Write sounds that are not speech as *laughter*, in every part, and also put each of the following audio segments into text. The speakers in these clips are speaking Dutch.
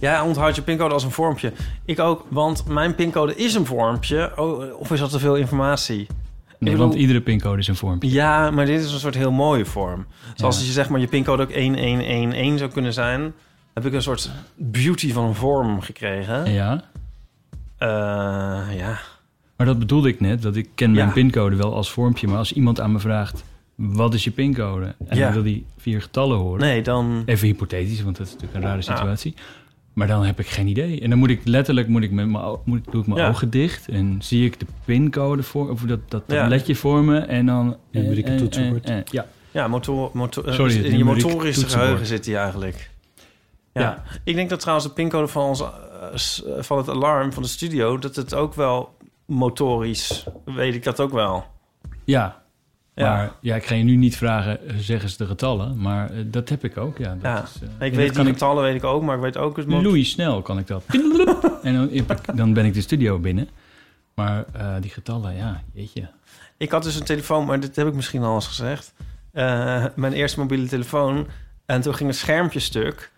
Jij onthoudt je pincode als een vormpje. Ik ook, want mijn pincode is een vormpje. Oh, of is dat te veel informatie? Nee, want iedere pincode is een vormpje. Ja, maar dit is een soort heel mooie vorm. Zoals Ja. als je zeg maar je pincode ook 1111 zou kunnen zijn... heb ik een soort beauty van een vorm gekregen. Ja, Eh, ja. maar dat bedoelde ik net. Dat ik ken mijn Ja. pincode wel als vormpje. Maar als iemand aan me vraagt, wat is je pincode? En Ja. dan wil die vier getallen horen. Nee, dan... Even hypothetisch, want dat is natuurlijk een rare Ja. situatie. Maar dan heb ik geen idee. En dan moet ik letterlijk, moet ik met mijn, moet, ik- doe ik mijn Ja. ogen dicht. En zie ik de pincode voor, of dat, dat Ja. tabletje voor me. En dan... En- en- toetsenbord. en- en- ja, Ja, motor, motor, eh, Sorry, het in je motorische toetsenbord. geheugen zit die eigenlijk. Ja. Ja. Ik denk dat trouwens de pincode van, ons, eh, eh, van het alarm van de studio... dat het ook wel motorisch... weet ik dat ook wel. ja. Ja. Maar ja, ik ga je nu niet vragen, eh, zeg eens de getallen. Maar eh, dat heb ik ook, ja. Dat Ja. is, en Ik dat weet kan die getallen weet ik ook, maar ik weet ook motor... Louis snel kan ik dat. *laughs* en dan, ik- dan ben ik de studio binnen. Maar die getallen, ja, jeetje. Ik had dus een telefoon, maar dit heb ik misschien al eens gezegd. Mijn eerste mobiele telefoon. En toen ging het schermpje stuk.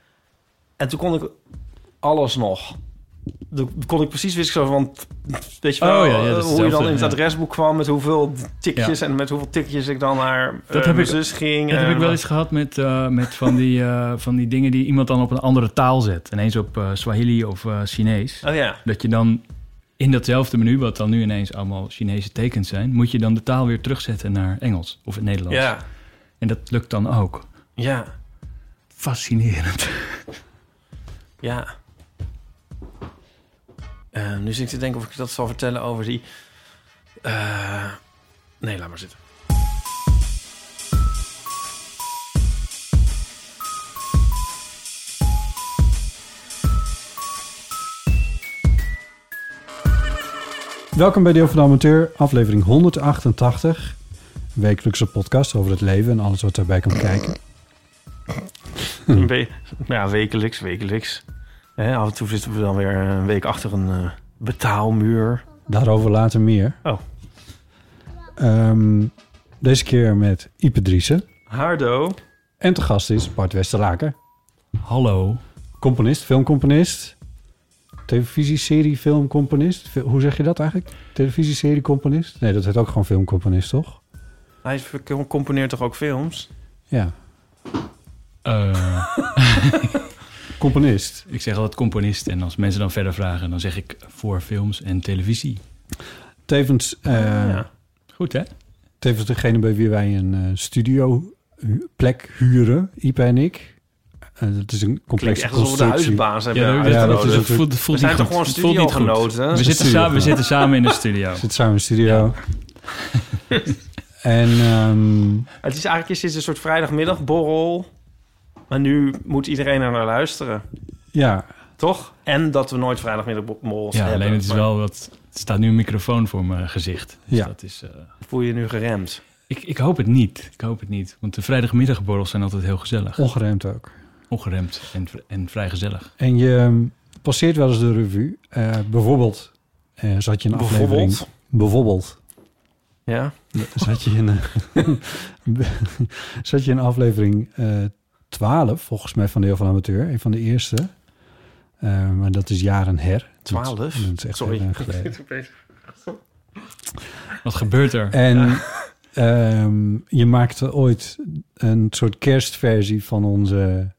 En toen kon ik alles nog. Toen kon ik precies wisten zo van... Weet je wel, Oh ja, ja, is hoe je dan in het ja. adresboek kwam... met hoeveel tikjes en met hoeveel tikjes ik dan naar Dat dat heb ik- zus ging. Dat heb ik wel eens gehad met, eh, met van, die, eh, van die dingen die iemand dan op een andere taal zet. Ineens op eh, Swahili of eh, Chinees. Oh ja, Dat je dan in datzelfde menu, wat dan nu ineens allemaal Chinese tekens zijn... moet je dan de taal weer terugzetten naar Engels of het Nederlands. ja, En dat lukt dan ook. ja, Fascinerend. ja. Eh, nu zit ik te denken of ik dat zal vertellen over die... eh, nee, laat maar zitten. Welkom bij Deel van de Amateur, aflevering 188. Een wekelijkse podcast over het leven en alles wat daarbij komt kijken. Ja, wekelijks, wekelijks. Af en toe zitten we dan weer een week achter een eh, betaalmuur. Daarover later meer. Oh. Ehm, deze keer met Ipe Driessen. Hardo. En te gast is Bart Westerlaken. Hallo. Componist, filmcomponist. Televisieserie, filmcomponist. Fi- Hoe zeg je dat eigenlijk? Televisieserie, componist? Nee, dat heet ook gewoon filmcomponist, toch? Hij componeert toch ook films? Ja, Eh, *laughs* componist. ik zeg altijd componist. En als mensen dan verder vragen, dan zeg ik voor films en televisie. Tevens, eh, ja. Goed, hè? tevens degene bij wie wij een eh, studio plek huren, Ipe en ik. Eh, dat is een Klinkt complexe echt alsof we de constructie. huisbaas hebben Ja, ja, dat uitgenodigd. is het voelt, voelt We zijn toch gewoon studiogenoten? We zitten, studio. samen, we zitten samen in de studio. We zitten samen in de studio. en ehm, Het is eigenlijk is dit een soort vrijdagmiddagborrel. Maar nu moet iedereen er naar luisteren. ja, Toch? En dat we nooit vrijdagmiddagborrels Ja, hebben. alleen het is Maar wel wat... Er staat nu een microfoon voor mijn gezicht. Dus Ja. dat is... eh, Voel je je nu geremd? ik, ik hoop het niet. Ik hoop het niet. Want de vrijdagmiddagborrels zijn altijd heel gezellig. ongeremd ook. Ongeremd en, en vrij gezellig. En je ehm, passeert wel eens de revue. Eh, bijvoorbeeld eh, zat je een aflevering... Bijvoorbeeld? Bijvoorbeeld. Ja? Zat je in, *laughs* zat je in aflevering eh 12, volgens mij, van Deel van Amateur. Een van de eerste. Eh, maar dat is jaren her. Twaalf? Dat, dat is echt Sorry. heel lang geleden. *laughs* Wat gebeurt er? En ehm, je maakte ooit een soort kerstversie van onze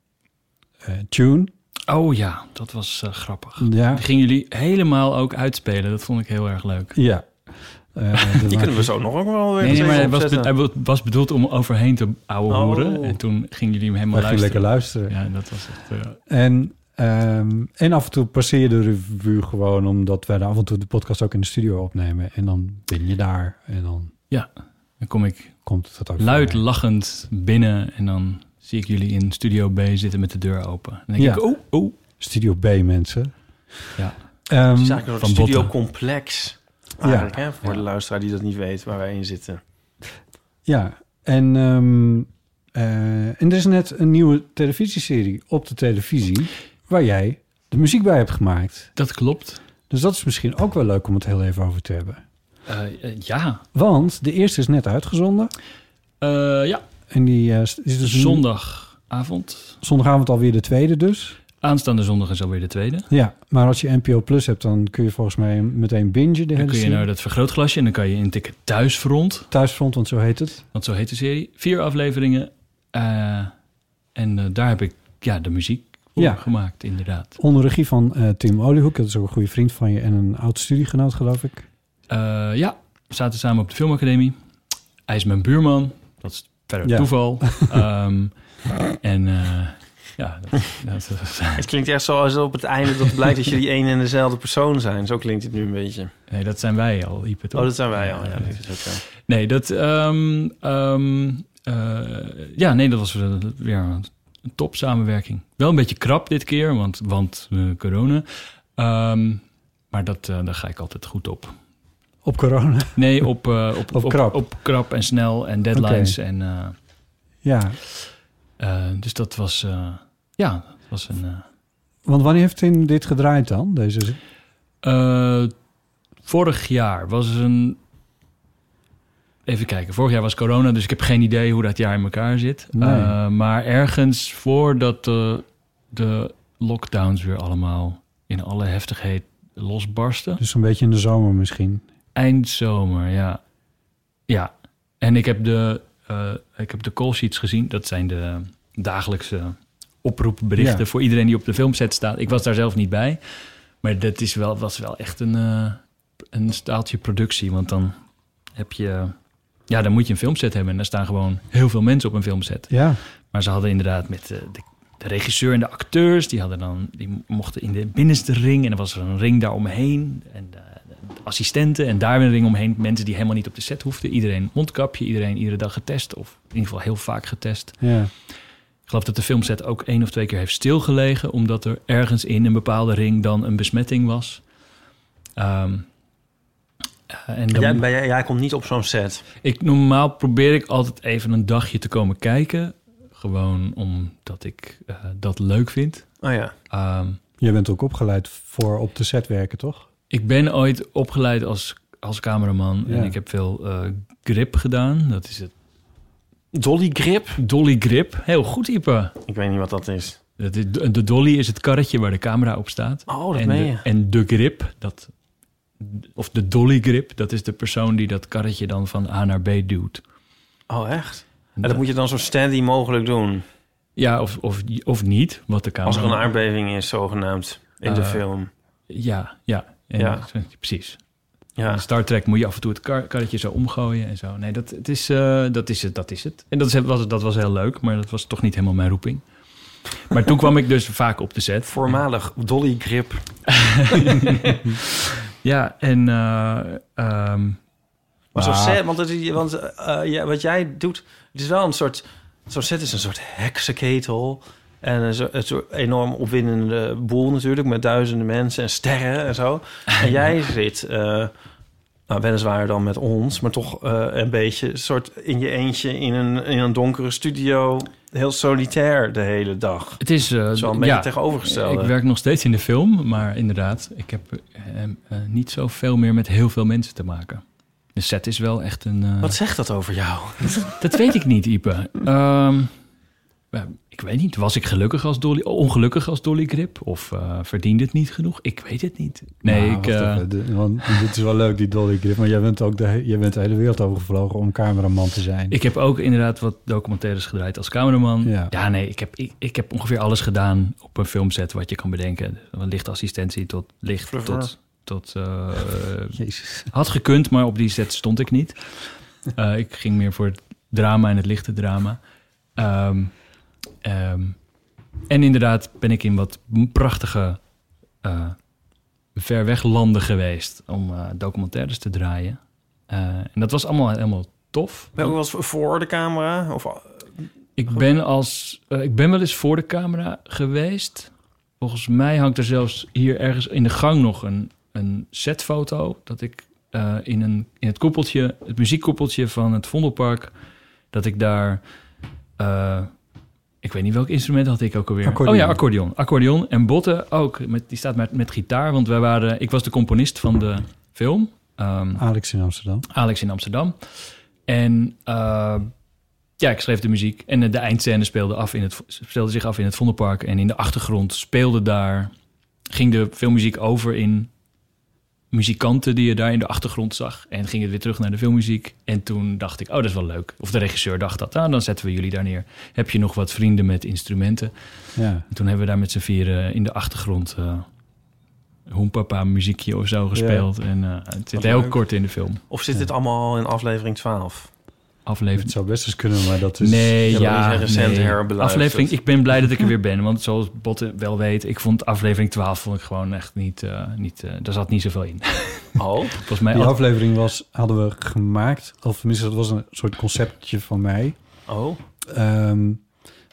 eh, tune. Oh ja, dat was eh, grappig. Ja, Die gingen jullie helemaal ook uitspelen. Dat vond ik heel erg leuk. ja. Eh, dat *laughs* Die kunnen we zo nog ook wel weer Nee, nee, maar hij was, be- opzetten. hij was bedoeld om overheen te ouwe Oh. hoeren. En toen gingen jullie hem helemaal gingen lekker luisteren. luisteren. Ja, dat was echt... eh, En, ehm, en af en toe passeer je de revue gewoon... omdat wij af en toe de podcast ook in de studio opnemen. En dan ben je daar. En dan dan kom ik komt het ook luid voorbij. lachend binnen en dan zie ik jullie in Studio B zitten met de deur open. Dan denk Ja. ik, oh, oh. Studio B, mensen. Ja. Ehm, Het is eigenlijk een Van soort Botten. Hè? Voor Ja. de luisteraar die dat niet weet, waar wij in zitten. Ja, en, ehm, eh, en er is net een nieuwe televisieserie op de televisie... waar jij de muziek bij hebt gemaakt. Dat klopt. Dus dat is misschien ook wel leuk om het heel even over te hebben. Eh, eh, ja. Want de eerste is net uitgezonden. Eh, ja, En die is dus nu- zondagavond. zondagavond alweer de tweede dus. Aanstaande zondag is alweer de tweede. Ja, maar als je NPO Plus hebt, dan kun je volgens mij meteen bingen de Dan hele kun je serie. naar dat vergrootglasje en dan kan je intikken Thuisfront. Thuisfront, want zo heet het. Want zo heet de serie. Vier afleveringen. Eh, en eh, daar heb ik ja, de muziek voor Ja. gemaakt, inderdaad. Onder regie van eh, Tim Oliehoek. Dat is ook een goede vriend van je en een oud studiegenoot, geloof ik. Ja, we zaten samen op de filmacademie. Hij is mijn buurman. Dat is verder Ja. toeval. *laughs* Ehm, en ja, dat, *laughs* dat, dat- Het klinkt echt zo als op het einde dat blijkt dat jullie *laughs* één en dezelfde persoon zijn. Zo klinkt het nu een beetje. nee, dat zijn wij al, Ipe, toch? Oh, dat zijn wij al. Ja, Ja, dat is ook zo. Nee, dat... ehm, ehm, eh, ja, nee, dat was weer een top samenwerking. Wel een beetje krap dit keer, want, want eh, corona. Ehm, maar dat, eh, daar ga ik altijd goed op. Op corona. Nee, op, eh, op, Op krap. Op, krap en snel en deadlines. En, eh, Ja, eh, dus dat was... ja, dat was een... eh, want wanneer heeft Tim dit gedraaid dan? Deze... Eh, vorig jaar was een. Even kijken, vorig jaar was corona, dus ik heb geen idee hoe dat jaar in elkaar zit. Nee. Eh, maar ergens voordat de, de lockdowns weer allemaal in alle heftigheid losbarsten. Dus een beetje in de zomer misschien. Eind zomer, ja. Ja, en ik heb de, eh, ik heb de call sheets gezien. Dat zijn de dagelijkse oproepberichten Ja. voor iedereen die op de filmset staat. Ik was daar zelf niet bij. Maar dat is wel, was wel echt een, eh, een staaltje productie. Want dan heb je... Ja, dan moet je een filmset hebben. En daar staan gewoon heel veel mensen op een filmset. Ja, Maar ze hadden inderdaad met de, de, de regisseur en de acteurs... die, hadden dan, die mochten in de binnenste ring... en er was er een ring daaromheen... en de, de assistenten en daar weer een ring omheen. Mensen die helemaal niet op de set hoefden. Iedereen mondkapje, iedereen iedere dag getest... of in ieder geval heel vaak getest. ja. Ik geloof dat de filmset ook één of twee keer heeft stilgelegen... omdat er ergens in een bepaalde ring dan een besmetting was. Ehm, eh, en dan, Jij, jij, jij komt niet op zo'n set. ik, normaal probeer ik altijd even een dagje te komen kijken. Gewoon omdat ik eh, dat leuk vind. Oh ja. Ehm, Je bent ook opgeleid voor op de set werken, toch? ik ben ooit opgeleid als, als cameraman. Ja. En ik heb veel eh, grip gedaan. Dat is het Dolly Grip? dolly grip. Heel goed, Ipe. Ik weet niet wat dat is. Dat is, de dolly is het karretje waar de camera op staat. Oh, dat en, meen de, je. en de grip, dat, of de dolly grip, dat is de persoon die dat karretje dan van A naar B duwt. Oh, echt? En dat moet je dan zo steady mogelijk doen. Ja, of, of, of niet, wat de camera... Als er een aardbeving is, zogenaamd, in de Eh, film. Ja, ja. En Ja. Precies. Ja. In Star Trek moet je af en toe het kar karretje zo omgooien en zo. Nee, dat, het is, eh, dat is het, dat is het. En dat, is, was, dat was heel leuk, maar dat was toch niet helemaal mijn roeping. Maar toen kwam ik dus *laughs* vaak op de set. Voormalig Dolly Grip. *laughs* Ja, en... eh, ehm, Maar zo'n Ah. set, want, het, is- want eh, ja, wat jij doet, het is wel een soort... Zo'n set is een soort heksenketel. En een zo- soort enorm opwindende boel natuurlijk... met duizenden mensen en sterren en zo. En jij *laughs* zit, eh, nou, weliswaar dan met ons... maar toch eh, een beetje soort in je eentje in een, in een donkere studio... heel solitair de hele dag. het is... eh, wel een beetje ja, tegenovergestelde. Ik werk nog steeds in de film, maar inderdaad, ik heb niet zoveel meer met heel veel mensen te maken. De set is wel echt een... Wat zegt dat over jou? Dat weet ik niet, Ipe. Ja, ik weet niet. Was ik gelukkig als Dolly, ongelukkig als Dolly Grip? Of eh, verdiende het niet genoeg? Ik weet het niet. Nee, Nou, ik... eh, even. Want dit is wel leuk, die Dolly Grip. Maar jij bent ook de, jij bent de hele wereld overgevlogen om cameraman te zijn. ik heb ook inderdaad wat documentaires gedraaid als cameraman. Ja. Ja, nee, ik heb, ik, ik heb ongeveer alles gedaan op een filmset wat je kan bedenken. Van lichtassistentie tot licht, tot tot eh, *laughs* Jezus. had gekund, maar op die set stond ik niet. Eh, ik ging meer voor het drama en het lichte drama. Ehm, ehm, en inderdaad ben ik in wat prachtige eh ver weg landen geweest om eh, documentaires te draaien. Eh, en dat was allemaal helemaal tof. Ben je wel eens voor de camera? Of, Ik ben, als, ik ben wel eens voor de camera geweest. Volgens mij hangt er zelfs hier ergens in de gang nog een, een setfoto. Dat ik in, een, in het koepeltje, het muziekkoepeltje van het Vondelpark, dat ik daar. Ik weet niet welk instrument had ik ook alweer. Accordeon. Oh ja, accordeon. Accordeon. En Botte ook. Met, die staat met, met gitaar. Want wij waren, ik was de componist van de film. Ehm, Alex in Amsterdam. Alex in Amsterdam. En eh, ja, ik schreef de muziek. En de, de eindscène speelde, af in het, speelde zich af in het Vondelpark. En in de achtergrond speelde daar... ging de filmmuziek over in muzikanten die je daar in de achtergrond zag. En ging het weer terug naar de filmmuziek. En toen dacht ik, oh, dat is wel leuk. Of de regisseur dacht dat, ah, dan zetten we jullie daar neer. Heb je nog wat vrienden met instrumenten? Ja. En toen hebben we daar met z'n vieren in de achtergrond... eh Hoempapa muziekje of zo gespeeld. En eh, het zit heel leuk. kort in de film. of zit dit allemaal in aflevering 12? Aflevering Het zou best eens kunnen, maar dat is... Nee, Ja, recent nee. herbeluisterd. Aflevering, ik ben blij dat ik er weer ben. Want zoals Botte wel weet, ik vond aflevering 12 vond ik gewoon echt niet... eh niet eh daar zat niet zoveel in. *laughs* Oh, *laughs* Volgens mij... Die aflevering was, hadden we gemaakt, of tenminste, dat was een soort conceptje van mij. oh. Ehm,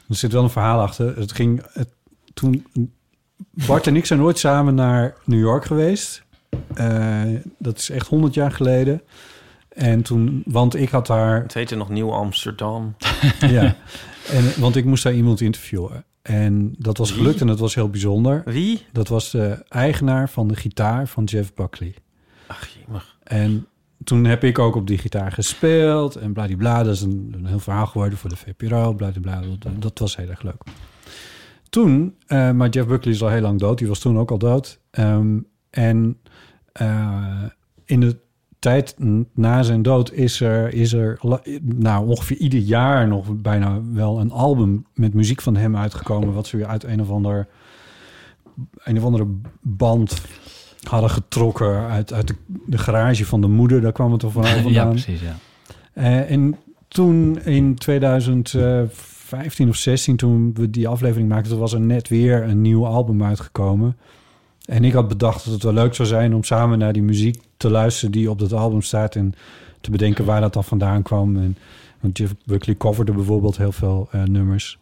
er zit wel een verhaal achter. Het ging het, toen. Bart en ik zijn nooit samen naar New York geweest. Eh, dat is echt 100 jaar geleden. En toen, want ik had daar, Het heette nog Nieuw Amsterdam. *laughs* ja, en, want ik moest daar iemand interviewen. En dat was Wie? gelukt en dat was heel bijzonder. Wie? Dat was de eigenaar van de gitaar van Jeff Buckley. Ach, jemig. En toen heb ik ook op die gitaar gespeeld en bladibla. Dat is een, een heel verhaal geworden voor de VPRO, bladibla. Dat, dat was heel erg leuk. Toen, eh, maar Jeff Buckley is al heel lang dood. Die was toen ook al dood. Ehm, en eh, in de tijd na zijn dood is er, is er nou, ongeveer ieder jaar nog bijna wel een album met muziek van hem uitgekomen. Wat ze weer uit een of ander een of andere band hadden getrokken uit, uit de, de garage van de moeder. Daar kwam het toch van *laughs* ja, vandaan. precies, ja. Eh, en toen in 2015 of 16, toen we die aflevering maakten, toen was er net weer een nieuw album uitgekomen. En ik had bedacht dat het wel leuk zou zijn om samen naar die muziek te luisteren die op dat album staat en te bedenken waar dat dan vandaan kwam. En, want Jeff Buckley coverde bijvoorbeeld heel veel eh, nummers.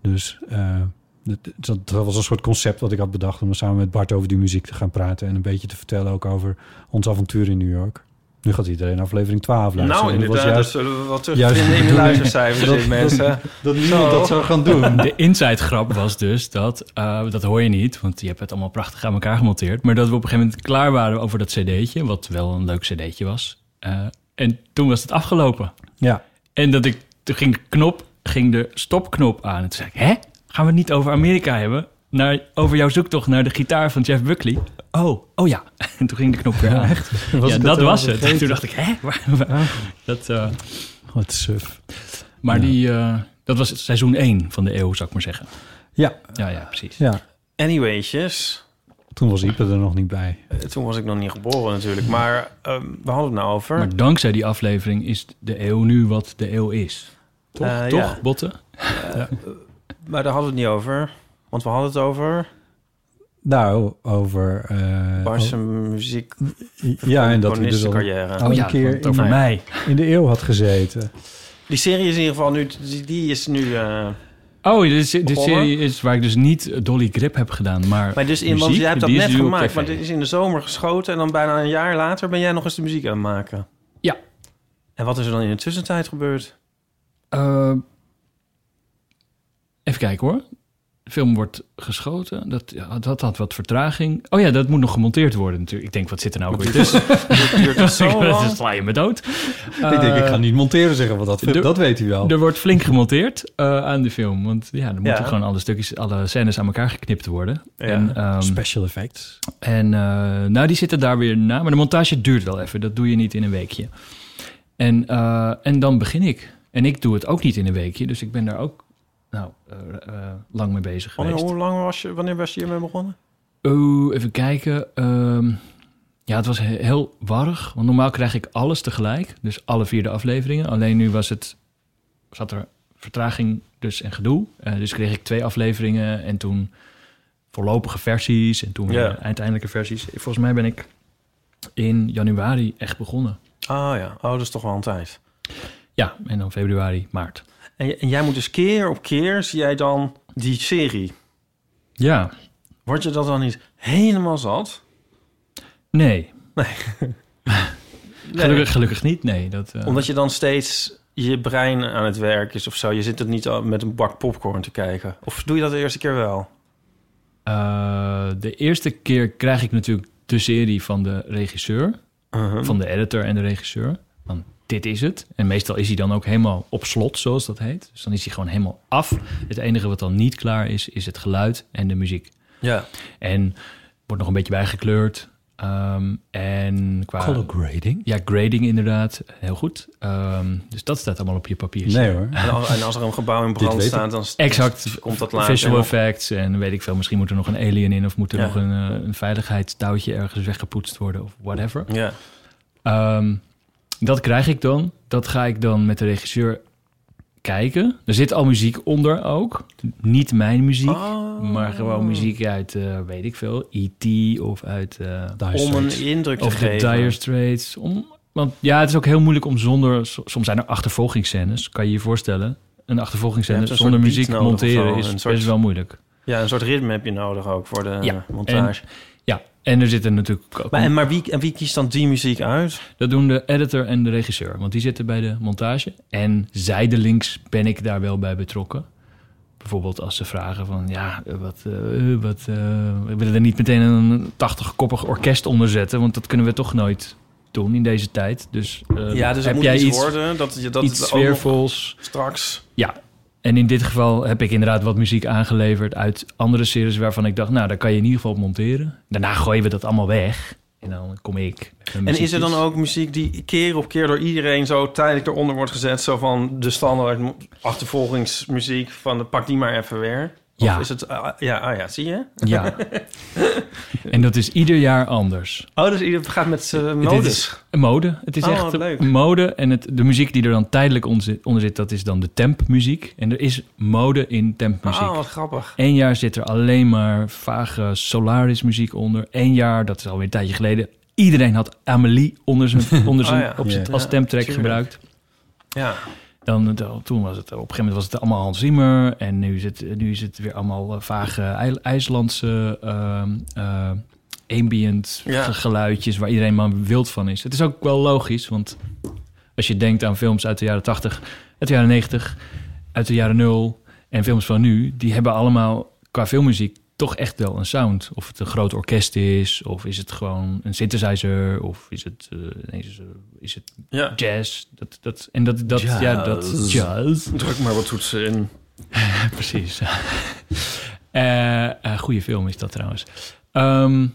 Dus eh, dat, dat, dat was een soort concept wat ik had bedacht om samen met Bart over die muziek te gaan praten en een beetje te vertellen ook over ons avontuur in New York. Nu gaat iedereen aflevering 12 luisteren. Nou, dat inderdaad, juist- dat zullen we wat terugvinden in de *laughs* luistercijfers, Dat- dit mensen. dat niemand Zo. dat zou gaan doen. *laughs* De inside grap was dus dat, eh, dat hoor je niet, want je hebt het allemaal prachtig aan elkaar gemonteerd. Maar dat we op een gegeven moment klaar waren over dat cd'tje, wat wel een leuk cd'tje was. Eh, en toen was het afgelopen. Ja, En dat ik, toen ging de knop, ging de stopknop aan. En toen zei ik, hè? Gaan we het niet over Amerika hebben? Naar, over jouw zoektocht naar de gitaar van Jeff Buckley? Oh, oh ja. *laughs* En toen ging de knop weer aan. echt. ja, dat was het. En toen dacht ik, hè? Waar- Dat, eh, Wat suf. maar Ja. die, eh, dat was seizoen 1 van de eeuw, zou ik maar zeggen. Ja, Ja, ja, precies. ja. Anyway'tjes. Toen was Ipe er nog niet bij. Eh, Toen was ik nog niet geboren natuurlijk. Maar ehm we hadden het nou over. Maar dankzij die aflevering is de eeuw nu wat de eeuw is. Toch? Toch, ja. Botten? Maar daar hadden we het niet over. Want we hadden het over Nou, over... eh, Barse muziek. o- ja, en dat hij dus al, carrière. al een keer want over mij. in de eeuw had gezeten. Die serie is in ieder geval nu... Die, die is nu... eh, Oh, dit, dit Begonnen. serie is waar ik dus niet Dolly Grip heb gedaan, maar... maar dus in, want muziek, jij hebt dat die net gemaakt. Maar dit is in de zomer geschoten. En dan bijna een jaar later ben jij nog eens de muziek aan het maken. Ja. En wat is er dan in de tussentijd gebeurd? Eh, even kijken hoor. De film wordt geschoten. Dat, ja, dat had wat vertraging. Oh ja, dat moet nog gemonteerd worden natuurlijk. Ik denk, wat zit er nou ook weer tussen? *laughs* Duurt het *laughs* zo Dat lang? sla je me dood. ik denk, ik ga Eh, niet monteren zeggen, want dat, dat weet hij wel. Er wordt flink gemonteerd eh, aan de film. Want ja, er moeten Ja. gewoon alle stukjes, alle scènes aan elkaar geknipt worden. Ja. En, ehm, Special effects. En eh, nou, die zitten daar weer na. Maar de montage duurt wel even. Dat doe je niet in een weekje. En, eh, en dan begin ik. En ik doe het ook niet in een weekje. Dus ik ben daar ook nou, eh, eh, lang mee bezig Wanneer, geweest. hoe lang was je, wanneer was je hiermee begonnen? Oh, even kijken. Ehm, Ja, het was he- heel warrig. Want normaal krijg ik alles tegelijk. Dus alle vier de afleveringen. Alleen nu was het, zat er vertraging dus en gedoe. Eh, dus kreeg ik twee afleveringen en toen voorlopige versies. En toen Ja. uiteindelijke versies. Volgens mij ben ik in januari echt begonnen. Ah ja, oh, dat is toch wel een tijd. Ja, en dan februari, maart. En, jij moet dus keer op keer, zie jij dan die serie. Ja, Word je dat dan niet helemaal zat? nee. *laughs* Nee. Gelukkig, gelukkig niet, nee. Dat, eh, Omdat je dan steeds je brein aan het werk is of zo. Je zit het niet al met een bak popcorn te kijken. Of doe je dat de eerste keer wel? eh, de eerste keer krijg ik natuurlijk de serie van de regisseur. Uh-huh. van de editor en de regisseur. Dit is het. En meestal is hij dan ook helemaal op slot, zoals dat heet. Dus dan is hij gewoon helemaal af. Het enige wat dan niet klaar is, is het geluid en de muziek. Ja. En wordt nog een beetje bijgekleurd. Ehm, en qua... Color grading? Ja, grading inderdaad. Heel goed. Ehm, dus dat staat allemaal op je papier. Nee hoor. En als, en als er een gebouw in brand staat, dan Exact. komt dat later. Visual effects en weet ik veel. Misschien moet er nog een alien in... of moet er Ja. nog een, eh, een veiligheidstouwtje ergens weggepoetst worden... of whatever. Ja. Ehm, dat krijg ik dan. Dat ga ik dan met de regisseur kijken. Er zit al muziek onder ook. Niet mijn muziek, Oh. maar gewoon muziek uit, eh, weet ik veel, E.T. of uit... eh, Dire Om een indruk te of de geven. Dire Straits. Om, want ja, het is ook heel moeilijk om zonder... so- Soms zijn er achtervolgingsscènes, kan je je voorstellen. Een achtervolgingsscène zonder muziek of monteren is een soort- best wel moeilijk. Ja, een soort ritme heb je nodig ook voor de Ja, montage. Ja, en er zitten natuurlijk ook... Maar, en, maar, wie, en wie kiest dan die muziek uit? Dat doen de editor en de regisseur, want die zitten bij de montage. En zijdelings ben ik daar wel bij betrokken. Bijvoorbeeld als ze vragen van, ja, eh, wat, eh, wat, eh, we willen er niet meteen een 80-koppig orkest onder zetten, want dat kunnen we toch nooit doen in deze tijd. Dus, eh, ja, dus heb moet jij iets worden. Dat, je- dat iets sfeervols? straks... Ja, en in dit geval heb ik inderdaad wat muziek aangeleverd uit andere series waarvan ik dacht, nou, daar kan je in ieder geval op monteren. Daarna gooien we dat allemaal weg. En dan kom ik. En is er dan ook muziek die keer op keer door iedereen zo tijdelijk eronder wordt gezet? Zo van de standaard achtervolgingsmuziek van de pak die maar even weer? Ja. Of is het... ah, ja, ah ja, zie je? Ja. *laughs* en dat is ieder jaar anders. Oh, dus ieder gaat met uh, is een mode. Het is Oh, echt leuk. mode. En het, de muziek die er dan tijdelijk onder zit, dat is dan de tempmuziek. En er is mode in tempmuziek. Oh, wat grappig. Eén jaar zit er alleen maar vage Solaris muziek onder. Eén jaar, dat is alweer een tijdje geleden. Iedereen had Amelie onder zijn, *laughs* onder zijn, Oh ja. op zijn, als Ja, tuurlijk. gebruikt. Ja. Dan, dan- toen was het op een gegeven moment was het allemaal Hans Zimmer. En nu is het, nu is het weer allemaal eh, vage IJ- IJslandse eh, ambient Ja. geluidjes waar iedereen maar wild van is. Het is ook wel logisch, want als je denkt aan films uit de jaren 80, uit de jaren 90, uit de jaren 0 en films van nu, die hebben allemaal qua filmmuziek toch echt wel een sound. Of het een groot orkest is, of is het gewoon een synthesizer, of is het, eh, eh, is het ja. jazz. Dat, dat, en dat, dat, ja, dat Jazz. jazz. Druk maar wat toetsen in. *laughs* Precies. Eh, goede film is dat trouwens. Ehm,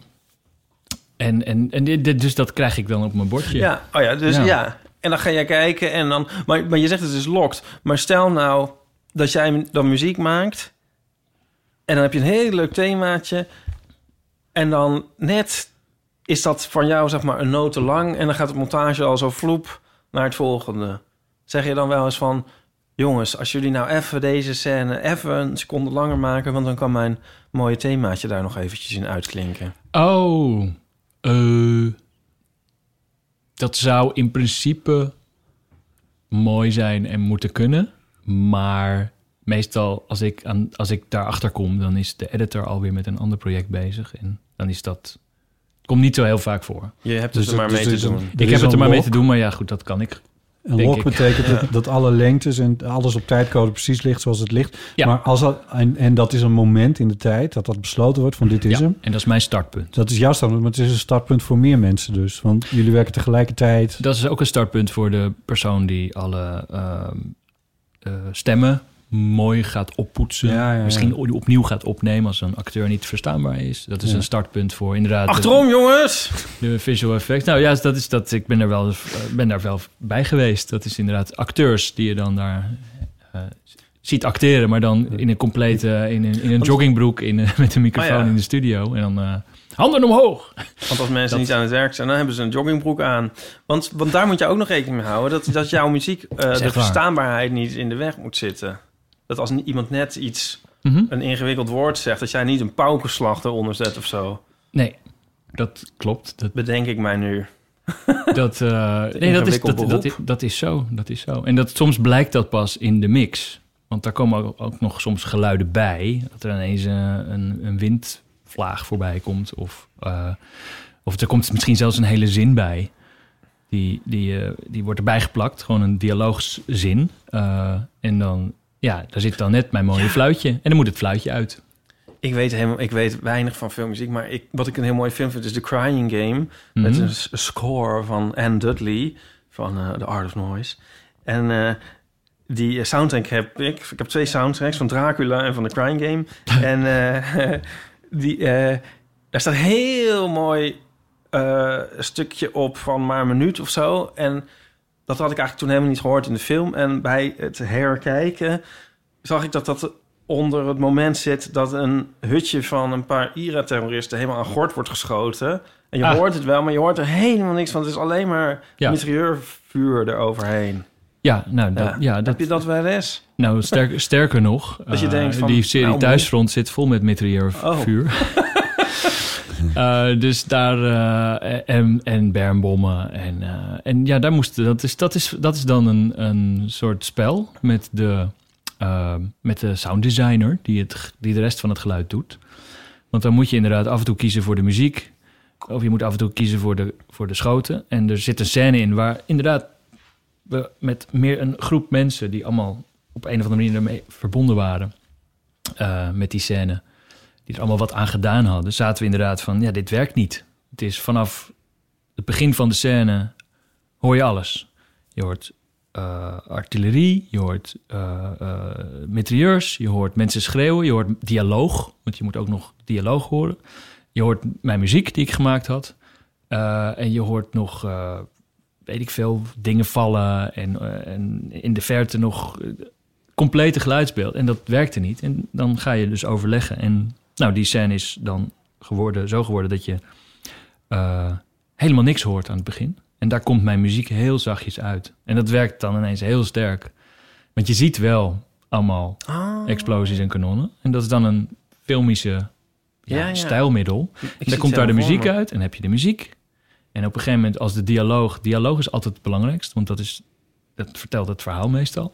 en, en, en dit- dus dat krijg ik dan op mijn bordje. Ja, oh ja, dus Ja. ja. En dan ga jij kijken en dan... Maar, maar je zegt het is locked. Maar stel nou dat jij dan muziek maakt... en dan heb je een heel leuk themaatje... en dan net is dat van jou zeg maar een noot te lang... en dan gaat de montage al zo vloep naar het volgende. Zeg je dan wel eens van... jongens, als jullie nou even deze scène even een seconde langer maken... want dan kan mijn mooie themaatje daar nog eventjes in uitklinken. Oh, eh, dat zou in principe mooi zijn en moeten kunnen. Maar meestal als ik, aan, als ik daarachter kom, dan is de editor alweer met een ander project bezig. En dan is dat... Komt niet zo heel vaak voor. Je hebt Dus dus er maar dus mee er te is een- doen. Ik heb het er maar mee te doen, maar ja, goed, dat kan ik. Een log ik. betekent dat, dat alle lengtes en alles op tijdcode precies ligt zoals het ligt. Ja. Maar als dat, en, en dat is een moment in de tijd dat dat besloten wordt van dit is Ja, hem. en dat is mijn startpunt. Dat is jouw standpunt, maar het is een startpunt voor meer mensen dus. Want jullie werken tegelijkertijd. Dat is ook een startpunt voor de persoon die alle ehm, eh, stemmen mooi gaat oppoetsen. Ja, ja, ja. Misschien opnieuw gaat opnemen als een acteur niet verstaanbaar is. Dat is een startpunt voor inderdaad de- Achterom, jongens! de, visual effects. Nou ja, dat is dat. Ik ben er wel, eh, ben daar wel bij geweest. Dat is inderdaad acteurs die je dan daar eh, ziet acteren, maar dan in een complete in een, in een joggingbroek in, een- met een microfoon in de studio en dan. eh, Handen omhoog. Want als mensen Dat- niet aan het werk zijn, dan hebben ze een joggingbroek aan. Want, want daar moet je ook nog rekening mee houden. Dat, dat jouw muziek, eh, de verstaanbaarheid niet in de weg moet zitten. Dat als iemand net iets, Mhm. een ingewikkeld woord zegt... dat jij niet een paukenslag eronder zet of zo. Nee, dat klopt. Dat, Bedenk ik mij nu. *laughs* dat, eh, nee, dat, is, dat, dat, is, dat is zo. Dat is zo. En dat, soms blijkt dat pas in de mix. Want daar komen ook, ook nog soms geluiden bij. Dat er ineens eh, een, een windvlaag voorbij komt. Of, eh, of er komt misschien zelfs een hele zin bij. Die, die, die wordt erbij geplakt. Gewoon een dialoogzin. En dan, ja, daar zit dan net mijn mooie fluitje. En dan moet het fluitje uit. Ik weet, helemaal, ik weet weinig van filmmuziek, maar ik, wat ik een heel mooi film vind... is The Crying Game. Met Mhm. een s- score van Anne Dudley van eh, The Art of Noise. En eh, die eh, soundtrack heb ik. Ik heb twee soundtracks van Dracula en van The Crying Game. *laughs* en *laughs* die, daar staat heel mooi stukje op van maar een minuut of zo. En dat had ik eigenlijk toen helemaal niet gehoord in de film. En bij het herkijken zag ik dat dat onder het moment zit dat een hutje van een paar IRA-terroristen helemaal aan gort wordt geschoten. En je Ah. hoort het wel, maar je hoort er helemaal niks van. Het is alleen maar Ja. mitrailleurvuur eroverheen. Ja, nou, dat, Ja. ja, dat, Heb je dat wel eens? Nou, sterk, sterker nog, Dat je eh, denkt van, die serie nou, Thuisfront zit vol met mitrailleurvuur. Oh. *laughs* Eh, dus daar eh, en, en bermbommen en, eh, en ja, daar moest dat is dat is dat is dan een, een soort spel met de met de sounddesigner die het die de rest van het geluid doet. Want dan moet je inderdaad af en toe kiezen voor de muziek of je moet af en toe kiezen voor de voor de schoten en er zit een scène in waar inderdaad we met meer een groep mensen die allemaal op een of andere manier ermee verbonden waren met die scène, die er allemaal wat aan gedaan hadden, zaten we inderdaad van, ja, dit werkt niet. Het is vanaf het begin van de scène hoor je alles. Je hoort eh, artillerie, je hoort eh eh, mitrailleurs, je hoort mensen schreeuwen, je hoort dialoog, want je moet ook nog dialoog horen. Je hoort mijn muziek die ik gemaakt had. En je hoort nog, weet ik veel, dingen vallen en, en in de verte nog complete geluidsbeeld. En dat werkte niet. En dan ga je dus overleggen. En nou, die scène is dan geworden, zo geworden dat je eh, helemaal niks hoort aan het begin. En daar komt mijn muziek heel zachtjes uit. En dat werkt dan ineens heel sterk. Want je ziet wel allemaal Ah. explosies en kanonnen. En dat is dan een filmische ja, Ja, ja. stijlmiddel. Ik En dan komt daar de muziek me. uit en heb je de muziek. En op een gegeven moment als de dialoog... Dialoog is altijd het belangrijkst, want dat, is, dat vertelt het verhaal meestal.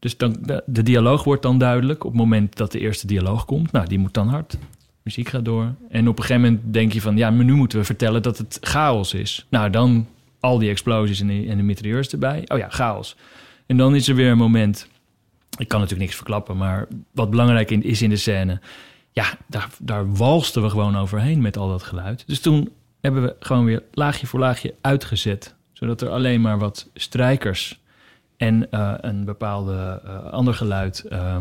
Dus dan, de, dialoog wordt dan duidelijk op het moment dat de eerste dialoog komt. Nou, die moet dan hard. Muziek gaat door. En op een gegeven moment denk je van... ja, maar nu moeten we vertellen dat het chaos is. Nou, dan al die explosies en de, de mitrailleurs erbij. Oh ja, chaos. En dan is er weer een moment... Ik kan natuurlijk niks verklappen, maar wat belangrijk is in de scène... Ja, daar, daar walsten we gewoon overheen met al dat geluid. Dus toen hebben we gewoon weer laagje voor laagje uitgezet. Zodat er alleen maar wat strijkers en eh, een bepaalde eh, ander geluid eh,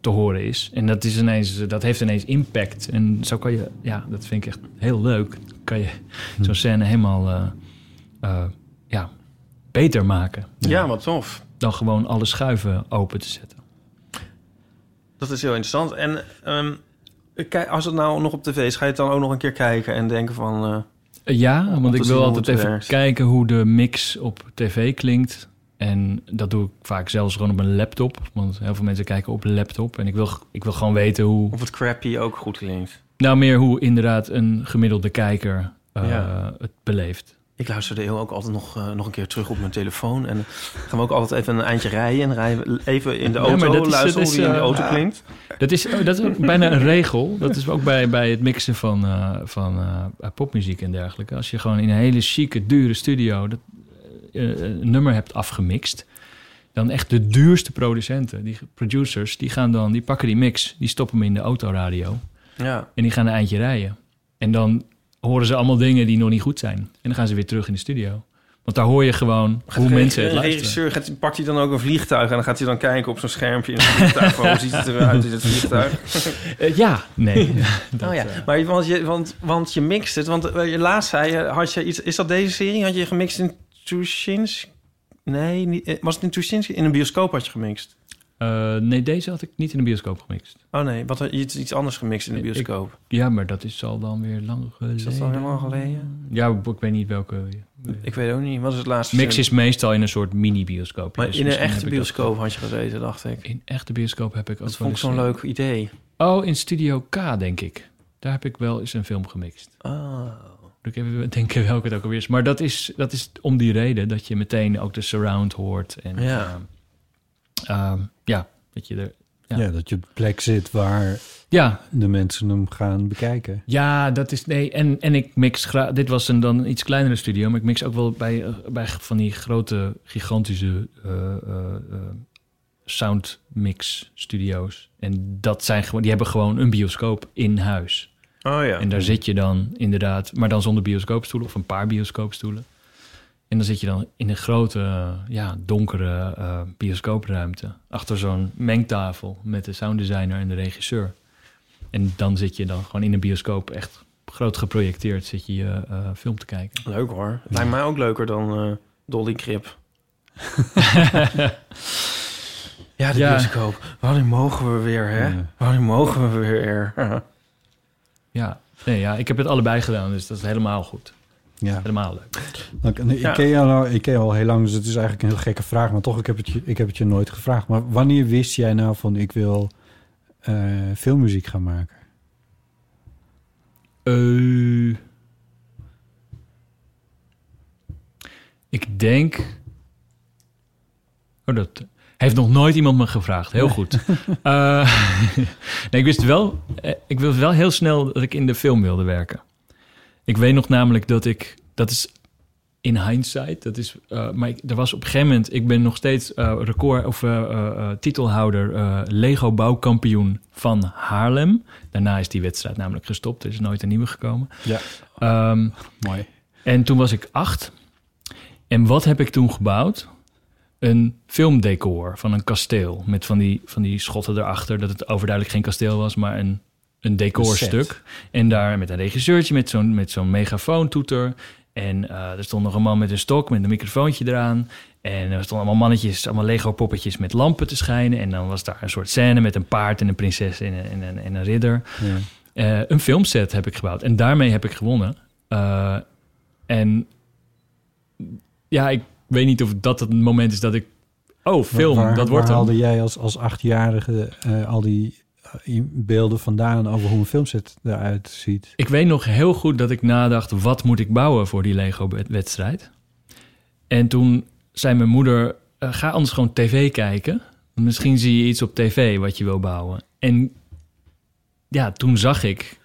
te horen is. En dat, is ineens, dat heeft ineens impact. En zo kan je, ja, dat vind ik echt heel leuk. Kan je zo'n scène helemaal ja, beter maken. Ja, wat tof. Dan gewoon alle schuiven open te zetten. Dat is heel interessant. En kijk, als het nou nog op tv is, ga je het dan ook nog een keer kijken en denken van... Ja, want ik wil altijd even werkt. kijken hoe de mix op tv klinkt. En dat doe ik vaak zelfs gewoon op een laptop. Want heel veel mensen kijken op een laptop. En ik wil, ik wil gewoon weten hoe... of het crappy ook goed klinkt. Nou, meer hoe inderdaad een gemiddelde kijker eh, Ja. het beleeft. Ik luisterde heel ook altijd nog, eh, nog een keer terug op mijn telefoon. En dan gaan we ook altijd even een eindje rijden. En rijden we even in de Ja, auto maar dat is- luisteren hoe die in de eh, auto klinkt. Dat is, oh, dat is bijna een regel. Dat is ook bij, bij het mixen van, eh, van eh, popmuziek en dergelijke. Als je gewoon in een hele chique, dure studio dat, eh, een nummer hebt afgemixt... dan echt de duurste producenten, die producers... die gaan dan, die pakken die mix, die stoppen hem in de autoradio... Ja. en die gaan een eindje rijden. En dan horen ze allemaal dingen die nog niet goed zijn. En dan gaan ze weer terug in de studio. Want daar hoor je gewoon hoe mensen het luisteren. regisseur gaat, pakt hij dan ook een vliegtuig... en dan gaat hij dan kijken op zo'n schermpje in het vliegtuig... hoe ziet het eruit in het vliegtuig? *laughs* Eh, ja, nee. *laughs* Dat, oh ja, eh, maar want je, want, want je mixt het. Want je laatst zei je, had je iets... Is dat deze serie? Had je gemixt in Tuschinsk? Nee, niet, eh, was het in Tuschinsk? In een bioscoop had je gemixt. Eh, nee, deze had ik niet in de bioscoop gemixt. Oh nee, wat iets, iets anders gemixt in de Ik- bioscoop. Ja, maar dat is al dan weer lang geleden. Is dat al helemaal geleden? Ja, ik weet niet welke. Ik weet ook niet. Wat is het laatste? Mix is meestal in een soort mini-bioscoop. Maar Dus in een echte bioscoop had je gezeten, dacht ik. In echte bioscoop heb ik ook Dat vond ik zo'n leuk idee. Oh, in Studio K, denk ik. Daar heb ik wel eens een film gemixt. Oh. Moet Ik even denken *laughs* welke het ook alweer is. Maar dat is, dat is om die reden dat je meteen ook de surround hoort. En, Ja. ehm, ehm, ja, dat je er... Ja. Ja. dat je op plek zit waar Ja, de mensen hem gaan bekijken. ja, dat is... Nee, en, en ik mix graag... Dit was een dan een iets kleinere studio, maar ik mix ook wel bij, bij van die grote, gigantische eh eh, eh, soundmix studio's. En dat zijn gewoon... Die hebben gewoon een bioscoop in huis. Oh ja. En daar zit je dan inderdaad, maar dan zonder bioscoopstoelen of een paar bioscoopstoelen. En dan zit je dan in een grote, ja, donkere eh, bioscoopruimte. Achter zo'n mengtafel met de sounddesigner en de regisseur. En dan zit je dan gewoon in een bioscoop echt groot geprojecteerd zit je je eh, film te kijken. Leuk hoor. Het lijkt mij ook leuker dan eh, Dolly Crip. *laughs* ja, de Ja. bioscoop. Wanneer mogen we weer, hè? Ja. Wanneer mogen we weer? *laughs* Ja. Nee, ja, ik heb het allebei gedaan, dus dat is helemaal goed. Ja. Helemaal leuk. Ik, Ja. ken jou nou, ik ken jou al heel lang, dus het is eigenlijk een heel gekke vraag. Maar toch, ik heb het je, ik heb het je nooit gevraagd. Maar wanneer wist jij nou van ik wil eh, filmmuziek gaan maken? Eh, ik denk. Oh, dat heeft nog nooit iemand me gevraagd. Heel goed. *laughs* Eh, *laughs* nee, ik wist wel. eh, Ik wist wel heel snel dat ik in de film wilde werken. Ik weet nog namelijk dat ik. Dat is in hindsight. Dat is. eh, maar ik, er was op een gegeven moment. Ik ben nog steeds record of titelhouder Lego bouwkampioen van Haarlem. Daarna is die wedstrijd namelijk gestopt. Er is nooit een nieuwe gekomen. Ja. Ehm, Mooi. en toen was ik acht. En wat heb ik toen gebouwd? Een filmdecor van een kasteel. Met van die, van die schotten erachter. Dat het overduidelijk geen kasteel was, maar een, een decorstuk. En daar met een regisseurtje met zo'n, met zo'n megafoontoeter. En eh, er stond nog een man met een stok met een microfoontje eraan. En er stonden allemaal mannetjes, allemaal Lego-poppetjes met lampen te schijnen. En dan was daar een soort scène met een paard en een prinses en een, en een, en een ridder. Ja. Eh, een filmset heb ik gebouwd. En daarmee heb ik gewonnen. Eh, en ja, ik weet niet of dat het moment is dat ik... Oh, film, Waar- dat wordt waar hem. haalde jij als, als achtjarige eh, al die eh, beelden vandaan over hoe een filmset eruit ziet? Ik weet nog heel goed dat ik nadacht... wat moet ik bouwen voor die Lego-wedstrijd? En toen zei mijn moeder... eh, ga anders gewoon tv kijken. Misschien zie je iets op tv wat je wil bouwen. En ja, toen zag ik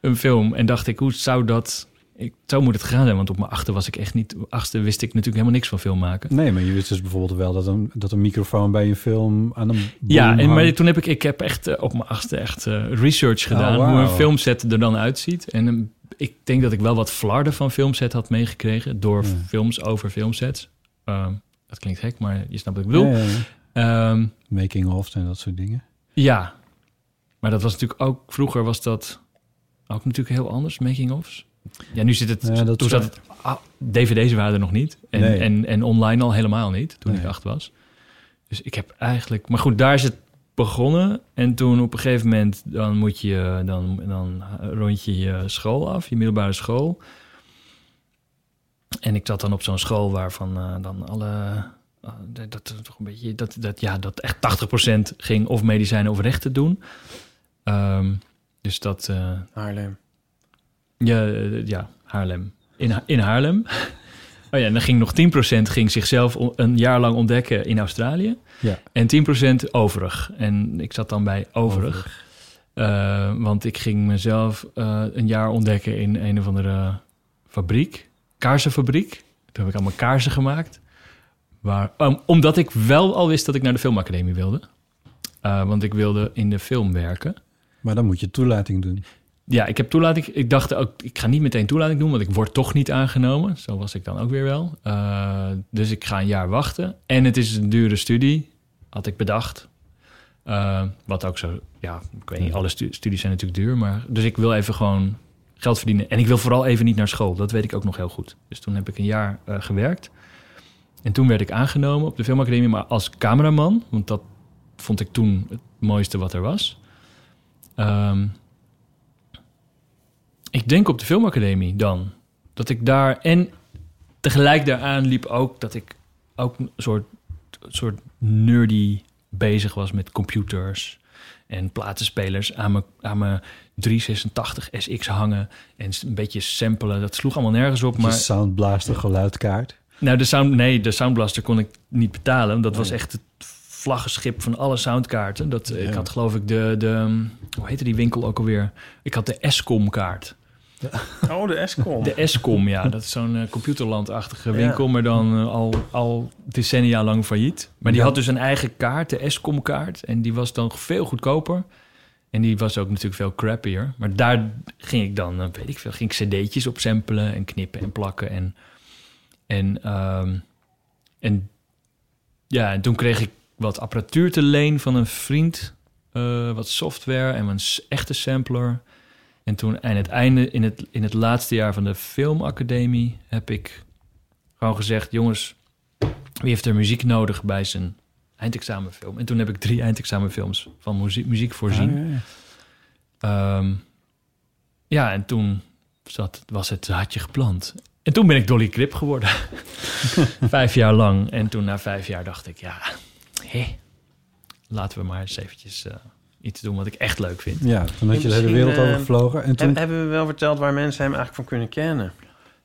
een film en dacht ik... hoe zou dat... Ik, zo moet het gegaan zijn, want op mijn achter was ik echt niet... achtste wist ik natuurlijk helemaal niks van film maken. Nee, maar je wist dus bijvoorbeeld wel dat een, dat een microfoon bij een film aan een Ja, en, maar toen heb ik, ik heb echt eh, op mijn achtste echt eh, research gedaan. Oh, wauw. Hoe een filmset er dan uitziet. En ehm, ik denk dat ik wel wat flarden van filmset had meegekregen. Door Ja. films over filmsets. Ehm, dat klinkt gek, maar je snapt wat ik bedoel. Ja, ja, ja. Ehm, Making of en dat soort dingen. ja, maar dat was natuurlijk ook... Vroeger was dat ook natuurlijk heel anders, making-ofs. Ja, nu zit het... Ja, dat toen zat het... ah, DVD's waren er nog niet. En, Nee. en, en online al helemaal niet, toen ik acht was. Dus ik heb eigenlijk... Maar goed, daar is het begonnen. En toen op een gegeven moment... dan moet je... dan, dan rond je je school af, je middelbare school. En ik zat dan op zo'n school waarvan eh, dan alle... eh, dat, toch een beetje... Dat, dat, ja, dat echt 80% ging of medicijnen of rechten doen. Ehm, dus dat... eh, Haarlem. Ja, eh, ja Haarlem. In, in Haarlem. *laughs* Oh ja, en dan ging nog 10% ging zichzelf een jaar lang ontdekken in Australië. Ja. En 10% overig. En ik zat dan bij overig. Eh, want ik ging mezelf eh, een jaar ontdekken in een of andere fabriek. Kaarsenfabriek. Toen heb ik allemaal kaarsen gemaakt. Waar, om- omdat ik wel al wist dat ik naar de filmacademie wilde. Want ik wilde in de film werken. Maar dan moet je toelating doen. Ja, ik heb toelating. Ik dacht ook, ik ga niet meteen toelating doen, want ik word toch niet aangenomen. Zo was ik dan ook weer wel. Eh, dus ik ga een jaar wachten. En het is een dure studie, had ik bedacht. Eh, wat ook zo, ja, ik weet niet, alle stu- studies zijn natuurlijk duur. Maar, dus ik wil even gewoon geld verdienen. En ik wil vooral even niet naar school. Dat weet ik ook nog heel goed. Dus toen heb ik een jaar eh, gewerkt. En toen werd ik aangenomen op de filmacademie, maar als cameraman. Want dat vond ik toen het mooiste wat er was. Ehm, ik denk op de filmacademie dan. Dat ik daar... En tegelijk daaraan liep ook dat ik ook een soort, soort nerdy bezig was met computers en platenspelers aan mijn, aan mijn 386 SX hangen en een beetje samplen. Dat sloeg allemaal nergens op, Maar... maar... Soundblaster geluidkaart. Nou, de sound, nee, de Soundblaster kon ik niet betalen. Dat was echt het vlaggenschip van alle soundkaarten. Dat, Ik had geloof ik de, de... Hoe heette die winkel ook alweer? Ik had de Escom-kaart. Oh, de Escom. De Escom, ja. Dat is zo'n eh, computerlandachtige winkel... maar dan eh, al, al decennia lang failliet. Maar die had dus een eigen kaart, de Escom-kaart. En die was dan veel goedkoper. En die was ook natuurlijk veel crappier. Maar daar ging ik dan, eh, weet ik veel... ging ik cd'tjes op samplen en knippen en plakken. En, en, ehm, en ja, en toen kreeg ik wat apparatuur te leen van een vriend. wat software en een echte sampler. En toen aan het einde, in het, in het laatste jaar van de filmacademie, heb ik gewoon gezegd: jongens, wie heeft er muziek nodig bij zijn eindexamenfilm? En toen heb ik drie eindexamenfilms van muziek, muziek voorzien. Ah, ja, ja. Ehm, ja, en toen zat, was het zaadje geplant. En toen ben ik Dolly Crip geworden. *laughs* vijf jaar lang. En toen na vijf jaar dacht ik, ja, hé, laten we maar eens eventjes eh, iets doen wat ik echt leuk vind. Ja, toen had je de hele wereld eh, overgevlogen. En toen, Heb- hebben we wel verteld waar mensen hem eigenlijk van kunnen kennen?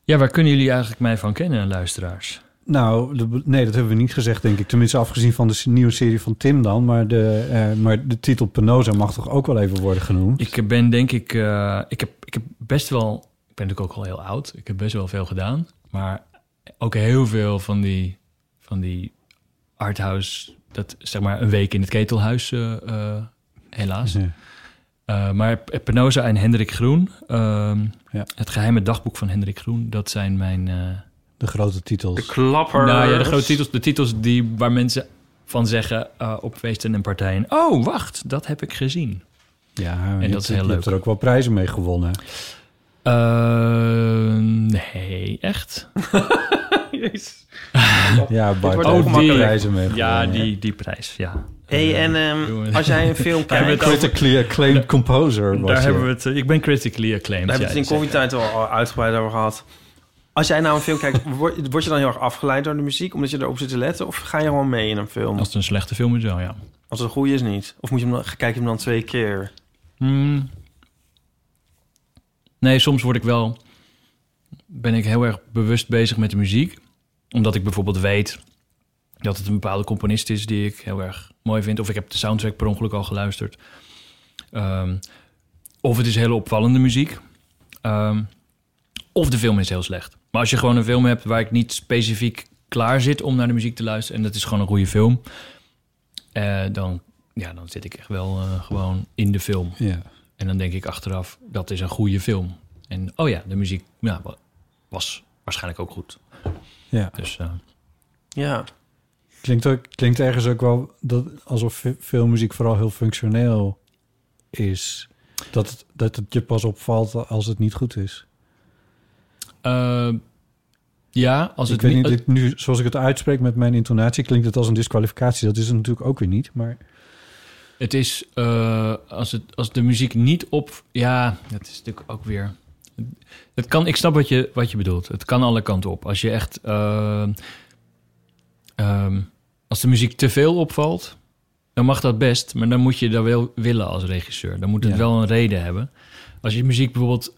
Ja, waar kunnen jullie eigenlijk mij van kennen, luisteraars? nou, de- nee, dat hebben we niet gezegd, denk ik. Tenminste, afgezien van de nieuwe serie van Tim dan. Maar de, eh, maar de titel Penosa mag toch ook wel even worden genoemd? Ik ben denk ik, eh, ik, heb, ik heb best wel, ik ben natuurlijk ook al heel oud. Ik heb best wel veel gedaan. Maar ook heel veel van die, van die arthouse, dat zeg maar een week in het ketelhuis, eh, helaas. Ja. Eh, maar Penosa en Hendrik Groen, ehm, Ja. het geheime dagboek van Hendrik Groen, dat zijn mijn... eh, De grote titels. De klapper. nou ja, de grote titels, de titels die, waar mensen van zeggen eh, op feesten en partijen... Oh, wacht, dat heb ik gezien. Ja, En je dat hebt- is heel je leuk. hebt er ook wel prijzen mee gewonnen. Eh, nee, echt? *laughs* Jezus. *laughs* Ja, Bart ook makkelijk. prijzen mee Ja, die, die prijs, ja. Hey, en ehm, Jongen. als jij een *laughs* film kijkt... we het Critically acclaimed composer was Daar je. hebben we het. eh, Ik ben critically acclaimed. Daar hebben we het in koffietijd al al uitgebreid over gehad. Als jij nou een film kijkt, word, word je dan heel erg afgeleid door de muziek... omdat je erop zit te letten? Of ga je gewoon mee in een film? Als het een slechte film is, wel, ja. Als het een goede is niet? Of moet je hem dan, kijk je hem dan twee keer? Hmm. Nee, soms word ik wel... Ben ik heel erg bewust bezig met de muziek. Omdat ik bijvoorbeeld weet dat het een bepaalde componist is die ik heel erg mooi vind. Of ik heb de soundtrack per ongeluk al geluisterd. Ehm, of het is hele opvallende muziek. Ehm, of de film is heel slecht. Maar als je gewoon een film hebt waar ik niet specifiek klaar zit om naar de muziek te luisteren... en dat is gewoon een goede film... eh, dan, ja, dan zit ik echt wel eh, gewoon in de film. Ja. En dan denk ik achteraf, dat is een goede film. En oh ja, de muziek ja, was waarschijnlijk ook goed. Ja. Dus eh, Ja. Klinkt, ook, klinkt ergens ook wel dat alsof ve- veel muziek vooral heel functioneel is. Dat het, dat het je pas opvalt als het niet goed is. eh, ja, als ik het weet niet... niet, dit nu, zoals ik het uitspreek met mijn intonatie, klinkt het als een disqualificatie. Dat is het natuurlijk ook weer niet. Maar Het is, eh, als, het, als de muziek niet op... Ja, dat is natuurlijk ook weer... Het kan, ik snap wat je, wat je bedoelt. Het kan alle kanten op. Als je echt... eh, ehm, als de muziek te veel opvalt, dan mag dat best. Maar dan moet je dat wel willen als regisseur. Dan moet het Ja. wel een reden hebben. Als je muziek bijvoorbeeld...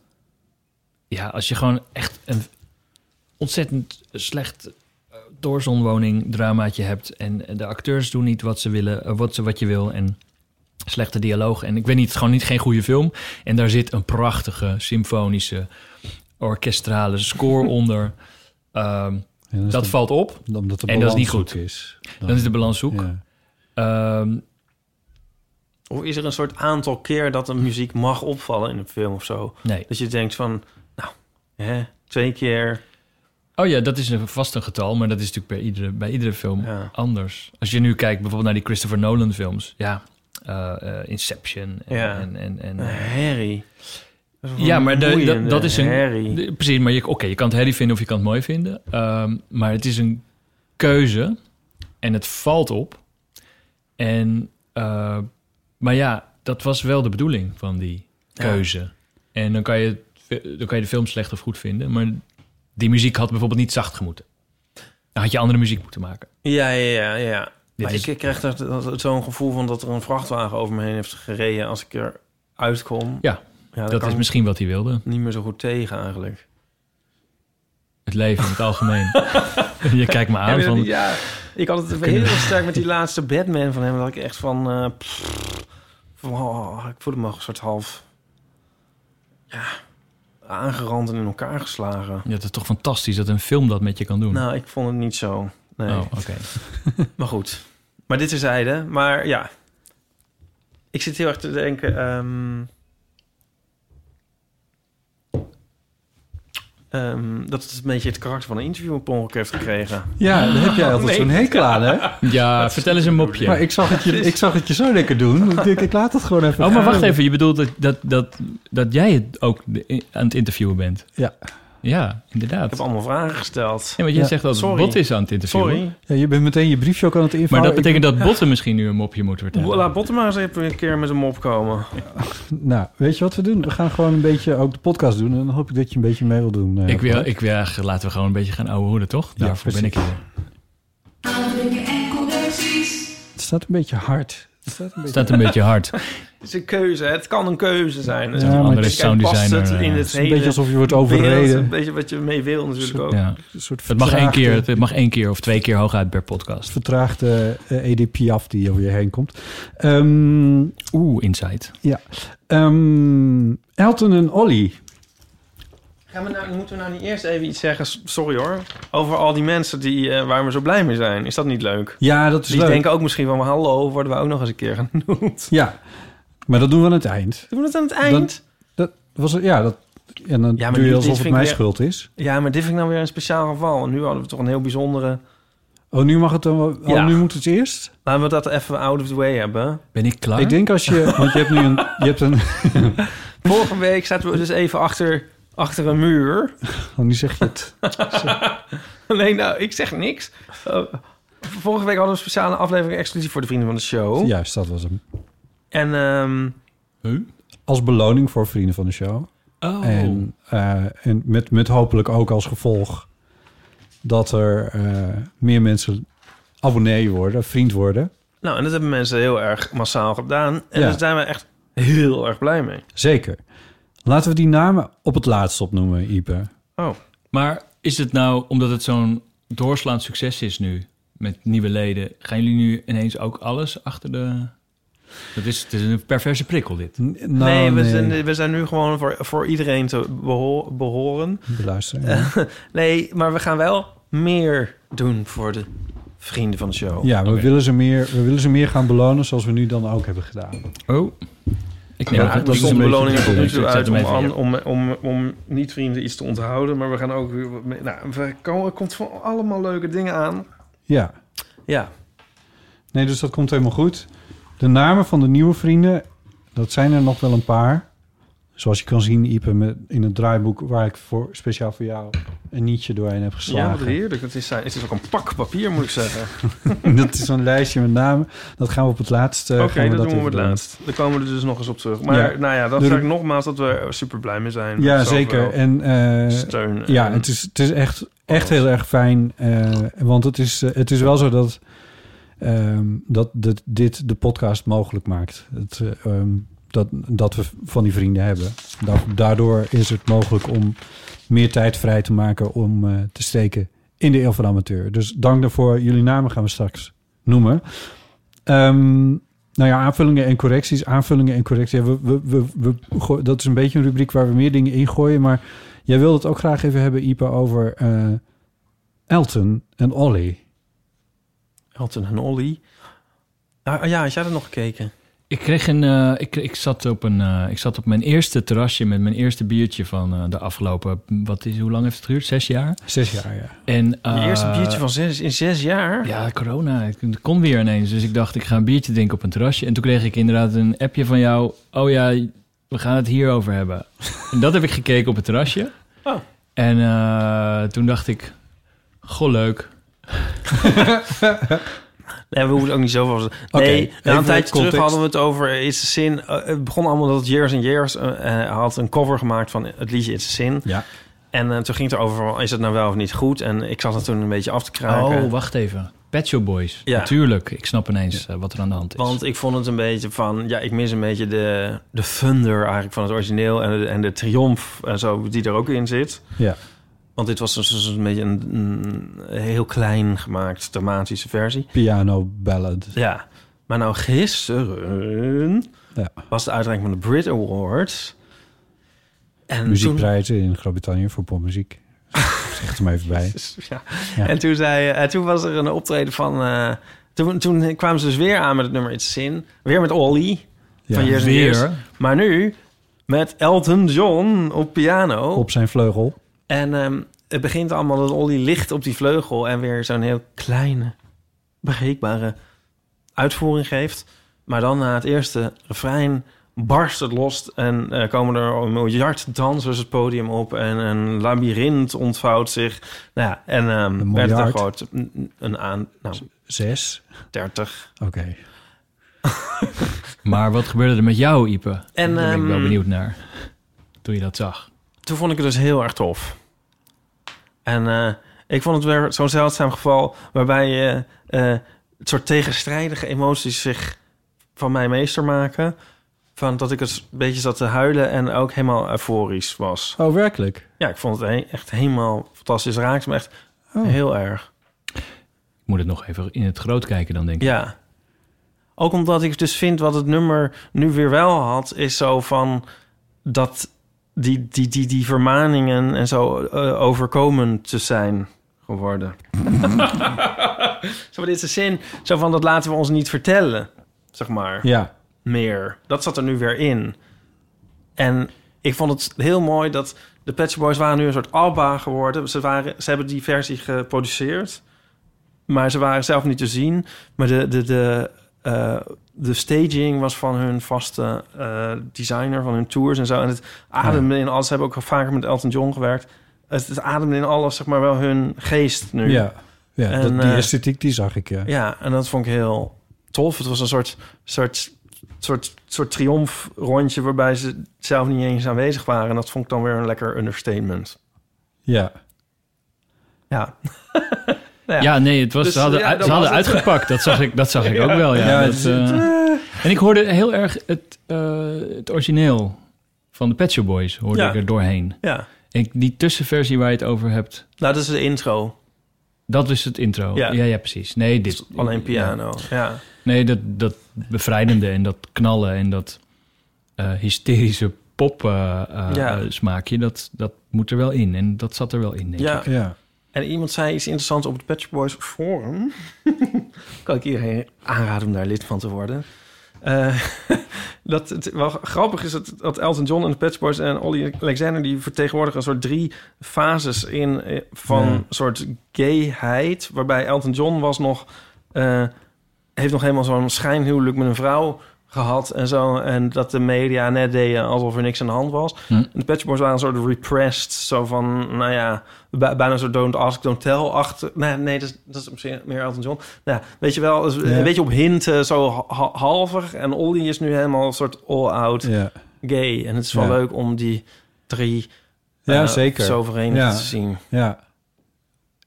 Ja, als je gewoon echt een ontzettend slecht eh, doorzonwoning dramaatje hebt... en de acteurs doen niet wat ze willen, eh, wat, ze, wat je wil... en slechte dialoog. En ik weet niet, het is gewoon niet geen goede film. En daar zit een prachtige symfonische, orkestrale score *laughs* onder. Ehm, dat de- valt op. omdat de en dat is niet goed. Is, Dan is de balans zoek. Ja. Ehm, Of is er een soort aantal keer dat een muziek mag opvallen in een film of zo? nee. Dat je denkt van, nou, hè, twee keer. Oh ja, dat is een vast een getal, maar dat is natuurlijk bij iedere, bij iedere film Ja. anders. Als je nu kijkt bijvoorbeeld naar die Christopher Nolan films. Ja, Inception en... Ja. en, en, en. Dat is wel Ja, maar de- dat- is een-. De- Precies, maar je, oké, je kan het herrie vinden of je kan het mooi vinden. Ehm, maar het is een keuze en het valt op. En Eh, maar ja, dat was wel de bedoeling van die Ja. keuze. En dan kan, je, dan kan je de film slecht of goed vinden. Maar die muziek had bijvoorbeeld niet zacht gemoeten. Dan had je andere muziek moeten maken. Ja, ja, ja, ja. Maar is- ik krijg zo'n gevoel van dat er een vrachtwagen over me heen heeft gereden als ik er uitkom. Ja, ja dat is misschien wat hij wilde. niet meer zo goed tegen eigenlijk. Het leven in het algemeen. *laughs* je kijkt me aan van... ja, ik had het heel sterk met die laatste Batman van hem. Dat ik echt van... eh, pff, van oh, ik voelde me een soort half... Ja, aangerand en in elkaar geslagen. Ja, het is toch fantastisch dat een film dat met je kan doen. Nou, ik vond het niet zo. Nee. Oh, oké. *laughs* Maar goed. Maar dit terzijde. Maar ja. Ik zit heel erg te denken... ehm, ehm, dat het een beetje het karakter van een interview op ongeluk heeft gekregen. Ja, daar heb jij altijd Nee. zo'n hekel aan, hè? *laughs* Ja, vertel eens een mopje. Maar ik zag, het je, ik zag het je zo lekker doen. Ik denk, ik laat het gewoon even Oh, maar gaan. wacht even. Je bedoelt dat, dat, dat, dat jij het ook aan het interviewen bent? Ja. Ja, inderdaad. Ik heb allemaal vragen gesteld. Ja, want jij Ja, zegt dat het sorry. Bot is aan het interviewen. Sorry. Ja, je bent meteen je briefje ook aan het Maar invouwen. dat betekent dat Botten misschien nu een mopje moet vertellen. Laat Botten maar eens even een keer met een mop komen. *laughs* Nou, weet je wat we doen? We gaan gewoon een beetje ook de podcast doen. En dan hoop ik dat je een beetje mee wil doen. eh, ik wil, ik wil, laten we gewoon een beetje gaan ouwe hoeden, toch? Ja, Daarvoor ben ik hier. Het staat een beetje hard. Het staat een staat een beetje hard. Het is een keuze. Het kan een keuze zijn. Ja, Ja, maar andere sounddesigner, Past het in eh, het Het is een hele beetje alsof je wordt beeld, overreden. Een beetje wat je mee wil natuurlijk ook. Ja. Een soort Het mag één keer, het mag één keer of twee keer hooguit per podcast. Vertraagde uh, Edith Piaf die over je heen komt. Ehm, Oeh, insight. ehm, Elton en Olly. Gaan we nou, moeten we nou niet eerst even iets zeggen, sorry hoor, over al die mensen die, eh, waar we zo blij mee zijn? Is dat niet leuk? Ja, dat is Die leuk. denken ook misschien van, hallo, worden we ook nog eens een keer genoemd? Ja, maar dat doen we aan het eind. Doen we het aan het eind? Dat was het, ja, dat, en dan Ja, doe je alsof het mijn weer- schuld is. Ja, maar dit vind ik nou weer een speciaal geval. En nu hadden we toch een heel bijzondere... Oh, nu mag het dan wel. Ja. Oh, nu moet het eerst. Laten we dat even out of the way hebben. Ben ik klaar? Ik denk als je, *laughs* want je hebt nu een, je hebt een, *laughs* Vorige week zaten we dus even achter, achter een muur. *laughs* oh, nu zeg je het. *laughs* Nee, nou, ik zeg niks. Eh, vorige week hadden we een speciale aflevering exclusief voor de vrienden van de show. Juist, dat was hem. En ehm, Huh? Als beloning voor vrienden van de show. Oh. En, eh, en met, met hopelijk ook als gevolg dat er eh, meer mensen abonnee worden, vriend worden. nou, en dat hebben mensen heel erg massaal gedaan. En Ja. daar zijn we echt heel erg blij mee. Zeker. Laten we die namen op het laatst opnoemen, Ipe. Oh, Maar is het nou, omdat het zo'n doorslaand succes is nu, met nieuwe leden, gaan jullie nu ineens ook alles achter de... Dat is, het is een perverse prikkel, dit. N- nou, nee, we, Zijn, we zijn nu gewoon voor, voor iedereen te beho- behoren. Beluisteren. Ja, *laughs* Nee, maar we gaan wel meer doen voor de vrienden van de show. ja we, willen ze meer, we willen ze meer gaan belonen zoals we nu dan ook hebben gedaan. Oh. Ik neem Ja, dat er is stond een de beetje beloning de tot nu toe uit om, om, om, om niet-vrienden iets te onthouden. Maar we gaan ook weer... wat mee- Nou, we komen, er komt van allemaal leuke dingen aan. Ja, Ja. nee, dus dat komt helemaal goed. De namen van de nieuwe vrienden, dat zijn er nog wel een paar. Zoals je kan zien, Ipe, in het draaiboek waar ik voor, speciaal voor jou een nietje doorheen heb Ja, geslagen. wat heerlijk. Het is, het is ook een pak papier, moet ik zeggen. *laughs* dat is een lijstje met namen. Dat gaan we op het laatst. eh, Oké, gaan dat, doen we even het laatst. Daar komen we er dus nog eens op terug. Maar Ja. nou ja, dat zeg ik nogmaals dat we er super blij mee zijn. Ja, zeker. En eh, steun. ja, en- het is, het is echt, echt heel erg fijn. eh, want het is, eh, het is wel zo dat, ehm, dat, dat dit de podcast mogelijk maakt. Het, eh, ehm, dat, dat we van die vrienden hebben. Da- daardoor is het mogelijk om meer tijd vrij te maken om eh, te steken in de Eeuw van de Amateur. Dus dank daarvoor. Jullie namen gaan we straks noemen. Ehm, nou ja, aanvullingen en correcties. Aanvullingen en correcties. We, we, we, dat is een beetje een rubriek waar we meer dingen in gooien. Maar jij wilde het ook graag even hebben, Ipe, over eh, Elton en Olly. Elton en Olly. Ah, ja, had jij dat nog gekeken? Ik kreeg een. eh, ik, ik, zat op een eh, ik zat op mijn eerste terrasje met mijn eerste biertje van eh, de afgelopen. Wat is, hoe lang heeft het geduurd? Zes jaar. Zes jaar, ja. En, Je eerste biertje van zes, in zes jaar? Ja, corona. Ik het kon weer ineens. Dus ik dacht, ik ga een biertje drinken op een terrasje. En toen kreeg ik inderdaad een appje van jou. Oh ja, we gaan het hierover hebben. *laughs* en dat heb ik gekeken op het terrasje. Oh. En eh, toen dacht ik, goh, leuk. *laughs* Nee, we hoeven het ook niet zoveel... Nee, na een tijdje terug hadden we het over It's a Sin. Eh, het begon allemaal dat Years and Years eh, eh, had een cover gemaakt van het liedje It's a Sin. Ja. En toen ging het erover, is het nou wel of niet goed? En ik zat er toen een beetje af te kraken. Oh, wacht even. Pet Shop Boys. Ja. Natuurlijk. Ik snap ineens wat er aan de hand is. Want ik vond het een beetje van... Ja, ik mis een beetje de, de thunder eigenlijk van het origineel... en de, en de triomf en zo, die er ook in zit. Ja. Want dit was dus een beetje een, een heel klein gemaakt dramatische versie. Piano ballad. Ja, maar nou gisteren Ja. was de uitreiking van de Brit Awards. En toen, Muziekprijzen in Groot-Brittannië voor popmuziek. *laughs* Zeg het er maar even bij. ja. Ja. En toen, zei, eh, toen was er een optreden van... eh, toen, toen kwamen ze dus weer aan met het nummer It's Sin. Weer met Ollie van. Years and Years. Weer. Maar nu met Elton John op piano. Op zijn vleugel. En ehm, het begint allemaal dat Ollie ligt op die vleugel... en weer zo'n heel kleine, bereikbare uitvoering geeft. Maar dan na het eerste refrein barst het los... en eh, komen er een miljard dansers het podium op... en een labyrint ontvouwt zich. Nou ja, en ehm Een werd er gewoon een, aan... Nou, Zes. 30. Oké. *laughs* Maar wat gebeurde er met jou, Ipe? En, Daar ben ik wel ehm, benieuwd naar. Toen je dat zag. toen vond ik het dus heel erg tof. En eh, ik vond het weer zo'n zeldzaam geval waarbij je eh, het soort tegenstrijdige emoties zich van mij meester maken. Van dat ik het een beetje zat te huilen en ook helemaal euforisch was. Oh, werkelijk? Ja, ik vond het he- echt helemaal fantastisch. Raakt me echt Oh. heel erg. Ik moet het nog even in het groot kijken dan, denk ik. Ja. Ook omdat ik dus vind wat het nummer nu weer wel had, is zo van dat die, die, die, die vermaningen en zo eh, overkomen te zijn geworden. *laughs* zo, dit is de zin, zo van dat laten we ons niet vertellen, zeg maar, Ja. meer. Dat zat er nu weer in. En ik vond het heel mooi dat de Pet Boys waren nu een soort ABBA geworden. Ze, waren, ze hebben die versie geproduceerd, maar ze waren zelf niet te zien. Maar de, de, de, eh, de staging was van hun vaste eh, designer, van hun tours en zo. En het ademde in alles. Ze hebben ook vaker met Elton John gewerkt. Het, het ademde in alles, zeg maar, wel hun geest nu. Ja. ja En, dat, die eh, esthetiek, die zag ik, ja. Ja, en dat vond ik heel tof. Het was een soort, soort, soort, soort triomfrondje waarbij ze zelf niet eens aanwezig waren. En dat vond ik dan weer een lekker understatement. Ja. Ja. *laughs* Ja, nee, het was, Dus, ze hadden, ja, ze hadden was het. uitgepakt. Dat zag ik, dat zag ik ook wel, ja. Ja, Dat, het- eh, en ik hoorde heel erg het, eh, het origineel van de Pet Shop Boys hoorde Ja. ik er doorheen. ja. En die tussenversie waar je het over hebt, Nou, dat is de intro. dat is het intro. Ja. Ja, ja, precies. Nee, dit... Alleen piano. Ja. Nee, dat, dat bevrijdende en dat knallen en dat eh, hysterische pop Ja. smaakje, dat, dat moet er wel in. En dat zat er wel in, denk Ja. ik. Ja. En iemand zei iets interessants op het Pet Shop Boys forum. *laughs* kan ik iedereen aanraden om daar lid van te worden. Eh, *laughs* dat het wel grappig is dat, dat Elton John en de Pet Shop Boys en Ollie Alexander... die vertegenwoordigen een soort drie fases in eh, van Ja. een soort gayheid. Waarbij Elton John was nog... eh, heeft nog helemaal zo'n schijnhuwelijk met een vrouw gehad en zo. En dat de media net deden alsof er niks aan de hand was. Hm. En de Pet Shop Boys waren een soort repressed. Zo van, nou ja, bij- bijna zo don't ask, don't tell. Achter, nee, nee dat, is, dat is misschien meer Elton John. Nou, ja, weet je wel, dus Ja. een beetje op hinten, zo ha- ha- halver. En Ollie is nu helemaal een soort all-out Ja. gay. En het is wel Ja. leuk om die drie Ja, eh, zeker. zo verenigd Ja. te zien. Ja.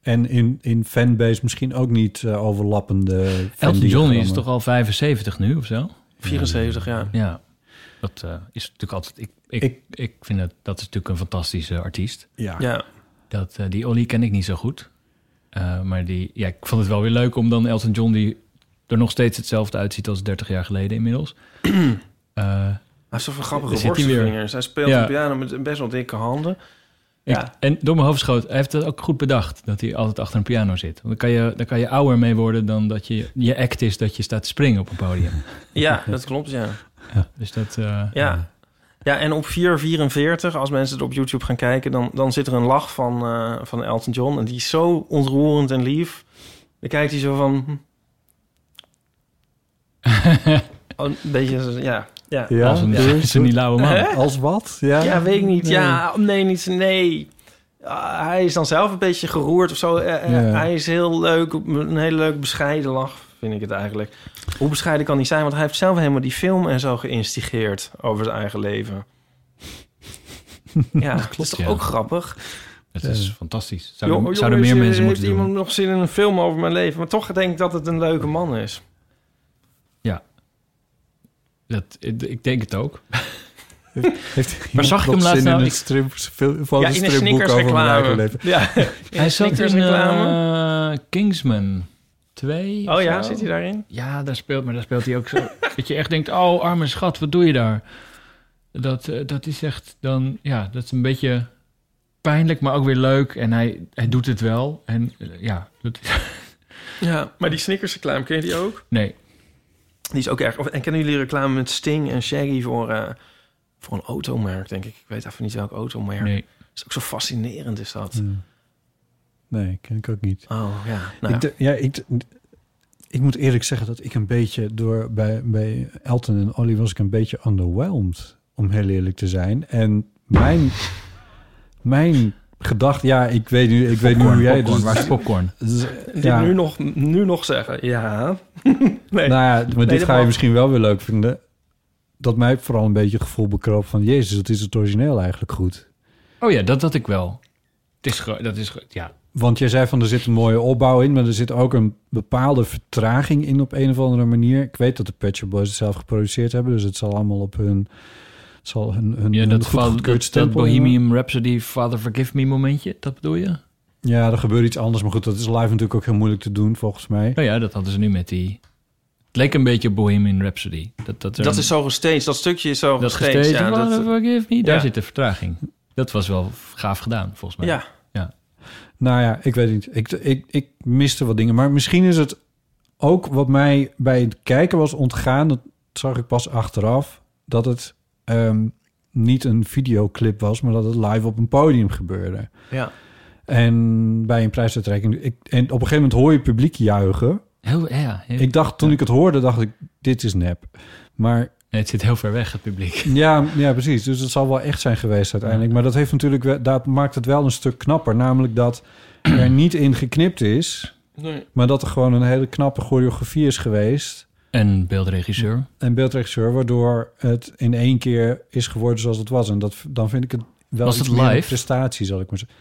En in, in fanbase misschien ook niet eh, overlappende Elton. John is toch al 75 nu of zo? 74 jaar. Ja, dat eh, is natuurlijk altijd... Ik, ik, Ik- ik, vind dat, dat is natuurlijk een fantastische artiest. Ja. Ja. Dat, eh, die Ollie ken ik niet zo goed. Eh, maar die, ja, ik vond het wel weer leuk om dan Elton John... die er nog steeds hetzelfde uitziet als 30 jaar geleden inmiddels. *clears throat* Eh, Hij heeft zoveel grappige worstelvingers. Hij speelt Ja. op piano met best wel dikke handen. Ja. En door mijn hoofd schoot, hij heeft het ook goed bedacht... dat hij altijd achter een piano zit. Want dan kan je, dan kan je ouder mee worden dan dat je, je act is... dat je staat te springen op een podium. *laughs* Ja, dat klopt, ja. Dus dat... eh, Ja. Ja, en op 4.44, als mensen het op YouTube gaan kijken... dan, dan zit er een lach van, eh, van Elton John. En die is zo ontroerend en lief. Dan kijkt hij zo van... *laughs* Oh, een beetje, ja. Ja, Ja, als een, die lauwe man. Als wat? Ja, ja weet ik niet. Nee. Ja, nee, niet. Nee. Ah, hij is dan zelf een beetje geroerd of zo. Eh, eh, Ja. Hij is heel leuk, op een hele leuk bescheiden lach, vind ik het eigenlijk. Hoe bescheiden kan hij zijn? Want hij heeft zelf helemaal die film en zo geïnstigeerd over zijn eigen leven. ja, *laughs* dat is toch ja. ook grappig? Het is Ja. fantastisch. Zouden, Joh, zouden jongens, meer eh, mensen moeten doen. iemand nog zin in een film over mijn leven? Maar toch denk ik dat het een leuke man is. Dat, ik denk het ook. Heeft Maar zag ik hem laatst nou? in Ik- strip, veel, Ja, in een Snickers over mijn eigen reclame. leven? Ja, *laughs* in Hij een zat in reclame. eh, Kingsman 2. Oh ja, zo. zit hij daarin? Ja, daar speelt, maar daar speelt hij ook zo. *laughs* dat je echt denkt, oh arme schat, wat doe je daar? Dat, eh, dat is echt dan, ja, dat is een beetje pijnlijk, maar ook weer leuk. En hij, hij doet het wel. En eh, ja, dat is, Ja, *laughs* maar die Snickers reclame, ken je die ook? nee. Die is ook erg... En kennen jullie reclame met Sting en Shaggy voor, eh, voor een automerk, denk ik? Ik weet even niet welk automerk. nee. is ook zo fascinerend, is dat. Nee, ken ik ook niet. Oh, ja. Nou, Ik, ja, ik, ik moet eerlijk zeggen dat ik een beetje door bij, bij Elton en Olly was ik een beetje underwhelmed, om heel eerlijk te zijn. En mijn, mijn gedachte, ja, ik weet nu, ik weet nu hoe jij popcorn, dus- waar is popcorn? *laughs* dus, dit nu, nog, nu nog zeggen, ja. *laughs* nee. Nou ja, maar dit ga je misschien wel weer leuk vinden. Dat mij vooral een beetje het gevoel bekroop van... Jezus, dat is het origineel eigenlijk goed. Oh ja, dat had ik wel. Het is, dat is, ja. Want jij zei van er zit een mooie opbouw in... maar er zit ook een bepaalde vertraging in op een of andere manier. Ik weet dat de Shop Boys het zelf geproduceerd hebben... dus het zal allemaal op hun... zal hun, hun, ja hun dat, goedkeurd dat, dat stempel Bohemian Rhapsody Father Forgive Me momentje, dat bedoel je? Ja, er gebeurt iets anders. Maar goed, dat is live natuurlijk ook heel moeilijk te doen, volgens mij. Nou ja, dat hadden ze nu met die... Het leek een beetje Bohemian Rhapsody. Dat, dat, er Dat een- is zo gesteeds. Dat stukje is zo dat Ja, Father dat, Forgive Me, daar ja. zit de vertraging. Dat was wel gaaf gedaan, volgens mij. ja. Nou ja, ik weet niet. Ik, ik, ik miste wat dingen. Maar misschien is het ook wat mij bij het kijken was ontgaan. Dat zag ik pas achteraf. Dat het ehm, niet een videoclip was, maar dat het live op een podium gebeurde. ja. En bij een prijsuitreiking. Ik, en op een gegeven moment hoor je publiek juichen. Heel, ja, heel- Ik dacht, toen ik het hoorde, dacht ik, dit is nep. Maar Nee, het zit heel ver weg, het publiek. *laughs* ja, ja, precies. Dus het zal wel echt zijn geweest uiteindelijk. Maar dat heeft natuurlijk, dat maakt het wel een stuk knapper. Namelijk dat er niet in geknipt is, Nee. maar dat er gewoon een hele knappe choreografie is geweest. En beeldregisseur. En beeldregisseur, waardoor het in één keer is geworden zoals het was. En dat, dan vind ik het wel Was iets het meer een live? prestatie, zal ik maar zeggen.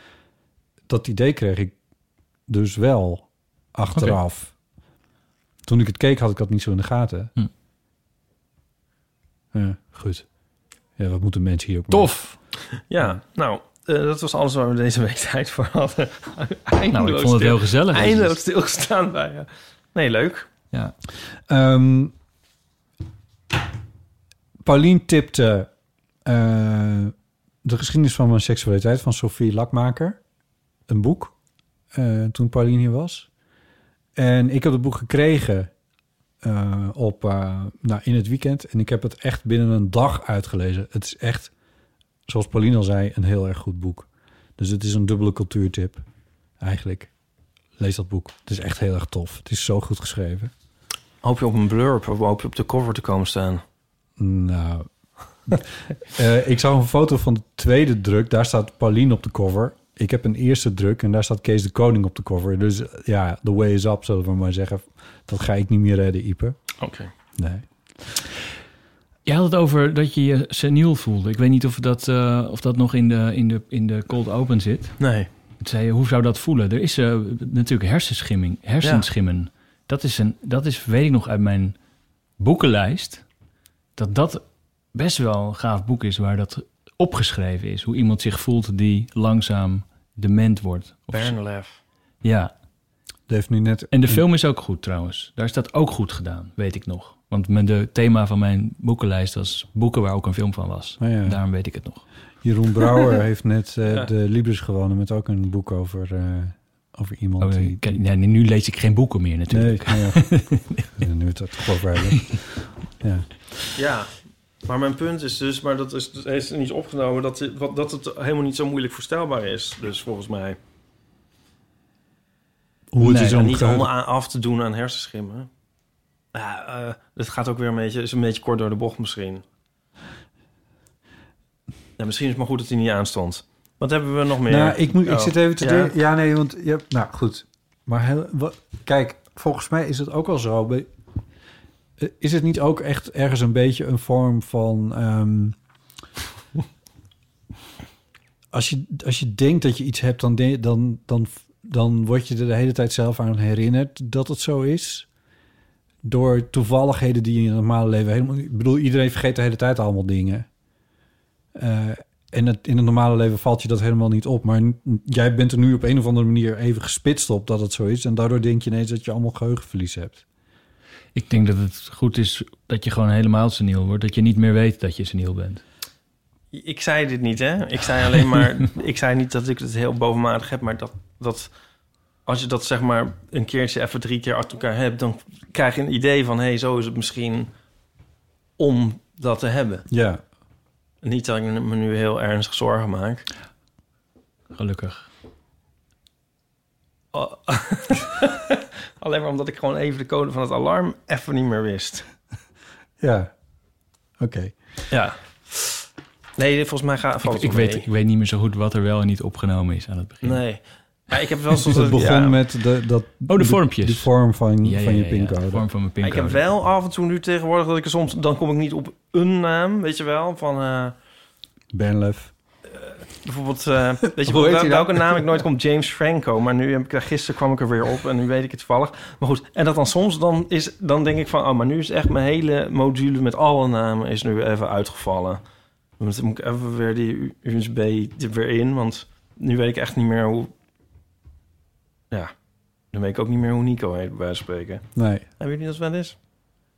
Dat idee kreeg ik dus wel achteraf. Toen ik het keek, had ik dat niet zo in de gaten. Hm. Ja, goed. Ja, wat moeten mensen hier ook mee? Tof! *laughs* Ja, nou, eh, dat was alles waar we deze week tijd voor hadden. Nou, ik vond het heel gezellig. Eindeloos stilgestaan bij je. Nee, leuk. Ja. Ehm Paulien tipte eh, de geschiedenis van mijn seksualiteit van Sophie Lakmaker. Een boek. eh, toen Paulien hier was. En ik heb het boek gekregen eh, op, nou, in het weekend. En ik heb het echt binnen een dag uitgelezen. Het is echt, zoals Paulien al zei, een heel erg goed boek. Dus het is een dubbele cultuurtip, eigenlijk. Lees dat boek. Het is echt heel erg tof. Het is zo goed geschreven. Hoop je op een blurb of hoop je op de cover te komen staan? Nou, *laughs* Eh, ik zag een foto van de tweede druk. Daar staat Pauline op de cover. Ik heb een eerste druk en daar staat Kees de Koning op de cover. Dus ja, the way is up, zullen we maar zeggen. Dat ga ik niet meer redden, Ipe. Oké. Nee. Je had het over dat je je seniel voelde. Ik weet niet of dat, eh, of dat nog in de, in, de, in de cold open zit. Nee. Toen zei je, hoe zou dat voelen? Er is eh, natuurlijk hersenschimming, hersenschimmen. Dat, is een, dat is, weet ik nog uit mijn boekenlijst... dat dat best wel een gaaf boek is waar dat opgeschreven is. Hoe iemand zich voelt die langzaam dement wordt. Bernlef. ja, Dat heeft nu net... en de film is ook goed trouwens. Daar is dat ook goed gedaan, weet ik nog. Want mijn de thema van mijn boekenlijst was boeken waar ook een film van was. Oh ja. Daarom weet ik het nog. Jeroen Brouwer *laughs* heeft net eh, Ja. de Libris gewonnen met ook een boek over, eh, over iemand Oh, die... ik ken- nee, nu lees ik geen boeken meer Nee, natuurlijk. *laughs* nou ja. nu het toch over hebben. Ja. Ja. Maar mijn punt is dus, maar dat is, dat is niet opgenomen, dat, wat- dat het helemaal niet zo moeilijk voorstelbaar is. Dus volgens mij. Hoe het Nee, is En om niet allemaal aan, af te doen aan hersenschimmen. Ja, eh het gaat ook weer een beetje, is een beetje kort door de bocht misschien. Ja, misschien is het maar goed dat hij niet aanstond. Wat hebben we nog meer? Nou, ik, moet, ik Oh, zit even te ja. denken. Ja, nee, want je hebt... Nou, goed. Maar heel, wat, kijk, volgens mij is het ook wel zo. Bij- eh, Is het niet ook echt ergens een beetje een vorm van... ehm, *laughs* als, je, als je denkt dat je iets hebt, dan, de- dan, dan, dan word je er de hele tijd zelf aan herinnerd dat het zo is. Door toevalligheden die je in het normale leven helemaal. Ik bedoel, iedereen vergeet de hele tijd allemaal dingen. Eh, en het, in het normale leven valt je dat helemaal niet op. Maar jij bent er nu op een of andere manier even gespitst op dat het zo is. En daardoor denk je ineens dat je allemaal geheugenverlies hebt. Ik denk dat het goed is dat je gewoon helemaal seniel wordt. Dat je niet meer weet dat je seniel bent. Ik zei dit niet, hè? Ik zei alleen maar... *laughs* ik zei niet dat ik het heel bovenmatig heb, maar dat... dat als je dat zeg maar een keertje even drie keer achter elkaar hebt... dan krijg je een idee van... hé, hey, zo is het misschien om dat te hebben. Ja, Niet dat ik me nu heel ernstig zorgen maak. Gelukkig. Oh. *laughs* Alleen maar omdat ik gewoon even de code van het alarm even niet meer wist. ja. Oké. Ja. Nee, volgens mij gaat Ik, het ik, weet, mee. ik weet niet meer zo goed wat er wel en niet opgenomen is aan het begin. Nee. Maar ik heb wel soms... Het begon ja, met de, dat, Oh, de vormpjes. De vorm van, Ja, ja, van je ja, ja, pincode. de vorm van mijn ik heb wel af en toe nu tegenwoordig dat ik er soms... Dan kom ik niet op een naam, weet je wel. Van eh, Benlef. bijvoorbeeld... eh, *laughs* weet je wel, hij welke naam ik nooit kom? James Franco. Maar nu heb ik daar gisteren kwam ik er weer op. En nu weet ik het toevallig. Maar goed, en dat dan soms dan is... Dan denk ik van... Oh, maar nu is echt mijn hele module met alle namen... is nu even uitgevallen. Dan moet ik even weer die USB er weer in. Want nu weet ik echt niet meer hoe... Ja, dan weet ik ook niet meer hoe Nico heet, bij wijze van spreken. Nee. Hebben jullie dat wel eens?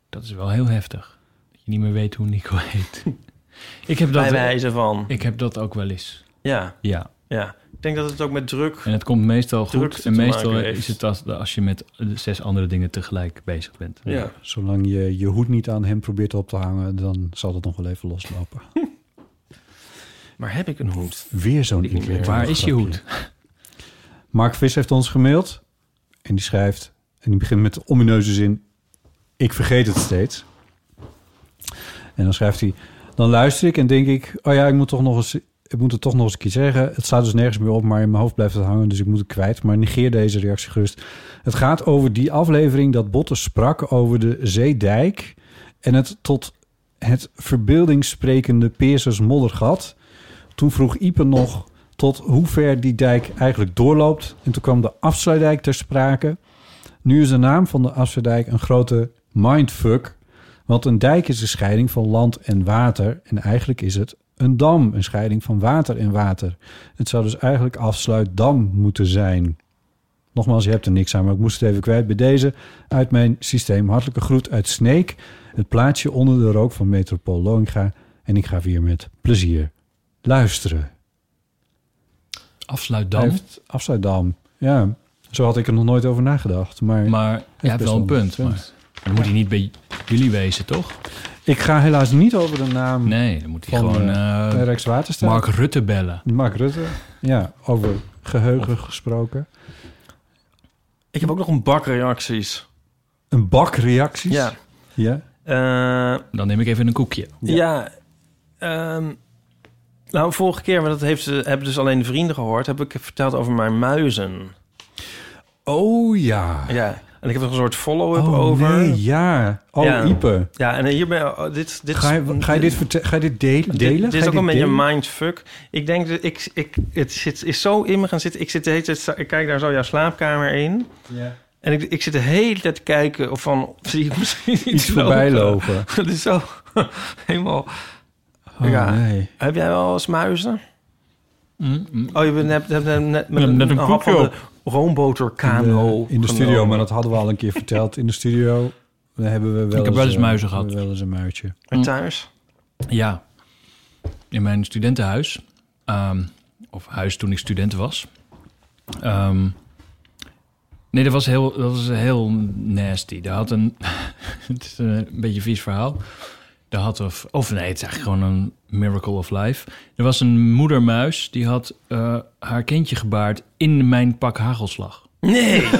Dat is wel heel heftig. Dat je niet meer weet hoe Nico heet. *laughs* ik, heb Bij dat, wijze van. ik heb dat ook wel eens. Ja, Ja. ja. Ik denk dat het ook met druk... En het komt meestal goed. te En meestal is het als, als je met zes andere dingen tegelijk bezig bent. Ja. Zolang je je hoed niet aan hem probeert op te hangen, dan zal het nog wel even loslopen. *laughs* Maar heb ik een hoed? Weer zo'n Ik niet meer. irritant Waar is je hoed? Mark Vis heeft ons gemaild. En die schrijft, en die begint met de omineuze zin... Ik vergeet het steeds. En dan schrijft hij... Dan luister ik en denk ik... Oh ja, ik moet, toch nog eens, ik moet het toch nog eens een keer zeggen. Het staat dus nergens meer op, maar in mijn hoofd blijft het hangen. Dus ik moet het kwijt. Maar negeer deze reactie gerust. Het gaat over die aflevering dat Botte sprak over de Zeedijk... en het tot het verbeeldingssprekende Peersers moddergat. Toen vroeg Ipe nog tot hoe ver die dijk eigenlijk doorloopt. En toen kwam de afsluitdijk ter sprake. Nu is de naam van de afsluitdijk een grote mindfuck. Want een dijk is een scheiding van land en water. En eigenlijk is het een dam, een scheiding van water en water. Het zou dus eigenlijk afsluitdam moeten zijn. Nogmaals, je hebt er niks aan, maar ik moest het even kwijt. Bij deze uit mijn systeem. Hartelijke groet uit Sneek. Het plaatsje onder de rook van Metropool Loinga. En ik ga weer met plezier luisteren. Afsluit Hij dan. heeft Afsluitdam. Ja, zo had ik er nog nooit over nagedacht. Maar, Maar je hebt wel een punt. punt. Maar dan moet hij niet bij jullie wezen, toch? ik ga helaas niet over de naam Nee, dan moet hij van gewoon eh, eh, Rijkswaterstaat. Mark Rutte bellen. Mark Rutte. Ja, over geheugen gesproken. Ik heb ook nog een bak reacties. Een bak reacties. Ja. Ja. Eh, Dan neem ik even een koekje. ja. ehm, nou, vorige keer, maar dat heeft, ze- hebben dus alleen de vrienden gehoord... heb ik verteld over mijn muizen. Oh ja. Ja. En ik heb er een soort follow-up oh, over. nee, ja. Oh, Ja. Ipe. Ja, en hier ben oh, dit, dit Ga je, ga je dit, ga je dit delen? Dit, delen? dit is ook een beetje mindfuck. Ik denk dat ik, ik, het zit, is zo in me gaan zitten. Ik zit de hele tijd, ik kijk daar zo jouw slaapkamer in. Ja. En ik, ik zit de hele tijd te kijken of van, zie ik misschien iets, Iets voorbij lopen. *laughs* Dat is zo *laughs* helemaal... Oh, Ja. nee. Heb jij wel eens muizen? Mm, mm. Oh, je bent net, net, net, net met een, net een een hap van de roomboterkano In de, in de studio, maar dat hadden we al een keer verteld. In de studio we hebben we wel Ik heb wel eens eh, muizen gehad. Wel eens een muisje. En thuis? Ja, in mijn studentenhuis, ehm, of huis toen ik student was. Ehm, nee, dat was heel, dat was heel nasty. Daar had een, *laughs* het is een beetje een vies verhaal. Daar had of, of nee, het is eigenlijk gewoon een miracle of life. Er was een moedermuis die had eh, haar kindje gebaard in mijn pak hagelslag. Nee! *laughs*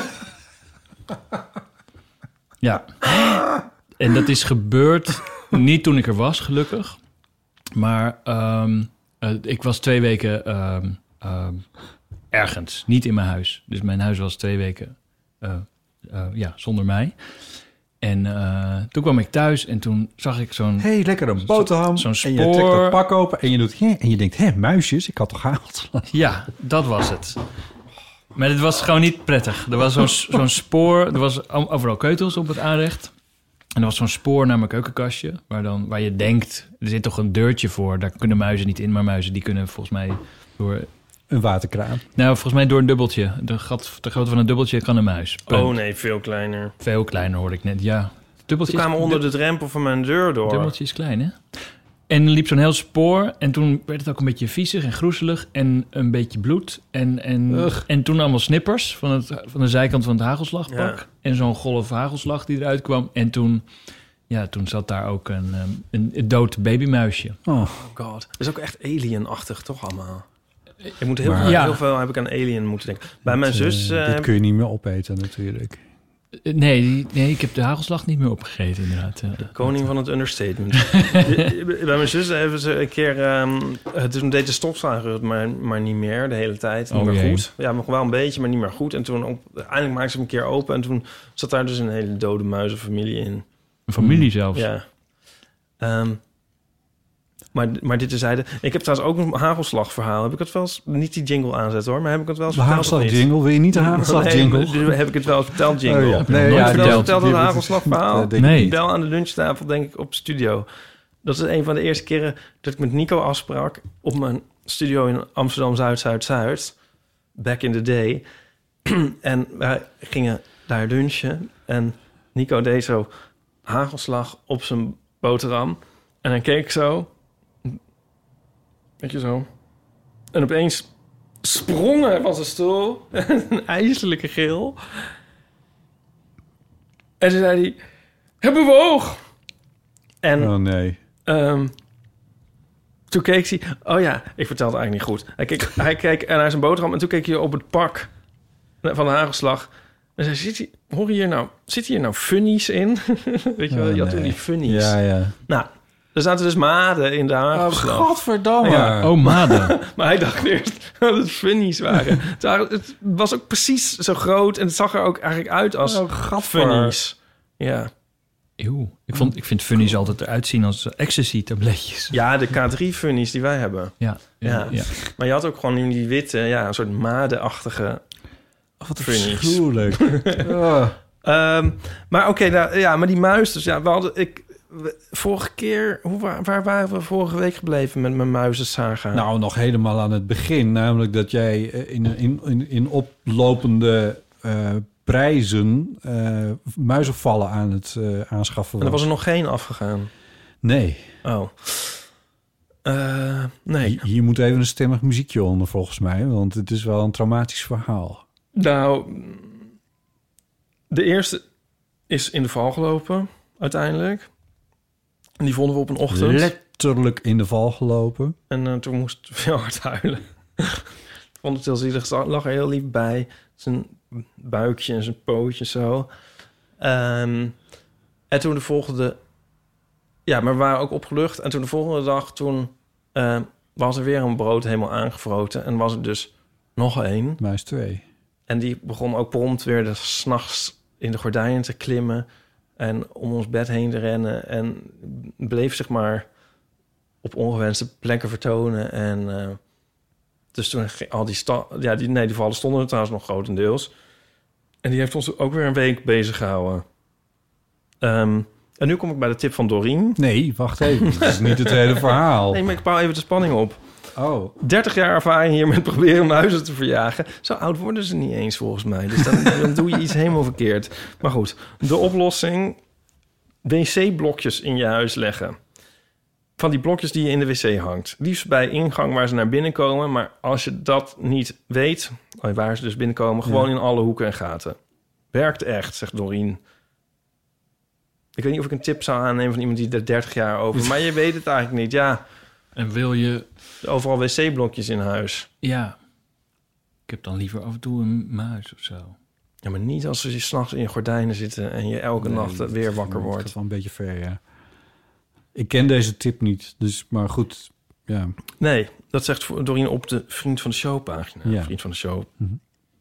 Ja. En dat is gebeurd niet toen ik er was, gelukkig. Maar ehm, eh, ik was twee weken ehm, ehm, ergens, niet in mijn huis. Dus mijn huis was twee weken eh, ja, zonder mij. En eh, toen kwam ik thuis en toen zag ik zo'n... Hé, hey, lekker een boterham. zo'n En je trekt spoor. dat pak open en je doet... hè, en je denkt, hé, muisjes, ik had toch gehaald? *laughs* Ja, dat was het. Maar het was gewoon niet prettig. Er was zo'n zo'n spoor, er was overal keutels op het aanrecht. En er was zo'n spoor naar mijn keukenkastje, waar, dan, waar je denkt, er zit toch een deurtje voor. Daar kunnen muizen niet in, maar muizen die kunnen volgens mij door... Een waterkraan. Nou, volgens mij door een dubbeltje. De, gat, de grootte van een dubbeltje kan een muis. Punt. Oh nee, veel kleiner. Veel kleiner hoorde ik net, ja. Dubbeltje, kwamen is- onder de drempel van mijn deur door. dubbeltje is klein, hè? En er liep zo'n heel spoor. En toen werd het ook een beetje viezig en groezelig. En een beetje bloed. En, en, Ugh. en toen allemaal snippers van, het, van de zijkant van het hagelslagpak. Ja. En zo'n golf hagelslag die eruit kwam. En toen, ja, toen zat daar ook een, ehm, een, een dood babymuisje. Oh, Oh god. Dat is ook echt alien-achtig, toch allemaal? Ik moet heel, Maar- veel, Ja. heel veel heb ik aan alien moeten denken. Bij mijn dit, zus... eh, eh, dit kun je niet meer opeten natuurlijk. Eh, Nee, nee, ik heb de hagelslag niet meer opgegeten inderdaad. Eh, Koning van het understatement. *laughs* Bij mijn zus hebben ze een keer... ehm toen deed de stofzuiger het maar, maar niet meer de hele tijd. Niet Oh, meer jee. goed. Ja, nog wel een beetje, maar niet meer goed. En toen op, eindelijk maakte ze hem een keer open. En toen zat daar dus een hele dode muizenfamilie in. Een familie zelfs. Ja. Ehm, maar, maar dit terzijde. Ik heb trouwens ook een hagelslagverhaal. Heb ik het wel eens... Niet die jingle aanzetten hoor, maar heb ik het wel eens De verteld hagelslag jingle, wil je niet de hagelslag Nee, jingle? nu heb ik het wel eens verteld, jingle. Oh, ja. Nee, ja, verteld, verteld die- hagelslagverhaal? Nee. Bel aan de lunchtafel, denk ik, op studio. Dat is een van de eerste keren dat ik met Nico afsprak... op mijn studio in Amsterdam Zuid-Zuid-Zuid. Back in the day. *clears throat* en wij gingen daar lunchen. En Nico deed zo hagelslag op zijn boterham. En dan keek ik zo. Weet je zo. En opeens sprong hij van zijn stoel. *laughs* een ijselijke gil. En toen zei hij... Het bewoog! En Oh nee. Ehm, toen keek hij... Oh ja, ik vertelde het eigenlijk niet goed. Hij keek, hij keek naar zijn boterham en toen keek hij op het pak van de hagelslag. En zei, zit hier, hoor je hier nou, zit hier nou funnies in? *laughs* Weet je wel, Oh, je had toen die funnies. Ja, ja. Nou, er zaten dus maden in de hagelslag. Oh, godverdamme. Ja. *laughs* Oh, maden. *laughs* Maar hij dacht eerst dat het funnies *laughs* waren. het, was ook precies zo groot en het zag er ook eigenlijk uit als Oh, funnies. Ja. Eeuw. Ik, vond, ik vind funnies altijd eruit zien als ecstasy-tabletjes. ja, de K3-funnies die wij hebben. Ja, ja, Ja. ja. Maar je had ook gewoon in die witte, ja, een soort madeachtige Oh, wat Funnies. afschuwelijk. oh. Ehm, maar oké, nou, ja, maar die muis dus. Ja, we hadden... Ik, vorige keer... Hoe, waar, waren we vorige week gebleven met mijn muizensaga? Nou, nog helemaal aan het begin. Namelijk dat jij eh, in, in, in, in oplopende eh, prijzen eh muizenvallen aan het aanschaffen en er was. was er nog geen afgegaan. Nee. Oh. Nee. Hier, hier moet even een stemmig muziekje onder volgens mij. Want het is wel een traumatisch verhaal. Nou, de eerste is in de val gelopen, uiteindelijk. En die vonden we op een ochtend. Letterlijk in de val gelopen. En eh, toen moest ik veel hard huilen. *laughs* vond het heel zielig. Ze lag er heel lief bij. Zijn buikje en zijn pootje zo. Ehm, en toen de volgende... Ja, maar we waren ook opgelucht. En toen de volgende dag, toen eh, was er weer een brood helemaal aangevroten. En was er dus nog één. Muis 2. En die begon ook prompt weer de s'nachts in de gordijnen te klimmen. En om ons bed heen te rennen. En bleef zich maar op ongewenste plekken vertonen. En eh, dus toen al die, sta ja, die, nee, die vallen stonden er trouwens nog grotendeels. En die heeft ons ook weer een week bezig gehouden. Ehm, en nu kom ik bij de tip van Doreen. Nee, wacht even. Dat is niet het hele verhaal. Nee, maar ik bouw even de spanning op. Oh, 30 jaar ervaring hier met proberen muizen te verjagen. Zo oud worden ze niet eens volgens mij. Dus dan, dan doe je iets helemaal verkeerd. Maar goed, de oplossing... wc-blokjes in je huis leggen. Van die blokjes die je in de wc hangt. Liefst bij ingang waar ze naar binnen komen. Maar als je dat niet weet, oh, waar ze dus binnenkomen... gewoon in alle hoeken en gaten. Werkt echt, zegt Doreen. Ik weet niet of ik een tip zou aannemen van iemand die er 30 jaar over... *laughs* maar je weet het eigenlijk niet. Ja, En wil je... overal wc-blokjes in huis. Ja. Ik heb dan liever af en toe een muis of zo. Ja, maar niet als je s'nachts in je gordijnen zitten en je elke Nee, nacht weer wakker Dat wordt. gaat wel een beetje ver, ja. Ik ken deze tip niet, dus maar goed. Ja, Nee, dat zegt Doreen op de Vriend van de Show pagina. Ja. Vriend van de Show Mhm.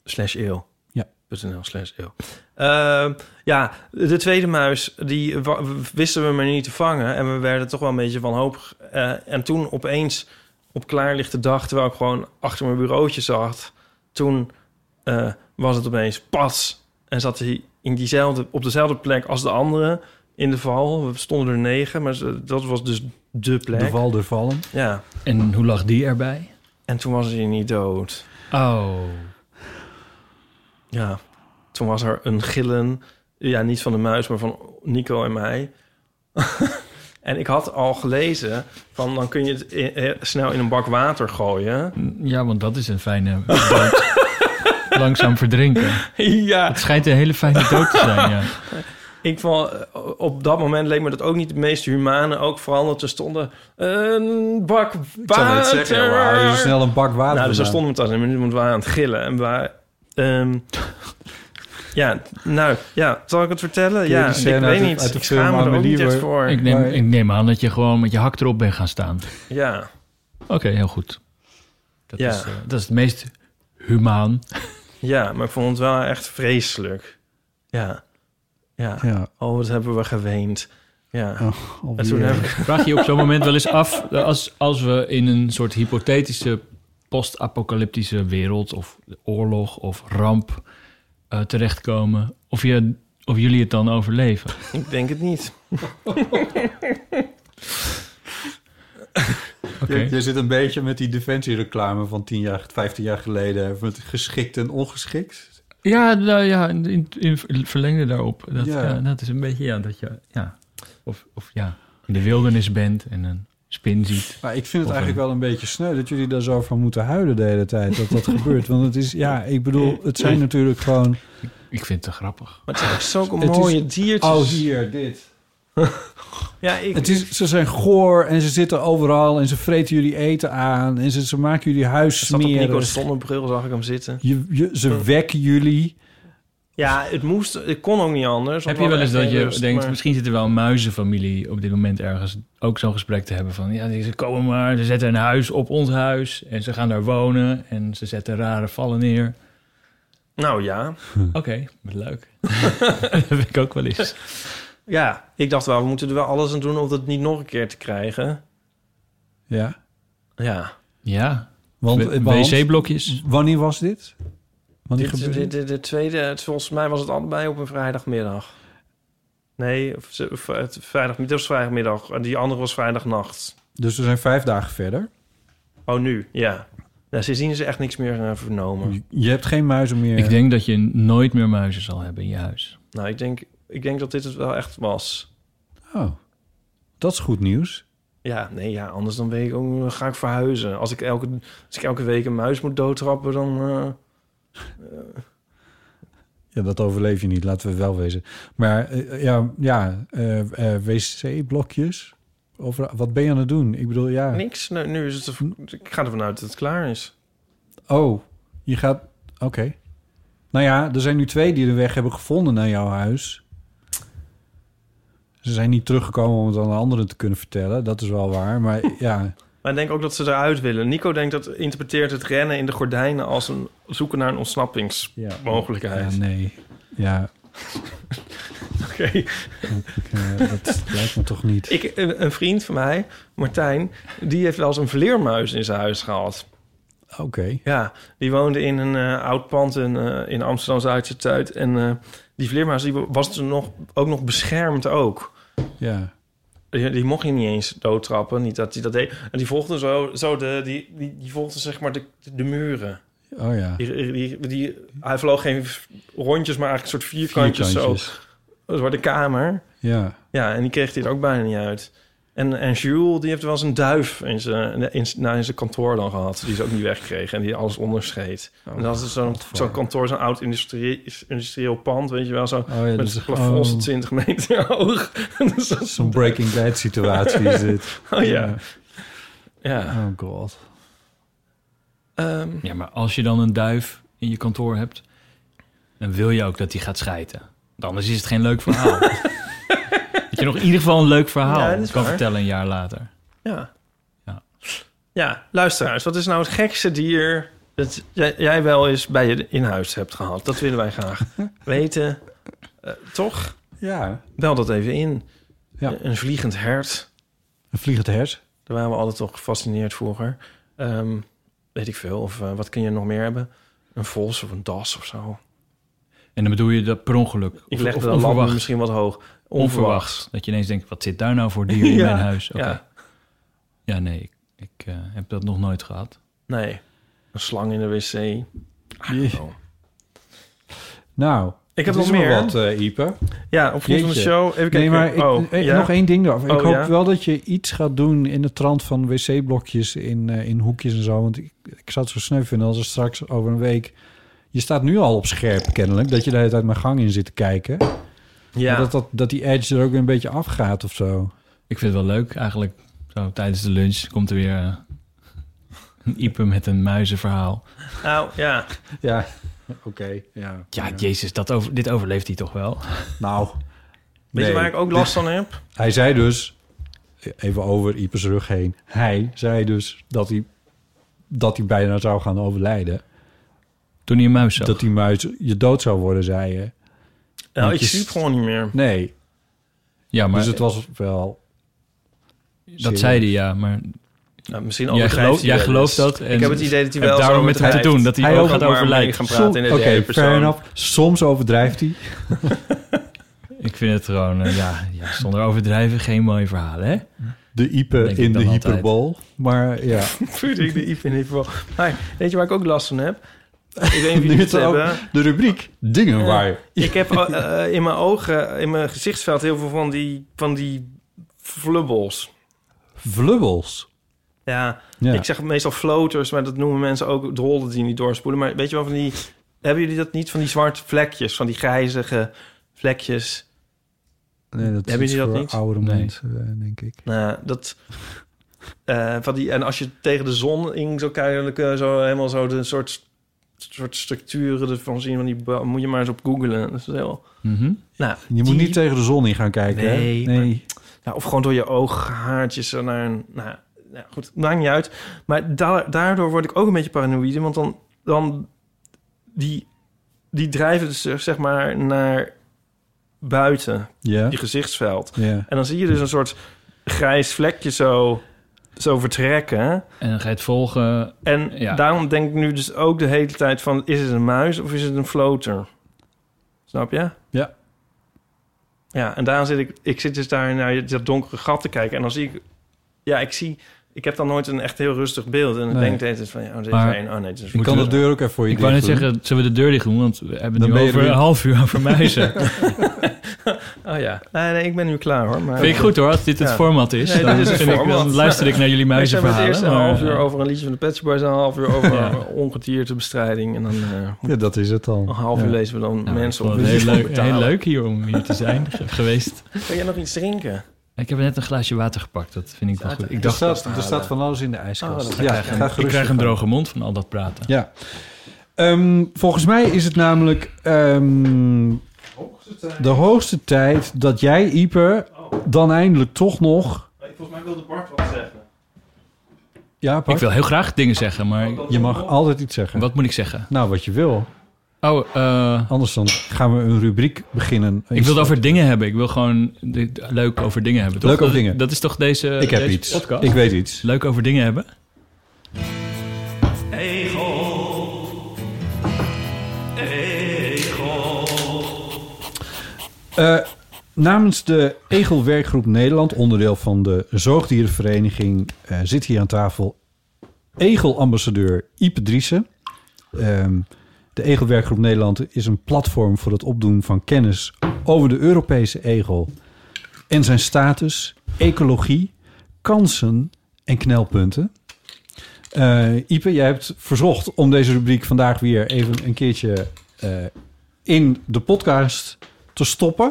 slash eeuw. Ja. slash eeuw. Ehm, ja, de tweede muis, die wisten we maar niet te vangen. En we werden toch wel een beetje wanhopig. Eh en toen opeens, op klaarlichte dag... terwijl ik gewoon achter mijn bureautje zat... toen eh, was het opeens pas. En zat hij in diezelfde, op dezelfde plek als de andere in de val. We stonden er negen, maar ze- dat was dus de plek. De val der vallen. Ja, En hoe lag die erbij? en toen was hij niet dood. Oh. Ja, toen was er een gillen. Ja, niet van de muis, maar van Nico en mij. *laughs* en ik had al gelezen van dan kun je het i- eh, snel in een bak water gooien. Ja, want dat is een fijne dood. *laughs* Langzaam verdrinken. ja, Het schijnt een hele fijne dood te zijn, ja. *laughs* ik vond eh, op dat moment leek me dat ook niet het meest humane. Ook vooral dat er stonden een bak Ik zou net water. zeggen, waar zo snel een bak water Nou, dus daar stonden we het als een minuut, want we waren aan het gillen. En we, ehm, ja, nou, ja, zal ik het vertellen? Ja, ik weet uit niet. uit de ik schaam me er ook Amelie niet echt waar- voor. Ik neem, Maar- ik neem aan dat je gewoon met je hak erop bent gaan staan. Ja, Oké, heel goed. Dat, Ja. is, eh, dat is het meest humaan. ja, maar ik vond het wel echt vreselijk. Ja, ja. Ja, Oh, wat hebben we geweend. Ja. oh, en toen heb ik... Vraag je op zo'n moment wel eens af, als, als we in een soort hypothetische post-apocalyptische wereld of oorlog of ramp eh, terechtkomen, of, je, of jullie het dan overleven? *laughs* Ik denk het niet. *laughs* Oké. Je, je zit een beetje met die defensiereclame van 10 jaar, 15 jaar geleden. Met geschikt en ongeschikt. Ja, nou ja, in, in, in verlengde daarop. Dat, Ja. ja. dat is een beetje, ja, dat je, ja, of, of ja, in de wildernis bent en een spin ziet. Maar ik vind het eigenlijk een- wel een beetje sneu dat jullie daar zo van moeten huilen de hele tijd. Dat dat gebeurt. Want het is, ja, ik bedoel, het zijn natuurlijk gewoon... Ik vind het te grappig. Maar het zijn ook is- mooie diertjes. Oh, hier, dit. *laughs* Ja, ik... Het is, ze zijn goor en ze zitten overal en ze vreten jullie eten aan. En ze, ze maken jullie huis zat op Nico's zonnebril, zag ik hem zitten. Je, je, ze wekken jullie. Ja, het moest... Het kon ook niet anders. Heb je we wel eens dat je denkt, maar- misschien zit er wel een muizenfamilie op dit moment ergens ook zo'n gesprek te hebben van, ja, ze komen maar, ze zetten een huis op ons huis en ze gaan daar wonen en ze zetten rare vallen neer. Nou ja. *laughs* Oké, leuk. *laughs* dat vind ik ook wel eens. *laughs* Ja, ik dacht wel, we moeten er wel alles aan doen om het niet nog een keer te krijgen. Ja. Ja. Ja, want- wc-blokjes. wanneer was dit? Wanneer Dit, gebeurde dit, dit? dit- de tweede, het, volgens mij was het allebei op een vrijdagmiddag. Nee, vrijdag, dit was vrijdagmiddag. En die andere was vrijdagnacht. Dus we zijn vijf dagen verder. Oh, nu, ja. Nou, sindsdien is er echt niks meer eh, vernomen. Je- Je hebt geen muizen meer. Ik denk dat je nooit meer muizen zal hebben in je huis. Nou, ik denk, ik denk dat dit het wel echt was. Oh, dat is goed nieuws. Ja, nee, ja, anders dan weet ik ook, ga ik verhuizen. Als ik elke, als ik elke week een muis moet doodtrappen, dan... eh, Ja, dat overleef je niet, laten we wel wezen. Maar eh, ja, ja eh, eh, wc-blokjes. Over, wat ben je aan het doen? Ik bedoel, ja. niks. Nu, nu is het... Ik ga ervan uit dat het klaar is. Oh, je gaat... Oké. Nou ja, er zijn nu twee die de weg hebben gevonden naar jouw huis. Ze zijn niet teruggekomen om het aan de anderen te kunnen vertellen. Dat is wel waar. Maar *laughs* ja, Maar ik denk ook dat ze eruit willen. Nico denkt dat interpreteert het rennen in de gordijnen als een zoeken naar een ontsnappingsmogelijkheid. ja nee. Ja, *laughs* Oké. ik, eh, dat lijkt me toch niet. Ik, een, een vriend van mij, Martijn, die heeft wel eens een vleermuis in zijn huis gehad. Oké. Ja, die woonde in een eh, oud pand in, eh, in Amsterdam Zuid-Zuid. En die vleermuis die was toen nog, ook nog beschermd ook. Ja. Die, die mocht je niet eens doodtrappen, niet dat hij dat deed. En die volgde zo, zo de, die, die, die volgde zeg maar de, de muren. Oh ja. Die, die, die, hij vloog geen rondjes, maar eigenlijk een soort vierkantjes, Vierkantjes. zo door de kamer. Ja. Ja, en die kreeg hij er ook bijna niet uit. En, en Jules, die heeft wel eens een duif in zijn, in, nou, in zijn kantoor dan gehad. Die ze ook niet wegkreeg en die alles onderscheet. Oh, en dat is zo'n zo'n kantoor, zo'n oud industrie, industrieel pand, weet je wel. Zo, Oh ja, met dus, het plafond oh, 20 meter *laughs* hoog. Dat is- Zo'n Breaking Bad situatie is dit. *laughs* Oh ja. ja. Oh god. Ehm, Ja, maar als je dan een duif in je kantoor hebt, dan wil je ook dat die gaat schijten. Anders is het geen leuk verhaal. *laughs* dat je nog in ieder geval een leuk verhaal Ja, kan waar. vertellen een jaar later. ja. Ja. Ja, luisteraars, wat is nou het gekste dier dat jij, jij wel eens bij je in huis hebt gehad. Dat willen wij graag *laughs* weten. Eh, toch? Ja. Bel dat even in. Ja. Een vliegend hert. Een vliegend hert. Daar waren we altijd toch gefascineerd vroeger. Ehm, weet ik veel. Of eh, wat kun je nog meer hebben? Een vos of een das of zo. En dan bedoel je dat per ongeluk? Ik leg of de lamp misschien wat hoog. Onverwachts. Dat je ineens denkt, wat zit daar nou voor dier *laughs* in Ja, mijn huis? Ja, Ja, nee, ik, ik eh, heb dat nog nooit gehad. nee. Een slang in de wc. Jee. Oh. Nou, Ik heb nog meer. wat, eh Ipe. Ja, op van de show. Even kijken. Nee, maar ik, oh, eh, ja? nog één ding daarover. ik Oh, hoop ja? wel dat je iets gaat doen in de trant van wc-blokjes in, in hoekjes en zo. Want ik, ik zou het zo sneu vinden als er straks over een week... Je staat nu al op scherp kennelijk, dat je de hele tijd mijn gang in zit te kijken. Ja. Dat, dat, dat die edge er ook weer een beetje afgaat of zo. Ik vind het wel leuk eigenlijk. Zo tijdens de lunch komt er weer eh, een Ipe met een muizenverhaal. Nou, ja. *laughs* Ja, oké. ja, Ja, jezus, dat over, dit overleeft hij toch wel? Nou, Weet je waar ik ook last van heb? Hij zei dus, even over Ipes rug heen. Hij zei dus dat hij, dat hij bijna zou gaan overlijden. Toen hij een muis zag. Dat die muis je dood zou worden, zei je. Nou, ik je sliep s- gewoon niet meer. Nee, ja, maar dus het was wel... dat zei hij, ja. Maar Nou, misschien jij, overdrijft gelooft, hij jij gelooft dat. En ik heb het idee dat hij wel daarom met hem te doen. Dat hij, Hij ook ook gaat maar mee overlijden. gaan praten in de Oké, derde fair persoon. enough. Soms overdrijft hij. *laughs* Ik vind het gewoon, eh, ja, ja, zonder overdrijven geen mooie verhalen, hè? *laughs* De Ipe in de hyperbol. Maar ja, ik de Yves in ieder geval. Maar weet je waar ik ook last van heb? Ik weet niet *laughs* het hebben. de rubriek dingen waar... Ik heb eh, eh, in mijn ogen, in mijn gezichtsveld heel veel van die, van die flubbels. Vlubbels. Ja, Ja. ik zeg meestal floaters, maar dat noemen mensen ook drollen die niet doorspoelen. Maar weet je wel van die... Hebben jullie dat niet? Van die zwarte vlekjes, van die grijzige vlekjes. Nee, dat Hebben jullie dat niet? oudere Nee. mensen, eh, denk ik. Nou, dat... van die, en als je tegen de zon in zo keihard, eh, zo helemaal zo de soort, soort structuren ervan zien, van die, moet je maar eens op googlen. Dat is heel... Mhm. Nou, Je moet niet tegen de zon in gaan kijken. hè? Nee, nee. Nou, of gewoon door je ooghaartjes naar een... Nou, nou goed, maakt niet uit. Maar da- daardoor word ik ook een beetje paranoïde. Want dan... dan die, die drijven dus eh, zeg maar naar buiten, Ja. je gezichtsveld. En dan zie je dus een soort grijs vlekje zo, zo vertrekken. En dan ga je het volgen. En Ja. daarom denk ik nu dus ook de hele tijd van... is het een muis of is het een floater? Snap je? Ja. Ja, en daarom zit ik... Ik zit dus daar naar dat donkere gat te kijken. En dan zie ik... Ja, ik zie... Ik heb dan nooit een echt heel rustig beeld. En dan Nee. denk ik van... Ja, oh, dit is Maar- één. Oh nee, dit is Ik kan de deur ook even voor je Ik wou net zeggen, zullen we de deur dicht doen? Want we hebben Dan nu over er een half uur over *laughs* muizen. Oh ja. Nee, nee, ik ben nu klaar hoor. Maar, Vind ik goed hoor, als dit het format is. Nee, dan, dit is het vind ik, dan luister ik naar jullie het muizenverhalen. eerst een half uur over een liedje van de Pet Shop Boys... en een half uur over Ja. ongediertebestrijding. En dan eh, Ja, dat is het al. een half uur Ja. lezen we dan nou, mensen op heel leuk, heel leuk hier om hier te zijn ge- geweest. Kan jij nog iets drinken? Ik heb net een glaasje water gepakt, dat vind ik wel goed. Ik Er dacht, staat, halen. er staat van alles in de Oh, ijskast. dat ja, krijg ik krijg een droge mond van al dat praten. Ja. Ehm, volgens mij is het namelijk ehm, de hoogste tijd dat jij, Ieper, dan eindelijk toch nog... Volgens mij wilde Bart wat zeggen. Ja, Ik Bart, wil heel graag dingen zeggen, maar je mag altijd iets zeggen. wat moet ik zeggen? Nou, wat je wil. Oh, eh, Anders dan gaan we een rubriek beginnen. ik wil het over dingen hebben. Ik wil gewoon dit- leuk over dingen hebben. Toch? Leuk over Dat- dingen. Dat is toch deze, Ik heb deze iets. podcast? Ik weet iets. Leuk over dingen hebben? Eh, namens de Egelwerkgroep Nederland, onderdeel van de Zoogdierenvereniging, eh, zit hier aan tafel Egelambassadeur Ipe Driessen. Ehm, de Egelwerkgroep Nederland is een platform voor het opdoen van kennis over de Europese egel en zijn status, ecologie, kansen en knelpunten. Eh Ipe, jij hebt verzocht om deze rubriek vandaag weer even een keertje eh, in de podcast te stoppen.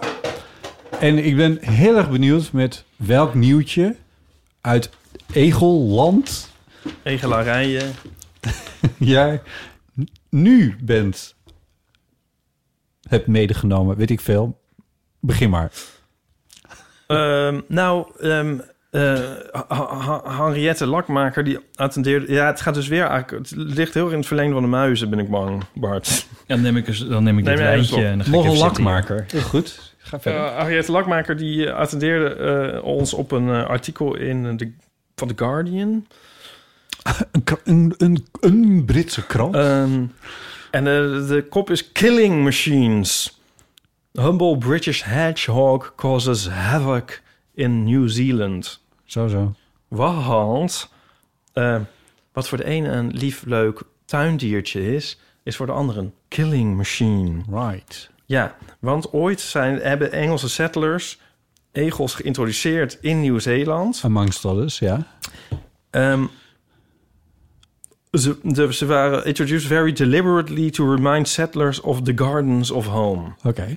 En ik ben heel erg benieuwd met welk nieuwtje uit Egelland Egelarijen. *laughs* jij nu bent hebt medegenomen. Weet ik veel. Begin maar. Ehm, nou, ehm, eh, Henriette Lakmaker, die attendeerde... Ja, het gaat dus weer eigenlijk... Het ligt heel erg in het verlengde van de muizen, ben ik bang, Bart. Dan neem ik, eens- dan neem ik Neem dit lijntje en dan ga Nog lakmaker. Heel goed. Ga verder. Uh, Henriette Lakmaker, die eh, attendeerde eh, ons op een eh, artikel in eh, de, van The Guardian... *laughs* een, een, een, Britse krant. Ehm, en de, de kop is Killing Machines. Humble British hedgehog causes havoc in New Zealand. zo, zo. Want eh, wat voor de ene een lief, leuk tuindiertje is... is voor de andere een killing machine. Right. Ja, want ooit zijn, hebben Engelse settlers egels geïntroduceerd in Nieuw-Zeeland. Amongst others, ja. Ehm, ze, de- ze waren introduced very deliberately to remind settlers of the gardens of home. Oké.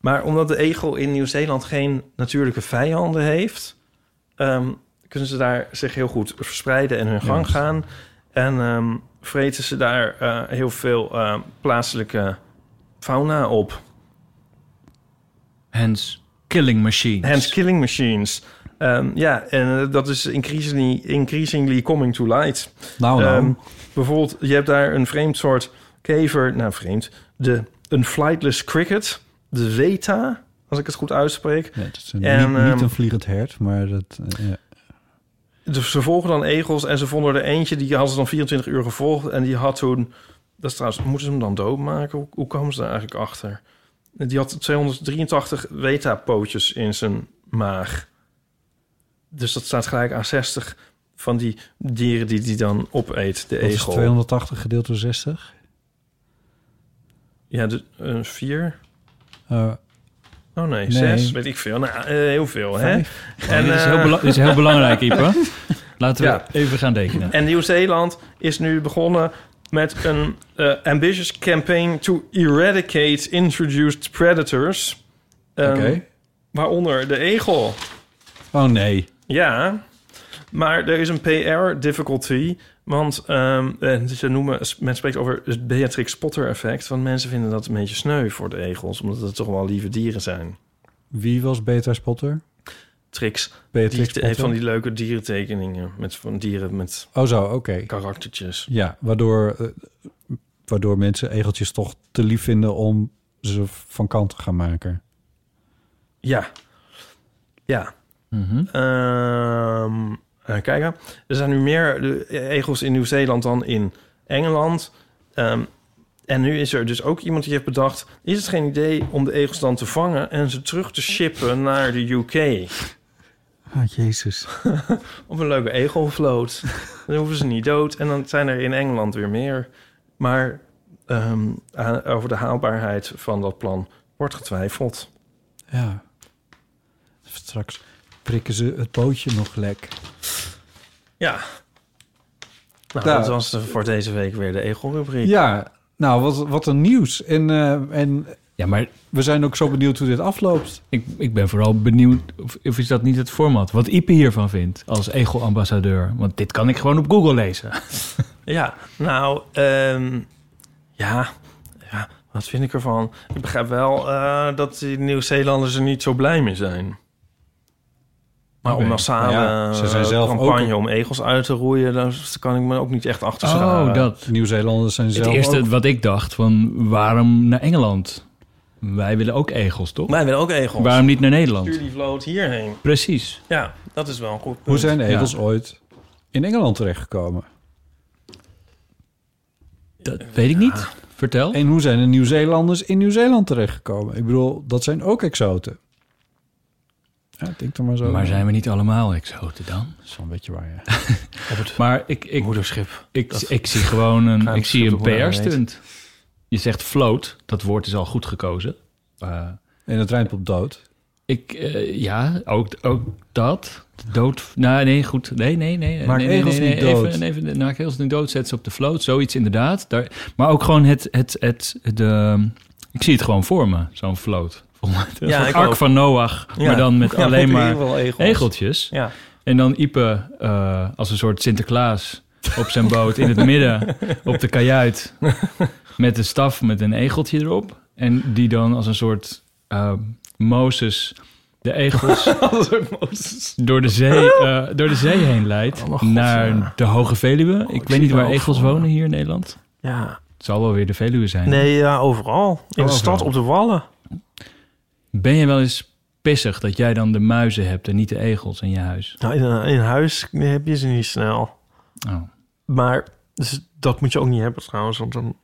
Maar omdat de egel in Nieuw-Zeeland geen natuurlijke vijanden heeft, ehm, kunnen ze daar zich heel goed verspreiden en hun gang gaan. En ehm, vreten ze daar eh, heel veel eh, plaatselijke fauna op. Hence, killing machines. Hence killing machines. Ehm, ja, en eh, dat is increasingly, increasingly coming to light. Nou, nou. Ehm, bijvoorbeeld, je hebt daar een vreemd soort kever. Nou, vreemd. De, een flightless cricket. De Zeta, als ik het goed uitspreek. Ja, het is een- en, niet, ehm, niet een vliegend hert, maar dat... eh, ja. Dus ze volgen dan egels en ze vonden er eentje... die hadden ze dan 24 uur gevolgd. En die had toen... Dat is trouwens, moeten ze hem dan doodmaken? Hoe, hoe kwamen ze daar eigenlijk achter? Die had 283 weta-pootjes in zijn maag. Dus dat staat gelijk aan 60 van die dieren die die dan opeet, de Wat is egel. 280 gedeeld door 60? Ja, de, een vier. Eh, Oh nee, Nee. zes, weet ik veel. Nou, eh, heel veel, hè? En, dit, is eh, heel dit is heel belangrijk, Ipe. *laughs* Laten we Ja. even gaan tekenen. En Nieuw-Zeeland is nu begonnen met een eh, ambitious campaign to eradicate introduced predators. Oké. Ehm, Waaronder de egel. Oh nee. Ja, maar er is een PR-difficulty. Want eh, ze noemen, men spreekt over het Beatrix Potter-effect. Want mensen vinden dat een beetje sneu voor de egels, omdat het toch wel lieve dieren zijn. Wie was Beta Spotter? Trix, die Beatrix heeft Potter? van die leuke dierentekeningen met van dieren met Oh zo, oké. karaktertjes. Ja, waardoor, eh, waardoor mensen egeltjes toch te lief vinden om ze van kant te gaan maken. Ja, ja. Mhm. Ehm kijken. Er zijn nu meer egels in Nieuw-Zeeland dan in Engeland. Ehm, en nu is er dus ook iemand die heeft bedacht... is het geen idee om de egels dan te vangen... en ze terug te shippen naar de UK? Ah, jezus. *laughs* Op een leuke egelvloot. dan hoeven ze niet dood. En dan zijn er in Engeland weer meer. Maar ehm, over de haalbaarheid van dat plan wordt getwijfeld. Ja. Straks prikken ze het bootje nog lek. Ja. Nou, Nou. dat was voor deze week weer de egelrubriek. Ja, nou, wat, wat een nieuws. En, eh, en Ja, maar we zijn ook zo benieuwd hoe dit afloopt. ik, ik ben vooral benieuwd... Of, of is dat niet het format? Wat Ipe hiervan vindt als egel-ambassadeur. Want dit kan ik gewoon op Google lezen. *laughs* Ja, nou, ehm, ja, ja, wat vind ik ervan? Ik begrijp wel eh, dat die Nieuw-Zeelanders er niet zo blij mee zijn. Maar om massale ja, ze zijn eh, zelf campagne ook- om egels uit te roeien... daar kan ik me ook niet echt achter scharen. Oh, dat. Nieuw-Zeelanders zijn Het zelf eerste ook... wat ik dacht, van waarom naar Engeland? Wij willen ook egels, toch? Wij willen ook egels. Waarom niet naar Nederland? Stuur die vloot hierheen. Precies. Ja, dat is wel een goed punt. Hoe zijn de egels Ja. ooit in Engeland terechtgekomen? Dat weet ik niet. Vertel. En hoe zijn de Nieuw-Zeelanders in Nieuw-Zeeland terechtgekomen? Ik bedoel, dat zijn ook exoten. Ja, denk er maar zo. Maar zijn we niet allemaal exoten dan? Dat is wel een beetje waar, ja. *laughs* Op het Maar ik, ik, moederschip. ik, Dat- ik zie gewoon een, ik zie een PR-stunt. Je zegt float, dat woord is al goed gekozen. Uh, En het rijmt op dood. ik, eh, ja, ook, ook dat. Dood. Nou, nee, goed. Nee, nee, nee. Maak nee, nee, egels nee, niet dood. Even, even, maak egels niet dood, zet ze op de float. Zoiets inderdaad. Daar, maar ook gewoon het, het, het, de... Ik zie het gewoon voor me, zo'n float. Mij. Ja, Ark ook. van Noach, Ja. maar dan met Ja, alleen maar egels. egeltjes. Ja. En dan Ipe eh, als een soort Sinterklaas op zijn *laughs* boot in het midden op de kajuit met een staf met een egeltje erop. En die dan als een soort eh, Mozes de egels *laughs* door de zee, eh, door de zee heen leidt Oh, God, naar ja. de Hoge Veluwe. ik ik weet niet het waar egels wonen hier in Nederland. Ja. Het zal wel weer de Veluwe zijn. Nee, ja, overal. In de Overal. stad, op de wallen. Ben je wel eens pissig dat jij dan de muizen hebt en niet de egels in je huis? Nou, in, in huis heb je ze niet snel. Oh. Maar dus dat moet je ook niet hebben trouwens, want dan,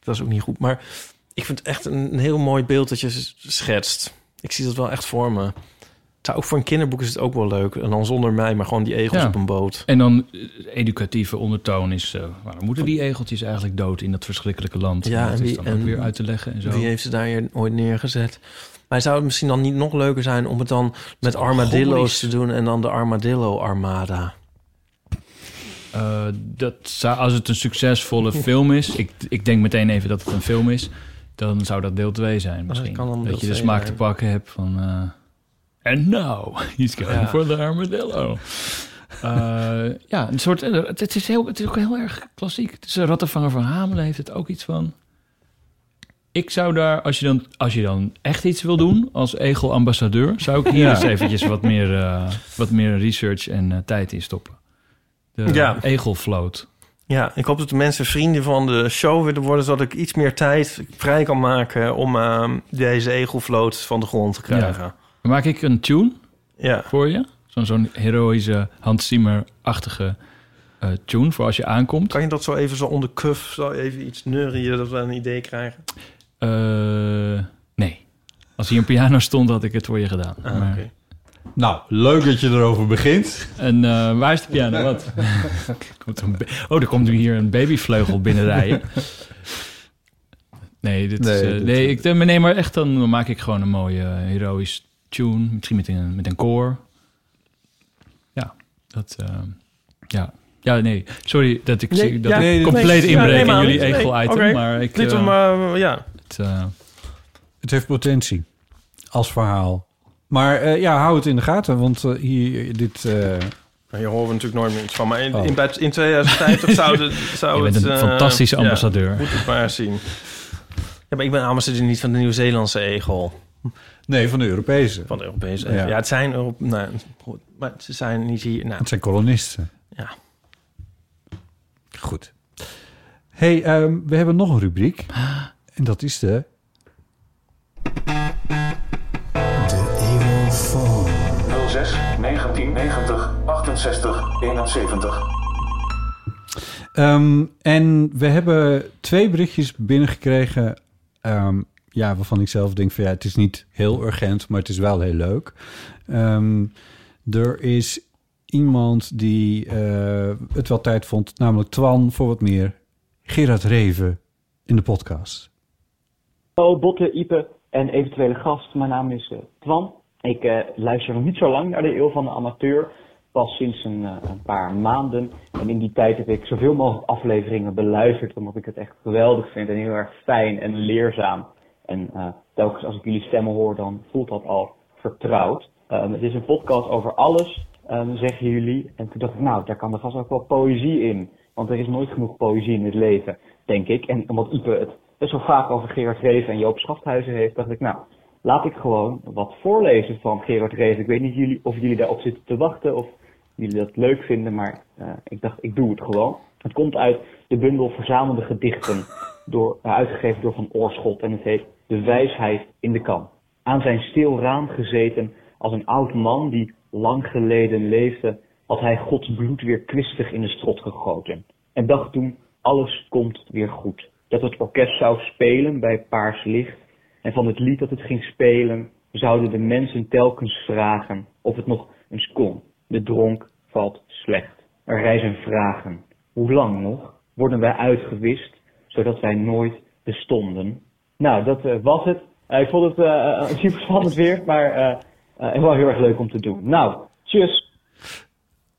dat is ook niet goed. Maar ik vind het echt een, een heel mooi beeld dat je schetst. Ik zie dat wel echt voor me. Zou ook voor een kinderboek is het ook wel leuk. En dan zonder mij, maar gewoon die egels Ja. op een boot. En dan eh, educatieve ondertoon is... eh, waarom moeten die egeltjes eigenlijk dood in dat verschrikkelijke land? Ja, dat en is wie- dan en ook weer uit te leggen en zo. Wie heeft ze daar ooit neergezet? Maar zou het misschien dan niet nog leuker zijn om het dan met armadillo's te doen en dan de Armadillo Armada? Eh, dat zou, als het een succesvolle *laughs* film is... Ik, ik denk meteen even dat het een film is... dan zou dat deel 2 zijn misschien. kan dan dat deel je de smaak zijn. te pakken hebt van... eh and now, *laughs* he's going Ja. for the armadillo. *laughs* Eh, ja, een soort... Het, het is heel, het is ook heel erg klassiek. Het is een rattenvanger van Hamelen heeft het ook iets van... Ik zou daar, als je dan, als je dan echt iets wil doen als egel-ambassadeur... zou ik hier Ja. eens eventjes wat meer, eh, wat meer research en eh, tijd in stoppen. De Ja. egelvloot. Ja, ik hoop dat de mensen vrienden van de show willen worden... zodat ik iets meer tijd vrij kan maken om eh, deze egelvloot van de grond te krijgen. Dan maak ik een tune Ja. voor je. Zo'n zo'n heroïsche, Hans Zimmer-achtige eh, tune voor als je aankomt. Kan je dat zo even zo onder cuff, zo even iets neurien, dat we een idee krijgen? Eh, nee. Als hier een piano stond, had ik het voor je gedaan. Ah, Maar-. Nou, leuk dat je erover begint. En eh, waar is de piano? Wat? *laughs* Komt er een ba- oh, er komt nu hier een babyvleugel binnenrijden. Nee, dit Nee, is, eh, dit- nee, ik, eh, nee, maar echt dan maak ik gewoon een mooie eh, heroïs tune. Misschien met een, met een koor. Ja, dat... eh, ja. ja, nee. Sorry dat ik, Nee, dat ja, ik nee, compleet inbreek in jullie niet. Nee, egel-item. oké. Maar ik... Dit eh, om, eh, ja. Het, eh, Het heeft potentie als verhaal. Maar eh, ja, hou het in de gaten, want eh, hier, dit... Hier horen we natuurlijk nooit meer iets van. Maar in, Oh. in, bij- in 2050 *laughs* zou, de, zou je bent het... een fantastische ja, ambassadeur. moet het maar zien. Ja, maar ik ben ambassadeur niet van de Nieuw-Zeelandse egel. nee, van de Europese. Van de Europese Ja. Ja, het zijn... Europ- nou, maar ze zijn niet hier... Nou, Het zijn kolonisten. Ja. Goed. hey, ehm, we hebben nog een rubriek. *gasps* En dat is de... 06 1990 68 71. Ehm, en we hebben twee berichtjes binnengekregen... ehm, ja, waarvan ik zelf denk van ja, het is niet heel urgent, maar het is wel heel leuk. Ehm, er is iemand die eh, het wel tijd vond, namelijk Twan, voor wat meer Gerard Reven in de podcast. Hallo Botte, Ipe en eventuele gast. Mijn naam is eh, Twan. Ik eh, luister nog niet zo lang naar de Eeuw van de Amateur. Pas sinds een, eh, een paar maanden. En in die tijd heb ik zoveel mogelijk afleveringen beluisterd. Omdat ik het echt geweldig vind en heel erg fijn en leerzaam. En telkens als ik jullie stemmen hoor, dan voelt dat al vertrouwd. Ehm, het is een podcast over alles, ehm, zeggen jullie. En toen dacht ik, nou, daar kan er vast ook wel poëzie in. Want er is nooit genoeg poëzie in het leven, denk ik. En omdat Ipe het best vaak over Gerard Reven en Joop Schafthuizen heeft, dacht ik, nou, laat ik gewoon wat voorlezen van Gerard Reven. Ik weet niet jullie, of jullie daarop zitten te wachten of jullie dat leuk vinden, maar eh, ik dacht, ik doe het gewoon. Het komt uit de bundel Verzamelde Gedichten, *laughs* door, eh, uitgegeven door Van Oorschot en het heet De Wijsheid in de Kan. Aan zijn stil raam gezeten als een oud man die lang geleden leefde, had hij Gods bloed weer kwistig in de strot gegoten. En dacht toen, alles komt weer goed. Dat het orkest zou spelen bij paars licht. En van het lied dat het ging spelen, zouden de mensen telkens vragen of het nog eens kon. De dronk valt slecht. Er rijzen vragen. Hoe lang nog? Worden wij uitgewist, zodat wij nooit bestonden? Nou, dat eh, was het. Eh, ik vond het eh, eh, super spannend weer, maar wel heel erg leuk om te doen. Nou, tjus!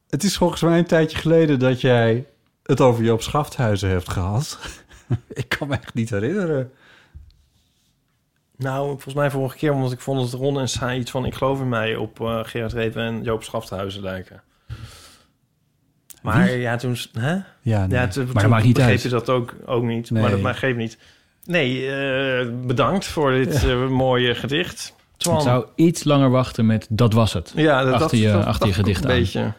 Het is volgens mij een tijdje geleden dat jij het over Joop Schafthuizen hebt gehad. *laughs* ik kan me echt niet herinneren. Nou, volgens mij vorige keer, omdat ik vond dat Ron en Sai iets van... ik geloof in mij op eh Gerard Reven en Joop Schafthuizen lijken. Maar ja, toen... Hè? Ja, nee. Ja, toen, dat toen maakt niet begreep uit. je dat ook, ook niet. Nee. Maar dat maar geeft niet. Nee, eh, bedankt voor dit eh, mooie gedicht. Twan. Ik zou iets langer wachten met dat was het. Ja, dat, achter dat- je, dat achter je gedicht een aan. beetje.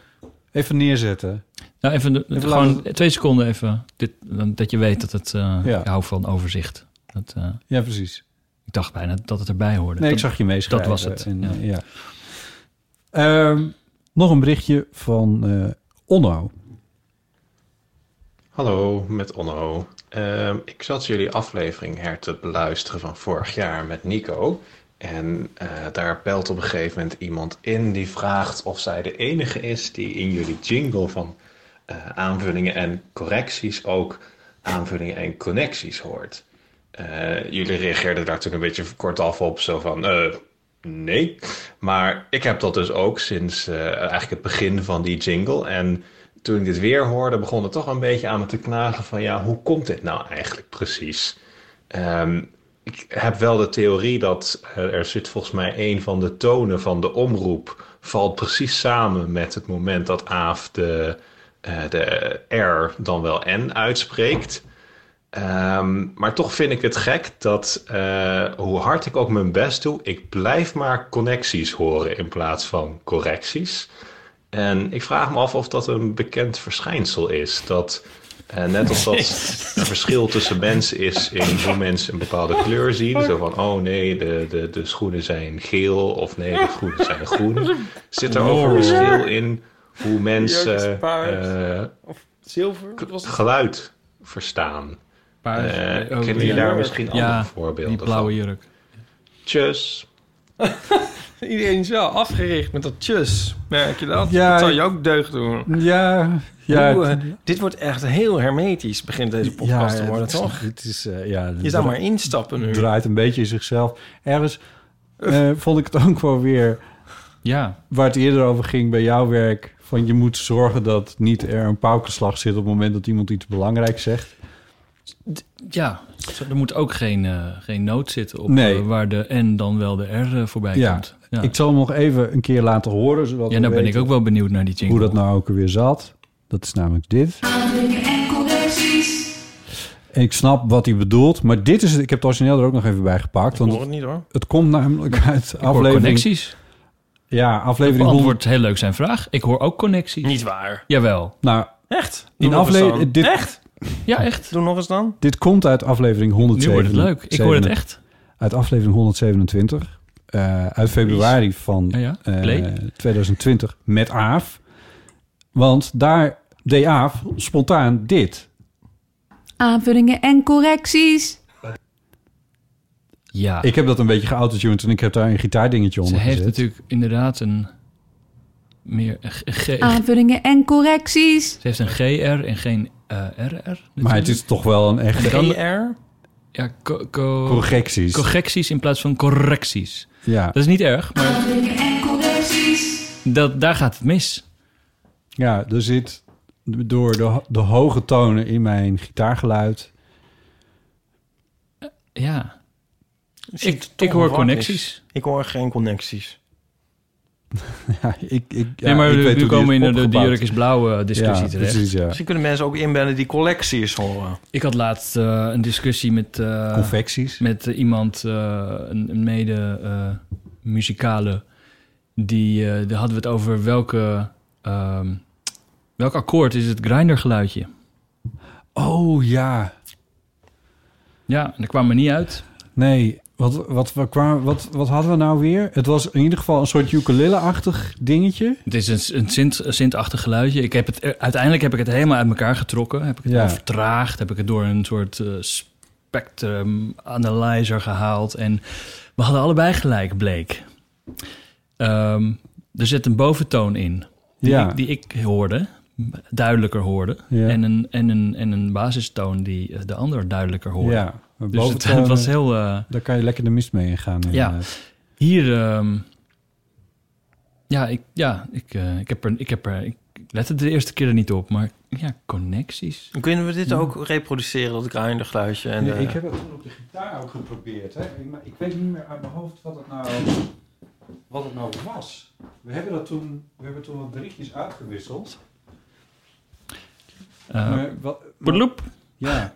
Even neerzetten. Nou, even, de- Even gewoon laten- twee seconden even. Dit, dan- dat je weet dat het... eh Ja. Ik hou van overzicht. Dat, eh, Ja, precies. ik dacht bijna dat het erbij hoorde. Nee, ik zag je meeschrijven. dat was het, En, ja. eh, ja. Ehm, nog een berichtje van eh Onno. Hallo, met Onno. Ehm, ik zat jullie aflevering her te beluisteren van vorig jaar met Nico. En eh, daar belt op een gegeven moment iemand in die vraagt of zij de enige is die in jullie jingle van eh, aanvullingen en correcties ook aanvullingen en connecties hoort. Eh, jullie reageerden daar toen een beetje kortaf op, zo van eh, nee. Maar ik heb dat dus ook sinds eigenlijk het begin van die jingle. En toen ik dit weer hoorde, begon het toch een beetje aan me te knagen van ja, hoe komt dit nou eigenlijk precies? Ehm, ik heb wel de theorie dat er zit volgens mij een van de tonen van de omroep valt precies samen met het moment dat Aaf de, de R dan wel N uitspreekt. Ehm, maar toch vind ik het gek dat eh, hoe hard ik ook mijn best doe, ik blijf maar connecties horen in plaats van correcties. En ik vraag me af of dat een bekend verschijnsel is. Dat eh, net als dat *laughs* er verschil tussen mensen is in hoe mensen een bepaalde kleur zien. Zo van, oh nee, de, de, de schoenen zijn geel of nee, de schoenen zijn groen. Zit er ook een verschil in hoe *laughs* mensen eh, Zilver? k- geluid verstaan? Paars, Eh, eh, kennen jullie daar misschien Ja, andere voorbeelden Die blauwe van? jurk. Tjus. *laughs* Iedereen is wel afgericht met dat tjus. Merk je dat? Ja, dat zou je ook deugd doen. Ja, ja, eh, het- dit wordt echt heel hermetisch, begint deze podcast te worden, het is- toch? Het is, eh, ja, Je zou maar instappen nu. draait een beetje in zichzelf. Ergens eh, vond ik het ook wel weer... Ja, waar het eerder over ging bij jouw werk... van je moet zorgen dat niet er een paukenslag zit... op het moment dat iemand iets belangrijks zegt. ja. Er moet ook geen, eh, geen noot zitten op Nee. eh, waar de N dan wel de R eh, voorbij Ja. komt. Ja, Ik zal hem nog even een keer laten horen... zodat ja nou ben ik ook wel benieuwd naar die jingle. hoe dat nou ook weer zat. Dat is namelijk dit. Ik snap wat hij bedoelt, maar dit is het. Ik heb het origineel er ook nog even bij gepakt. Ik Want hoor het, niet hoor. het komt namelijk uit Ik hoor aflevering. connecties. Ja, aflevering 100. Beantwoord heel leuk zijn vraag. Ik hoor ook connecties. Niet waar. Jawel. Nou, Echt? In Doe aflevering- dit- Echt? Ja, echt. Doe nog eens dan. dit komt uit aflevering Nu 107. wordt het leuk. Ik hoor het echt. Uit aflevering 127. eh, uit februari van Ja, ja. eh, Play. 2020 met Aaf. Want daar deed Aaf spontaan dit. Aanvullingen en correcties. Ja. Ik heb dat een beetje geautotuned en ik heb daar een gitaardingetje Ze onder heeft gezet. natuurlijk inderdaad een meer een G- Aanvullingen en correcties. Ze heeft een GR en geen eh, RR. Maar het is toch wel een echt Dan- GR? Ja, co- co- correcties. correcties in plaats van correcties. ja. Dat is niet erg, maar dat, daar gaat het mis. ja, er zit door de, de hoge tonen in mijn gitaargeluid. Ja, Zit ik, hoor connecties. is. Ik hoor geen connecties. *laughs* Ja, ik, ik, ja, nee, maar ik die komen in de, de jurk is blauwe ja, discussie terecht. precies, ja. Misschien kunnen mensen ook inbellen die collecties horen. Ik had laatst eh, een discussie met, eh, Confecties. met eh, iemand, eh, een, een mede eh, muzikale, die, eh, daar hadden we het over welke, ehm, welk akkoord is het grindergeluidje. Oh ja. Ja, en daar kwam er niet uit. Nee, wat, wat, wat, wat, wat hadden we nou weer? Het was in ieder geval een soort ukulele-achtig dingetje. Het is een, een Sint, een Sint-achtig geluidje. Ik heb het, er- uiteindelijk heb ik het helemaal uit elkaar getrokken. Heb ik het Ja. vertraagd. Heb ik het door een soort eh, spectrum analyzer gehaald. En we hadden allebei gelijk, bleek. Ehm, er zit een boventoon in. Die, Ja. ik, die ik hoorde, duidelijker hoorde. Ja. En, een, en, een, en een basistoon die eh, de ander duidelijker hoorde. Ja, Dus het, *laughs* was heel... eh, Daar kan je lekker de mist mee ingaan. inderdaad. hier, ehm, ja, ik, ja ik, eh, ik heb er, ik heb er, ik lette de eerste keer er niet op, maar ja, connecties. Kunnen we dit ook reproduceren, dat grindergeluidje? En Nee, de- ik heb het toen op de gitaar ook geprobeerd. Hè? Ik, maar ik weet niet meer uit mijn hoofd wat het nou, wat het nou was. We hebben, dat toen, we hebben toen wat berichtjes uitgewisseld. Eh maar, wat, maar- ja.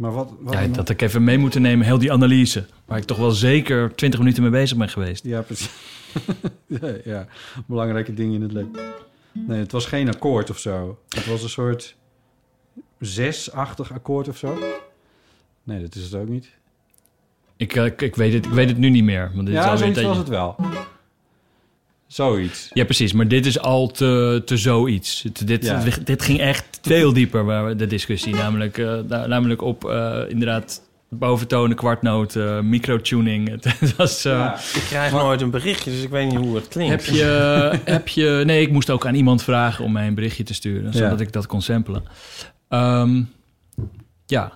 Maar wat... wat Ja, dat ik even mee moeten nemen, heel die analyse. Waar ik toch wel zeker 20 minuten mee bezig ben geweest. Ja, precies. *laughs* ja, ja, belangrijke dingen in het leven. Nee, het was geen akkoord of zo. Het was een soort zesachtig akkoord of zo. Nee, dat is het ook niet. Ik, eh, ik, ik, weet, het, ik weet het nu niet meer. Want dit Ja, zoiets was het wel. Zoiets. Ja, precies. Maar dit is al te, te zoiets. Dit, Ja. dit ging echt veel dieper, waar we- de discussie. Namelijk, eh, na- namelijk op eh, inderdaad boventonen, kwartnoten, microtuning. Het, *laughs* het was... eh, Ja. Ik krijg nooit een berichtje, dus ik weet niet hoe het klinkt. Heb je, *laughs* heb je... Nee, ik moest ook aan iemand vragen om mij een berichtje te sturen... zodat Ja. ik dat kon samplen. Ehm, ja.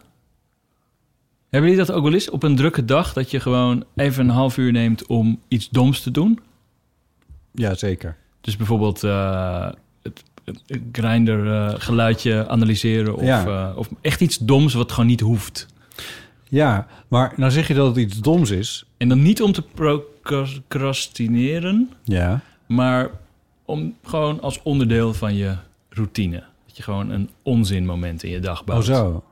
Hebben jullie dat ook wel eens op een drukke dag... dat je gewoon even een half uur neemt om iets doms te doen? Ja, zeker. Dus bijvoorbeeld eh, het, het grinder eh, geluidje analyseren... Of, Ja. eh, of echt iets doms wat gewoon niet hoeft. Ja, maar nou zeg je dat het iets doms is. En dan niet om te procrastineren... Ja. Maar om gewoon als onderdeel van je routine. Dat je gewoon een onzinmoment in je dag Oh bouwt. zo.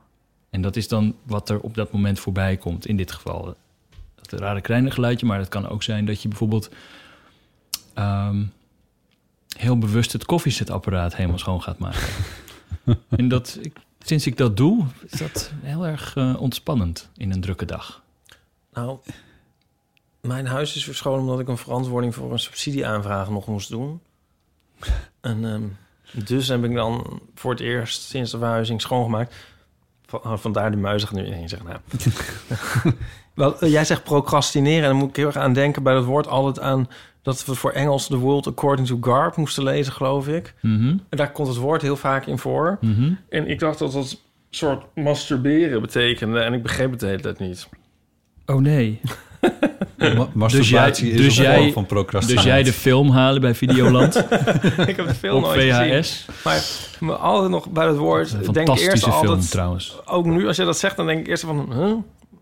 En dat is dan wat er op dat moment voorbij komt. In dit geval dat rare kleine geluidje. Maar het kan ook zijn dat je bijvoorbeeld... ehm, heel bewust het koffiezetapparaat helemaal schoon gaat maken. *laughs* en dat, ik, sinds ik dat doe, is dat heel erg eh, ontspannend in een drukke dag. Nou, mijn huis is verscholen omdat ik een verantwoording voor een subsidieaanvraag nog moest doen. En ehm, dus heb ik dan voor het eerst sinds de verhuizing schoongemaakt. Oh, Vandaar de muizig nu in zeg nou. *laughs* Wel, jij zegt procrastineren en dan moet ik heel erg aan denken bij dat woord altijd aan dat we voor Engels The World According to Garp moesten lezen, geloof ik. Mhm, En daar komt het woord heel vaak in voor. mhm. En ik dacht dat dat een soort masturberen betekende en ik begreep het de hele tijd niet. Oh nee. *laughs* Ma- masturbatie is dus een jij- vorm van procrastinatie. Dus jij de film halen bij Videoland *laughs* ik heb de film op nooit gezien. VHS. Maar, maar altijd nog bij het woord. Een denk eerst fantastische film altijd. trouwens. Ook nu, als je dat zegt, dan denk ik eerst van. Huh?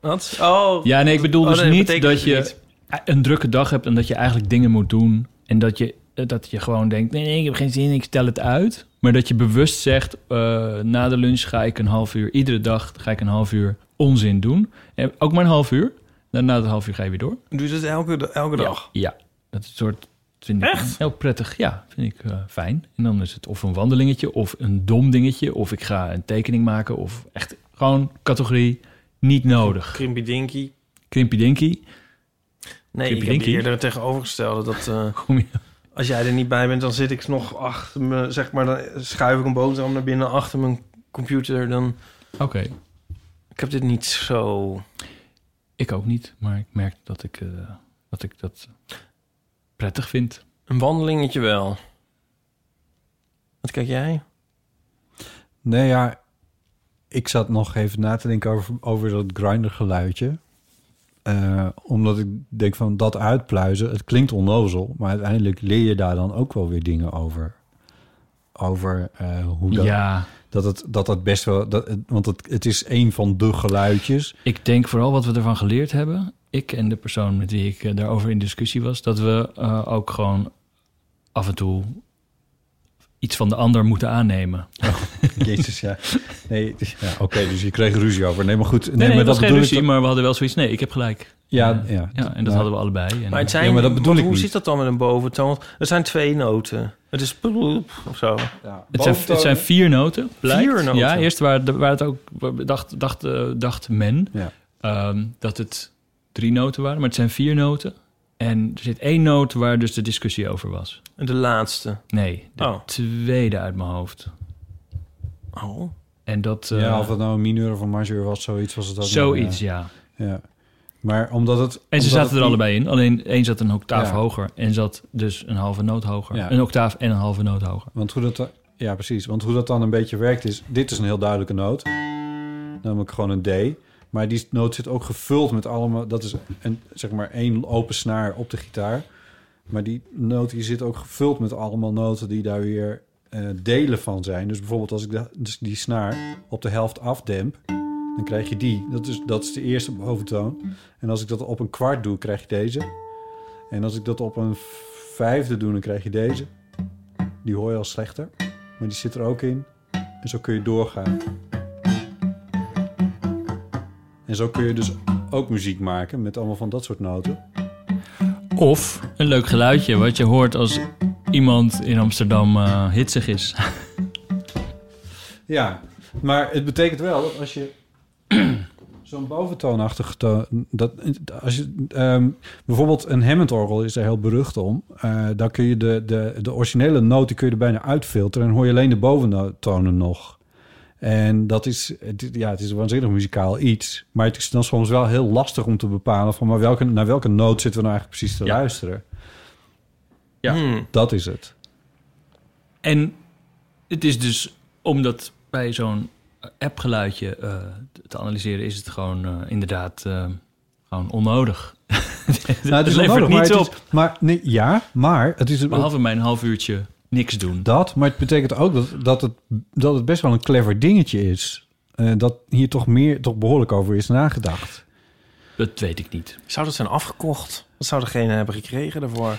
Wat? Oh. Ja, nee, ik bedoel Oh, dus nee, niet dat het je niet. Een drukke dag hebt en dat je eigenlijk dingen moet doen. En dat je, eh, dat je gewoon denkt, nee, nee, ik heb geen zin, ik stel het uit. Maar dat je bewust zegt, eh, na de lunch ga ik een half uur, iedere dag ga ik een half uur onzin doen. En ook maar een half uur. Dan na het half uur ga je weer door. Doe je dat elke, elke dag? Ja, ja. dat is een soort, vind ik Echt? heel prettig. Ja, vind ik eh, fijn. En dan is het of een wandelingetje of een dom dingetje. Of ik ga een tekening maken of echt gewoon categorie niet nodig. Krimpy Dinky. Krimpy dinky. Nee, ik heb Dinky? eerder het tegenovergestelde. Dat eh, *laughs* Kom je- als jij er niet bij bent, dan zit ik nog achter me. Zeg maar, dan schuif ik een boterham naar binnen achter mijn computer. Dan. Oké. Ik heb dit niet zo. Ik ook niet, maar ik merk dat ik, eh, dat, ik dat prettig vind. Een wandelingetje wel. Wat kijk jij? Nee, ja. Ik zat nog even na te denken over, over dat grinder geluidje. Eh, omdat ik denk van dat uitpluizen, het klinkt onnozel, maar uiteindelijk leer je daar dan ook wel weer dingen over. Over eh, hoe dat, Ja, dat, het, dat het best wel, dat, want het, het is een van de geluidjes. ik denk vooral wat we ervan geleerd hebben, ik en de persoon met wie ik eh, daarover in discussie was, dat we ook gewoon af en toe iets van de ander moeten aannemen. *laughs* Jezus, ja. Nee, ja, oké, dus je kreeg ruzie over. Nee, maar goed. Nee, Nee, nee, maar dat was geen ruzie, maar we hadden wel zoiets. Nee, ik heb gelijk. Ja, ja. ja, en dat Nou, hadden we allebei. En, Maar het zijn, Ja, maar dat bedoel want ik hoe niet. zit dat dan met een boventoon? Want Het zijn twee noten. Het is of zo. Ja, Het zijn, het zijn vier noten. Blijkt. Vier noten? Ja, eerst waar, waar het ook dacht, dacht, eh, dacht men Ja. ehm, dat het drie noten waren, maar het zijn vier noten. En er zit één noot waar dus de discussie over was. En de laatste. Nee, de Oh. tweede uit mijn hoofd. Oh. En dat... eh, ja, of het nou een mineur of een majeur was, zoiets was het ook. zoiets, ja. ja. Ja. Maar omdat het... En ze zaten er niet- allebei in. Alleen één zat een octaaf Ja. hoger en zat dus een halve noot hoger. Ja. Een octaaf en een halve noot hoger. Want hoe dat... da- Ja, precies. Want hoe dat dan een beetje werkt is... Dit is een heel duidelijke noot. Namelijk gewoon een D. Maar die noot zit ook gevuld met allemaal... Dat is een, zeg maar één open snaar op de gitaar. Maar die noot die zit ook gevuld met allemaal noten die daar weer eh, delen van zijn. Dus bijvoorbeeld als ik dus die snaar op de helft afdemp... dan krijg je die. Dat is, dat is de eerste boventoon. En als ik dat op een kwart doe, krijg je deze. En als ik dat op een vijfde doe, dan krijg je deze. Die hoor je al slechter. Maar die zit er ook in. En zo kun je doorgaan. En zo kun je dus ook muziek maken met allemaal van dat soort noten. Of een leuk geluidje wat je hoort als iemand in Amsterdam eh, hitsig is. Ja, maar het betekent wel dat als je *clears throat* zo'n boventoonachtige toon... Dat, als je, ehm, bijvoorbeeld een Hammond-orgel is er heel berucht om. Eh, dan kun je de, de, de originele die kun je er bijna uitfilteren... en hoor je alleen de boventonen nog. En dat is, het, ja, het is een waanzinnig muzikaal iets. Maar het is dan soms wel heel lastig om te bepalen... van maar welke, naar welke noot zitten we nou eigenlijk precies te Ja. luisteren. Ja. Hmm. Dat is het. En het is dus omdat bij zo'n appgeluidje eh, te analyseren is het gewoon eh, inderdaad eh, gewoon onnodig. het *laughs* Nou, het is levert onnodig, maar niets het is- op. maar nee, ja, maar het is Behalve mijn half uurtje niks doen. dat. Maar het betekent ook dat, dat, het, dat het best wel een clever dingetje is. Eh, dat hier toch meer, toch behoorlijk over is nagedacht. Dat weet ik niet. Zou dat zijn afgekocht? Wat zou degene hebben gekregen daarvoor?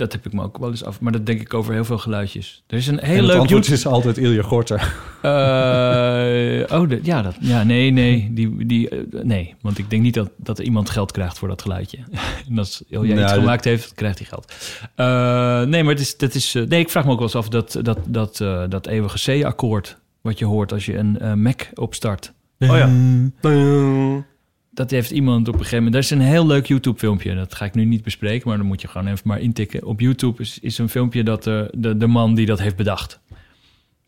Dat heb ik me ook wel eens af. Maar dat denk ik over heel veel geluidjes. Er is een en heel het leuk antwoord YouTube... is altijd Ilja Gorter. Eh, oh, de- ja, dat, ja, nee, nee, die, die, eh, nee. Want ik denk niet dat, dat er iemand geld krijgt voor dat geluidje. *laughs* en als Ilja Nou, iets dit- gemaakt heeft, krijgt hij geld. Eh, nee, maar het is, dat is, nee, ik vraag me ook wel eens af dat, dat, dat, eh, dat eeuwige C-akkoord... wat je hoort als je een eh, Mac opstart. Oh ja. Dat heeft iemand op een gegeven moment... Er is een heel leuk YouTube-filmpje. Dat ga ik nu niet bespreken, maar dan moet je gewoon even maar intikken. Op YouTube is, is een filmpje dat eh, de, de man die dat heeft bedacht.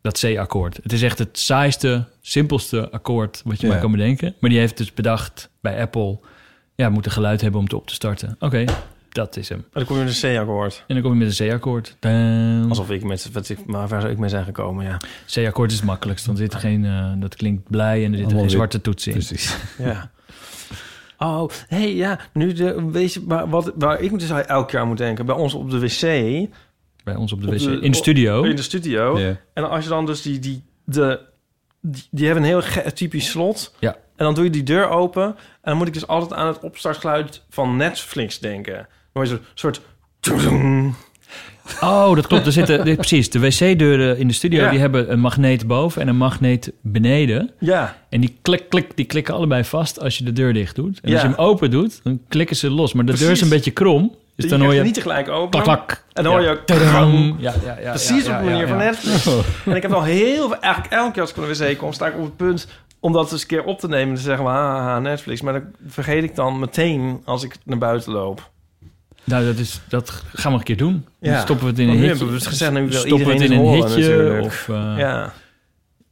Dat C-akkoord. Het is echt het saaiste, simpelste akkoord wat je Ja. maar kan bedenken. Maar die heeft dus bedacht bij Apple... Ja, we moeten geluid hebben om het op te starten. Oké, dat is hem. Maar dan kom je met een C-akkoord. En dan kom je met een C-akkoord. Dan- Alsof ik met... Wat ik, maar waar zou ik mee zijn gekomen, ja. C-akkoord is het makkelijkst. Dan zit er geen... eh, dat klinkt blij en er Allemaal geen zwarte toetsen in. Precies. Ja. *laughs* Oh, hey, ja. Nu de, weet je, maar wat, waar ik dus elk jaar moet denken. Bij ons op de wc. Bij ons op de Op wc. de- in de studio. In de studio. En als je dan dus die... die, de, die, die hebben een heel typisch slot. Ja. En dan doe je die deur open. En dan moet ik dus altijd aan het opstartgeluid van Netflix denken. Dan je zo'n soort... Oh, dat klopt. Er zitten, dit- precies, de wc-deuren in de studio... Ja. die hebben een magneet boven en een magneet beneden. Ja. En die, klik, klik, die klikken allebei vast als je de deur dicht doet. En als je hem open doet, dan klikken ze los. Maar de deur is een beetje krom. Dus dan je hoor je... niet tegelijk open. Klak, klak. En dan hoor je ook... Ja, ja, ja, Precies op de manier van. Netflix. En ik heb al heel veel... Eigenlijk elke keer als ik van de wc kom... sta ik op het punt om dat eens een keer op te nemen... en te zeggen, haha, Netflix. Maar dat vergeet ik dan meteen als ik naar buiten loop. Nou, dat, is, dat gaan we een keer doen. Dan Ja. stoppen we het in een hitje. hebben we het gezegd, nu wil stoppen we het in een horen hitje. natuurlijk. Of, eh, ja.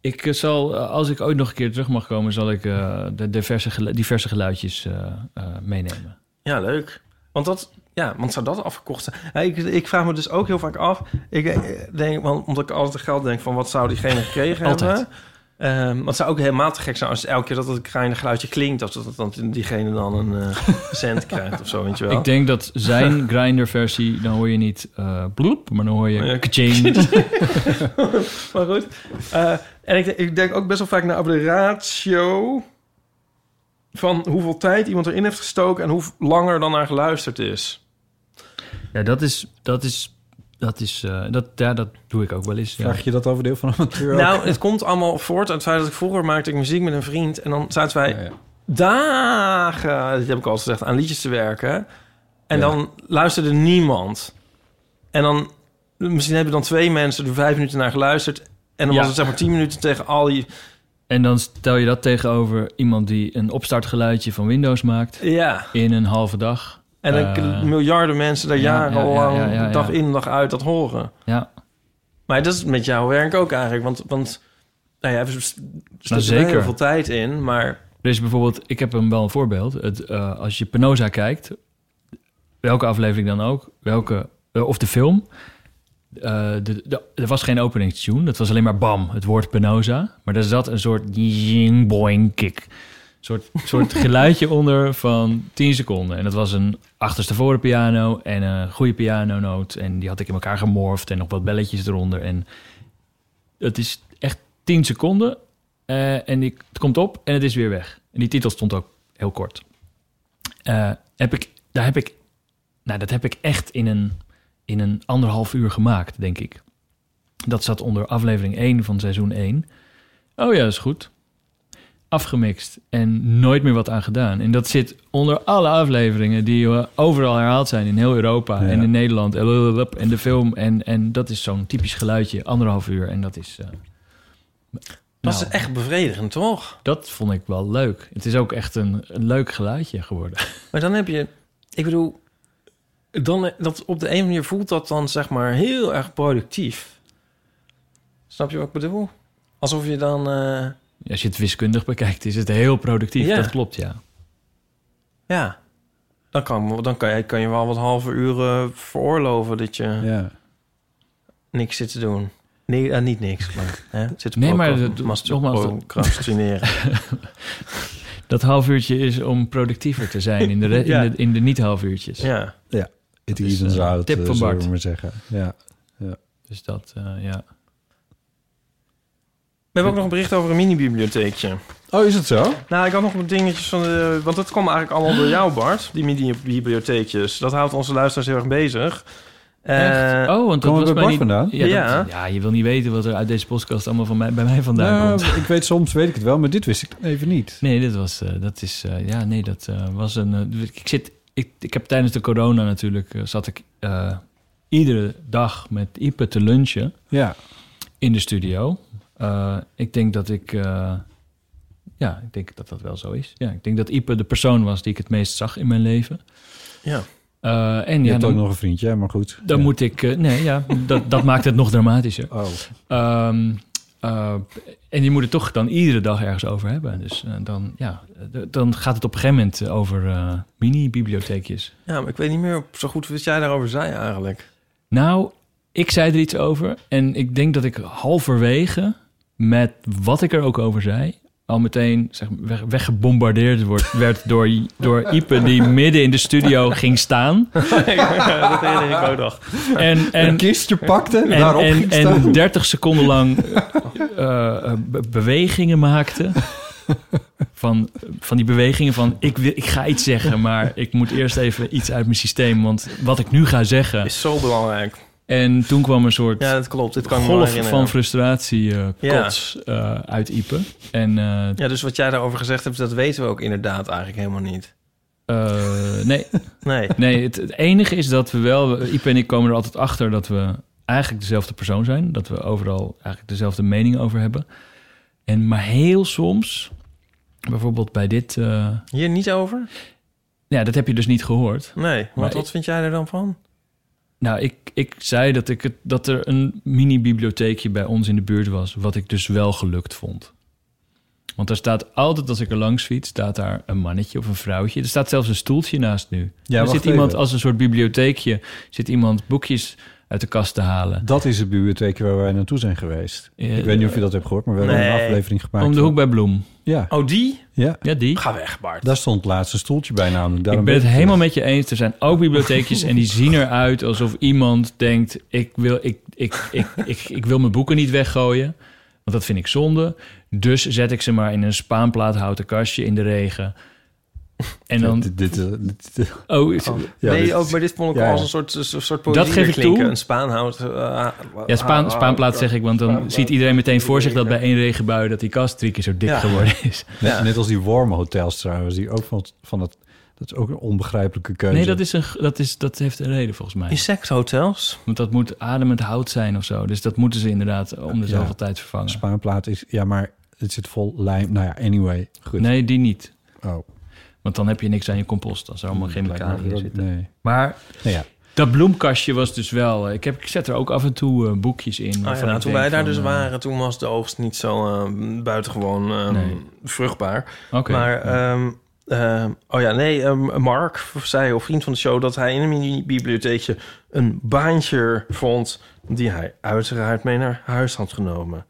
Ik eh, zal, eh, als ik ooit nog een keer terug mag komen... zal ik de diverse, gelu- diverse geluidjes meenemen. ja, leuk. Want dat... Ja, want zou dat afgekocht zijn? Ja, ik, ik vraag me dus ook heel vaak af. Ik denk, want, omdat ik altijd geld denk van... wat zou diegene gekregen Altijd. hebben? Ehm, want het zou ook helemaal te gek zijn... als elke keer dat het kleine geluidje klinkt... of dat, dat diegene dan een eh, *laughs* cent krijgt of zo, weet je wel. Ik denk dat zijn *laughs* grinder-versie... dan hoor je niet eh bloep, maar dan hoor je Ja. kaching. *laughs* maar goed. Eh, en ik, ik denk ook best wel vaak naar op de ratio... van hoeveel tijd iemand erin heeft gestoken... en hoe langer dan naar geluisterd is. Ja, dat is... Dat is dat is, eh, dat, ja, dat doe ik ook wel eens. Ja. Vraag je dat over deel van amateur ook? Nou, het komt allemaal voort uit het feit dat ik vroeger maakte ik muziek met een vriend... en dan zaten wij Ja, ja. dagen, dat heb ik al gezegd, aan liedjes te werken. En Ja. dan luisterde niemand. En dan, misschien hebben dan twee mensen er vijf minuten naar geluisterd... en dan Ja. was het zeg maar tien minuten tegen al die... En dan stel je dat tegenover iemand die een opstartgeluidje van Windows maakt Ja, in een halve dag. En dan Eh, miljarden mensen daar ja, ja, jarenlang, ja, ja, ja, ja. dag in dag uit dat horen. Ja, Maar dat is met jouw werk ook eigenlijk, want... want nou ja, stoppen er zeker. heel veel tijd in, maar... is bijvoorbeeld, ik heb hem wel een voorbeeld. Het, eh, als je Penosa kijkt, welke aflevering dan ook, welke, eh, of de film. de, de- er was geen openingstune, dat was alleen maar bam, het woord Penosa. Maar er zat een soort jing boing kick. Soort, soort geluidje onder van 10 seconden. En dat was een achterstevoren piano en een goede pianonoot. En die had ik in elkaar gemorfd en nog wat belletjes eronder. En het is echt 10 seconden. eh, en ik, het komt op en het is weer weg. En die titel stond ook heel kort. Eh, heb ik, daar heb ik, nou, dat heb ik echt in een, in een anderhalf uur gemaakt, denk ik. Dat zat onder aflevering 1 van seizoen 1. Oh ja, dat is goed. Afgemixt en nooit meer wat aan gedaan. En dat zit onder alle afleveringen die eh, overal herhaald zijn in heel Europa Ja. en in Nederland. En de film. En, en dat is zo'n typisch geluidje, anderhalf uur. En dat is... eh, Dat nou, is echt bevredigend, toch? Dat vond ik wel leuk. Het is ook echt een, een leuk geluidje geworden. *laughs* Maar dan heb je... Ik bedoel... Dan, dat op de een manier voelt dat dan zeg maar heel erg productief. Snap je wat ik bedoel? Alsof je dan... eh, Als je het wiskundig bekijkt, is het heel productief. Ja. Dat klopt, ja. ja, dan, kan, dan kan, je, kan je wel wat halve uren veroorloven dat je Ja. niks zit te doen. Nee, eh, niet niks, maar hè, zit te Nee, maar nogmaals, dat- procrastineren. *laughs* Dat half uurtje is om productiever te zijn in de, re- Ja. in de, in de niet-half uurtjes. ja. Dus, evens eh, out, tip eh, van zullen Bart. we maar zeggen. Ja. Dus dat, eh, ja. We hebben ook nog een bericht over een mini-bibliotheekje. Oh, is het zo? Nou, ik had nog wat dingetjes van de... Want dat kwam eigenlijk allemaal door jou, Bart. Die mini-bibliotheekjes. Dat houdt onze luisteraars heel erg bezig. Eh, Echt? Oh, want dat komen we was bij niet... vandaan? Ja, Ja. Dat, ja, je wil niet weten wat er uit deze podcast allemaal van mij, bij mij vandaan Nou, komt. ik weet soms weet ik het wel, maar dit wist ik even niet. Nee, dit was, eh, dat is, eh, ja, nee, dat eh, was een. ik zit, ik, ik heb tijdens de corona natuurlijk zat ik eh, iedere dag met Ipe te lunchen Ja. in de studio. Eh, ik denk dat ik, eh, ja, ik denk dat dat wel zo is. Ja, ik denk dat Ipe de persoon was die ik het meest zag in mijn leven. Ja. Eh, en Je ja, hebt dan, ook nog een vriendje, maar goed. dan Ja. moet ik, eh, nee, ja, dat, dat maakt het nog dramatischer. Oh. Ehm, eh, en je moet het toch dan iedere dag ergens over hebben. Dus dan, ja, dan gaat het op een gegeven moment over eh, mini-bibliotheekjes. ja, maar ik weet niet meer zo goed wat jij daarover zei eigenlijk. Nou, ik zei er iets over. En ik denk dat ik halverwege, met wat ik er ook over zei... al meteen zeg, weg, weggebombardeerd wordt, werd door, door Ipe... die midden in de studio ging staan. *laughs* dat herinner ik ook nog. En, Een en, kistje pakte en, en, daarop en, ging staan. en 30 seconden lang eh, eh, be- bewegingen maakte. Van, van die bewegingen van ik, wil, ik ga iets zeggen, maar ik moet eerst even iets uit mijn systeem. Want wat ik nu ga zeggen. Is zo belangrijk. En toen kwam een soort Ja, dat klopt. Dit kan golf van frustratie eh Ja. eh, uit Ipe. En eh, Ja, dus wat jij daarover gezegd hebt, dat weten we ook inderdaad eigenlijk helemaal niet. nee, *laughs* Nee. nee het, het enige is dat we wel... Ipe en ik komen er altijd achter dat we eigenlijk dezelfde persoon zijn. Dat we overal eigenlijk dezelfde mening over hebben. En maar heel soms, bijvoorbeeld bij dit... Hier niet over? ja, dat heb je dus niet gehoord. Nee. Maar Wat, wat vind jij er dan van? Nou, ik, ik zei dat, ik het, dat er een mini-bibliotheekje bij ons in de buurt was... wat ik dus wel gelukt vond. Want er staat altijd, als ik er langs fiets... staat daar een mannetje of een vrouwtje. Er staat zelfs een stoeltje naast nu. Ja, er zit iemand als een soort bibliotheekje... zit iemand boekjes uit de kast te halen. Dat is het bibliotheekje waar wij naartoe zijn geweest. Ik weet niet of je dat hebt gehoord, maar we hebben een aflevering gemaakt. Om de van- hoek bij Bloem. Ja, Oh, die? ja. Ja, die. Ga weg, Bart. Daar stond laatst een stoeltje bij namelijk. Daarom ik ben het helemaal met je eens. Er zijn ook bibliotheekjes en die zien eruit alsof iemand denkt... ik wil, ik, ik, ik, ik, ik wil mijn boeken niet weggooien, want dat vind ik zonde. Dus zet ik ze maar in een spaanplaathouten kastje in de regen. En dan... Dit, dit, dit- dit- Oh, is- ja, nee, dit- ook, maar dit vond ik ja, als een soort, een soort poëzie Dat geef ik klinken. toe. Een spaanhout. eh, ja, Spaan, spaanplaat zeg ik, want dan ziet iedereen meteen voor zich... dat bij één regenbui dat die kast drie keer zo dik Ja. geworden is. net, Ja. net als die warme hotels trouwens, die ook van, van het... Dat is ook een onbegrijpelijke keuze. Nee, dat, is een, dat, is, dat heeft een reden volgens mij. Insecthotels? Want dat moet ademend hout zijn of zo. Dus dat moeten ze inderdaad om de Ja. zoveel tijd vervangen. Spaanplaat is... Ja, maar het zit vol lijm. Nou ja, anyway. Goed. Nee, die niet. Oh, Want dan heb je niks aan je compost als er allemaal me chemicaliën zitten. Nee. Maar Nou ja, dat bloemkastje was dus wel... eh, Ik, heb, ik zet er ook af en toe eh, boekjes in. Oh, ja, nou, toen wij daar van, dus eh, waren, toen was de oogst niet zo eh, buitengewoon eh, Nee. vruchtbaar. Oké. Maar, ja. ehm, ehm, oh ja, nee, ehm, Mark zei, of vriend van de show, dat hij in een mini-bibliotheekje een baantje vond die hij uiteraard mee naar huis had genomen.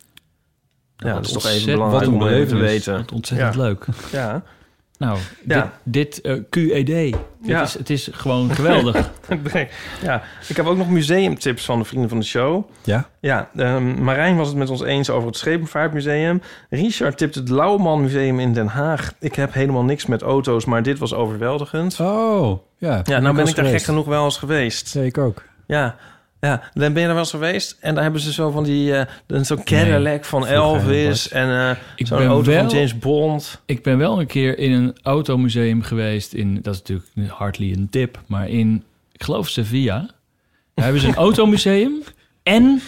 Ja, Wat dat is toch even belangrijk om even te belevenis. weten. Wat ontzettend Ja. leuk. Ja, Nou, Ja. dit, dit eh, QED. Dit Ja. is, het is gewoon geweldig. *laughs* Ja, ik heb ook nog museumtips van de vrienden van de show. ja? Ja, ehm, Marijn was het met ons eens over het Schepenvaartmuseum. Richard tipt het Lauwman Museum in Den Haag. Ik heb helemaal niks met auto's, maar dit was overweldigend. Oh, ja. ja, nou ben ik daar gek genoeg wel eens geweest. Ja, ik ook. Ja, Ja, dan ben je er wel eens geweest. En daar hebben ze zo van die... een zo'n Cadillac van Elvis. En Ik zo'n auto wel- van James Bond. Ik ben wel een keer in een automuseum geweest. In, dat is natuurlijk hardly een tip, maar in, ik geloof Sevilla. Daar hebben ze een *laughs* automuseum en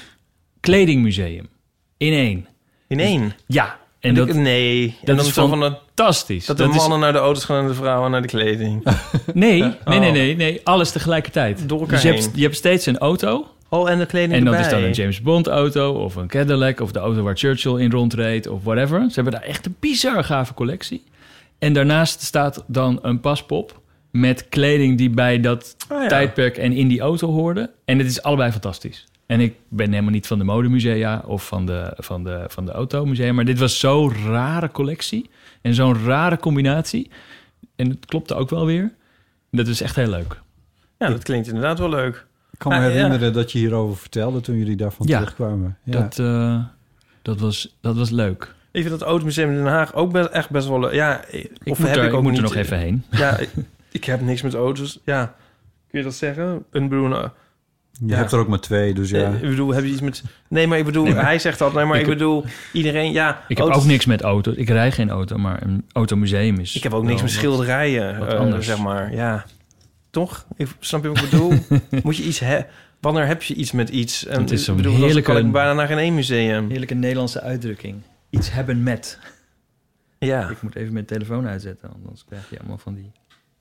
kledingmuseum. In één. In één. Ja. En dat, nee. En dat dan is fantastisch. dat de Dat is- mannen naar de auto's gaan en de vrouwen naar de kleding. *laughs* nee, nee, nee, Oh. nee, nee. Alles tegelijkertijd. Door elkaar dus je hebt, je hebt steeds een auto. Oh, en de kleding En dat erbij. is dan een James Bond auto of een Cadillac of de auto waar Churchill in rondreed of whatever. Ze hebben daar echt een bizar gave collectie. En daarnaast staat dan een paspop met kleding die bij dat Oh, ja. tijdperk en in die auto hoorde. En het is allebei fantastisch. En ik ben helemaal niet van de modemusea of van de, van de, van de automusea. Maar dit was zo'n rare collectie en zo'n rare combinatie. En het klopte ook wel weer. Dat is echt heel leuk. Ja, dat klinkt inderdaad wel leuk. Ik kan me Ah, ja. herinneren dat je hierover vertelde toen jullie daarvan Ja. terugkwamen. Ja. Dat, eh, dat, was, dat was leuk. Ik vind dat Automuseum in Den Haag ook best, echt best wel leuk. Ja, Ik of moet, heb er, ik ook ik moet niet. er nog even heen. Ja, *laughs* ik, ik heb niks met auto's. Ja, kun je dat zeggen? Een nou, je ja. hebt er ook maar twee, dus ja. eh, ik bedoel, heb je iets met... Nee, maar ik bedoel, Nee, maar- hij zegt dat. Nee, maar ik, Ik heb- bedoel, iedereen, ja... Ik heb ook niks met auto's. Ik rij geen auto, maar een automuseum is. Ik heb ook niks met wat- schilderijen, wat eh, anders. zeg maar. Ja, toch? Ik, snap je wat ik bedoel? *laughs* Moet je iets hebben? Wanneer heb je iets met iets? En, Het is ik zo'n bedoel, heerlijke- ik bijna naar geen één museum. Heerlijke Nederlandse uitdrukking. Iets hebben met. Ja. Ik moet even mijn telefoon uitzetten, anders krijg je allemaal van die.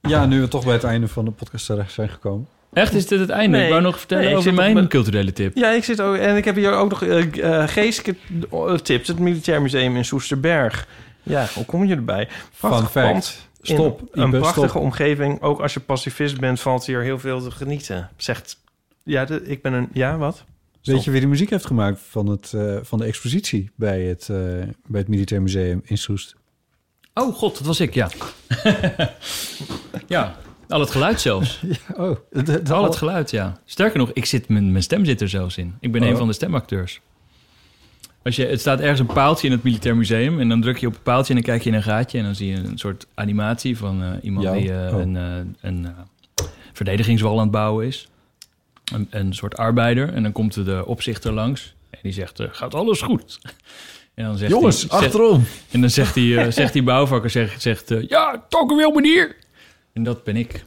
Ja, nu we toch bij het einde van de podcast terecht zijn gekomen. Echt, is dit het einde? Nee. ik wou nog vertellen Nee, over mijn culturele tip. Ja, ik zit ook... En ik heb hier ook nog eh uh, geestelijke tips. Het Militair Museum in Soesterberg. Ja, hoe kom je erbij? Prachtig pand. In Stop, Een prachtige stop. omgeving. Ook als je pacifist bent, valt hier heel veel te genieten. Zegt... Ja, de, ik ben een... Ja, wat? Weet je wie de muziek heeft gemaakt van, het, eh, van de expositie bij het, eh, bij het Militair Museum in Soest? Oh god, dat was ik, ja. *laughs* ja, al het geluid zelfs. *laughs* Oh, Al het geluid, ja. Sterker nog, ik zit, mijn, mijn stem zit er zelfs in. Ik ben Oh. een van de stemacteurs. Als je, het staat ergens een paaltje in het Militair Museum... en dan druk je op het paaltje en dan kijk je in een gaatje... en dan zie je een soort animatie van eh, iemand die eh, Oh. een, eh, een verdedigingswal aan het bouwen is. Een, een soort arbeider. En dan komt de opzichter langs en die zegt... gaat alles goed? *laughs* En dan zegt Jongens, hij, zegt- achterom! En dan zegt die, zegt die bouwvakker... zegt, zegt ja, toch wel meneer! En dat ben ik.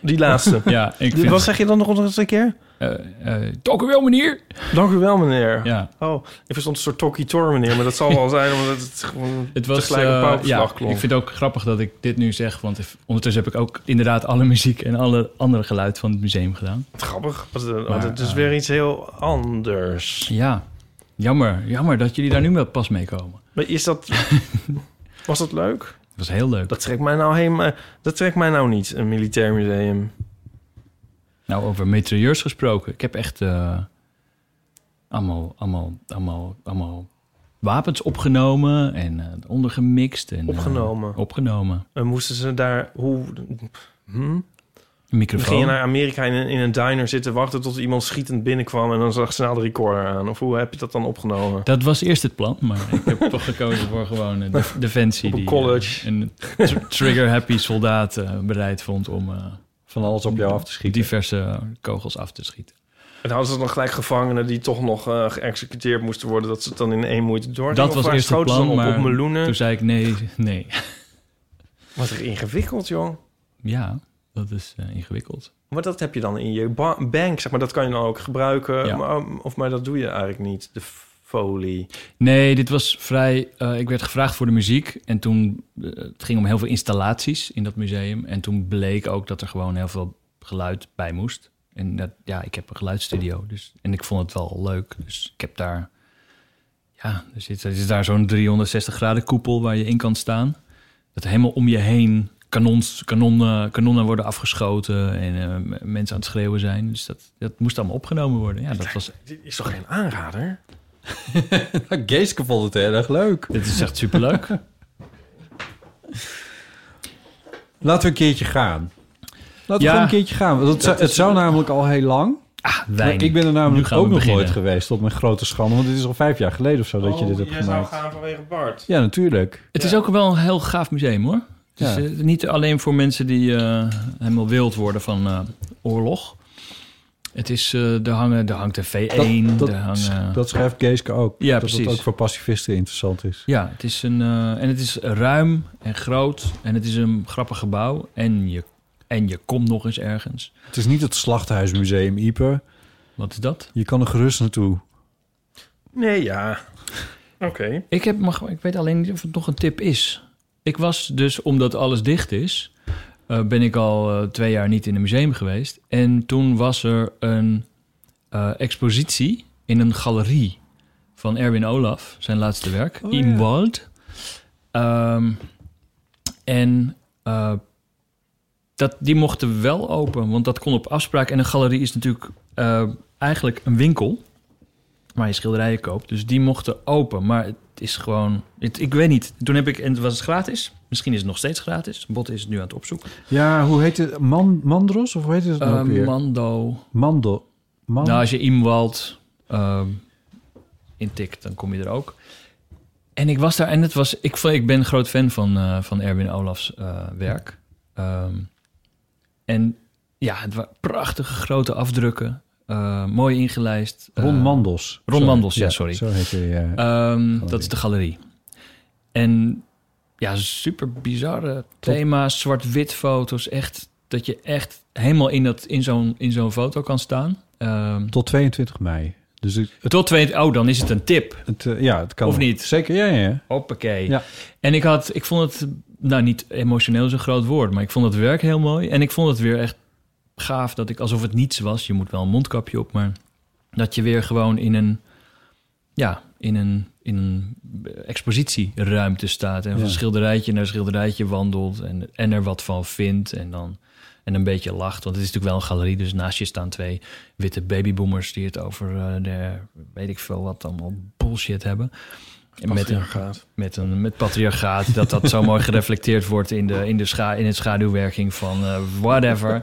Die laatste. *laughs* Ja, ik vind... Wat zeg je dan nog eens een keer? eh eh, toch wel meneer! Dank u wel, meneer. Ja, Oh, ik verstond een soort Tokkie Tor, meneer. Maar dat zal wel *laughs* zijn, omdat het gewoon Het was tegelijk een paukenslag ja, klonk. ik vind het ook grappig dat ik dit nu zeg, want if- ondertussen heb ik ook inderdaad alle muziek en alle andere geluid van het museum gedaan. grappig. Want, Maar, het is weer iets heel anders. Ja, jammer, jammer dat jullie daar nu wel pas mee komen. Maar is dat... *laughs* was dat leuk? Dat was heel leuk. Dat trekt mij nou helemaal... Dat trekt mij nou niet, een militair museum. Nou, over metrailleurs gesproken. Ik heb echt eh, allemaal, allemaal, allemaal, allemaal wapens opgenomen en eh ondergemixt. En, eh, Opgenomen? opgenomen. En moesten ze daar... Hoe... Hm? Een microfoon. ging je naar Amerika in een, in een diner zitten wachten tot iemand schietend binnenkwam en dan zag snel de recorder aan. Of hoe heb je dat dan opgenomen? Dat was eerst het plan, maar ik heb toch gekozen voor gewoon een def- defensie. Op een die, college. eh, een tr- trigger-happy soldaat eh, bereid vond om eh, Van alles op jou af te schieten. diverse kogels af te schieten. En hadden ze dan gelijk gevangenen die toch nog eh, geëxecuteerd moesten worden, dat ze het dan in één moeite door. Dat was eerst het plan, op, maar op meloenen. toen zei ik nee, nee. Wat er ingewikkeld, joh. Ja, dat is eh, ingewikkeld. Maar dat heb je dan in je ba- bank, zeg maar. Dat kan je dan ook gebruiken. Ja. Maar, of maar dat doe je eigenlijk niet, de folie. Nee, dit was vrij... eh, ik werd gevraagd voor de muziek en toen... eh, het ging om heel veel installaties in dat museum. En toen bleek ook dat er gewoon heel veel geluid bij moest. En dat, ja, ik heb een geluidsstudio. Dus, en ik vond het wel leuk. Dus ik heb daar... Ja, er zit, er zit daar zo'n 360 graden koepel waar je in kan staan. Dat helemaal om je heen kanons, kanonnen, kanonnen worden afgeschoten... en eh, mensen aan het schreeuwen zijn. Dus dat, dat moest allemaal opgenomen worden. Ja, dat was... Dit is toch geen aanrader? *laughs* Geeske vond het heel erg leuk. Dit is echt superleuk. Laten we een keertje gaan. Laten we Ja. een keertje gaan. Want het, zou, het zou namelijk al heel lang. Ah, wijn. ik ben er namelijk ook nog beginnen. nooit geweest, op mijn grote schande. Want dit is al vijf jaar geleden of zo dat je dit hebt Oh, jij zou gemaakt. gaan vanwege Bart. Ja, natuurlijk. Het is ook wel een heel gaaf museum hoor. Is Ja. eh, niet alleen voor mensen die eh, helemaal wild worden van eh, oorlog. Het is, eh er, hangen, er hangt een V1, dat, er hangen... dat schrijft Geeske ook. Ja, dat precies. het ook voor pacifisten interessant is. Ja, het is een, eh, en het is ruim en groot en het is een grappig gebouw en je, en je komt nog eens ergens. Het is niet het Slachthuismuseum Ieper. Wat is dat? Je kan er gerust naartoe. Nee, ja. Oké. Ik, heb, mag, ik weet alleen niet of het nog een tip is. Ik was dus, omdat alles dicht is, eh, ben ik al eh, twee jaar niet in een museum geweest. En toen was er een eh, expositie in een galerie van Erwin Olaf, zijn laatste werk, Oh, ja. Imwald. Ehm, en dat, die mochten wel open, want dat kon op afspraak. En een galerie is natuurlijk eigenlijk een winkel waar je schilderijen koopt. Dus die mochten open, maar het is gewoon... Het, ik weet niet. Toen heb ik... En het was gratis. Misschien is het nog steeds gratis. Bot is het nu aan het opzoeken. Ja, hoe heet het? Man, Mandros? Of hoe heet het nou weer? Mando... Mando. Man, Nou, als je Imwald ehm intikt, dan kom je er ook. En ik was daar en het was... Ik, ik ben groot fan van, eh, van Erwin Olafs eh, werk. Ehm, en ja, het waren prachtige grote afdrukken. Eh, mooi ingelijst. Ron Eh. Ron Sorry. Mandels, ja, sorry. Zo heet ja. Ehm, dat is de galerie. En ja, super bizarre thema's, zwart-wit foto's. Echt dat je echt helemaal in, dat, in zo'n in zo'n foto kan staan. Ehm, Tot 22 mei. Dus het, het, tot twee, oh, dan is het een tip. het, eh, ja, het kan Of niet? Zeker, ja, ja. Hoppakee. Ja. En ik had, ik vond het, nou niet emotioneel is een groot woord, maar ik vond het werk heel mooi. En ik vond het weer echt gaaf dat ik, alsof het niets was, je moet wel een mondkapje op, maar dat je weer gewoon in een, ja, in een, in een expositieruimte staat en Ja. van schilderijtje naar schilderijtje wandelt en, en er wat van vindt en dan en een beetje lacht. Want het is natuurlijk wel een galerie, dus naast je staan twee witte babyboomers die het over eh, de, weet ik veel wat, allemaal bullshit hebben. En met een, met een met patriarchaat, dat dat zo mooi *laughs* gereflecteerd wordt in de, in de, scha in het schaduwwerking van eh, whatever.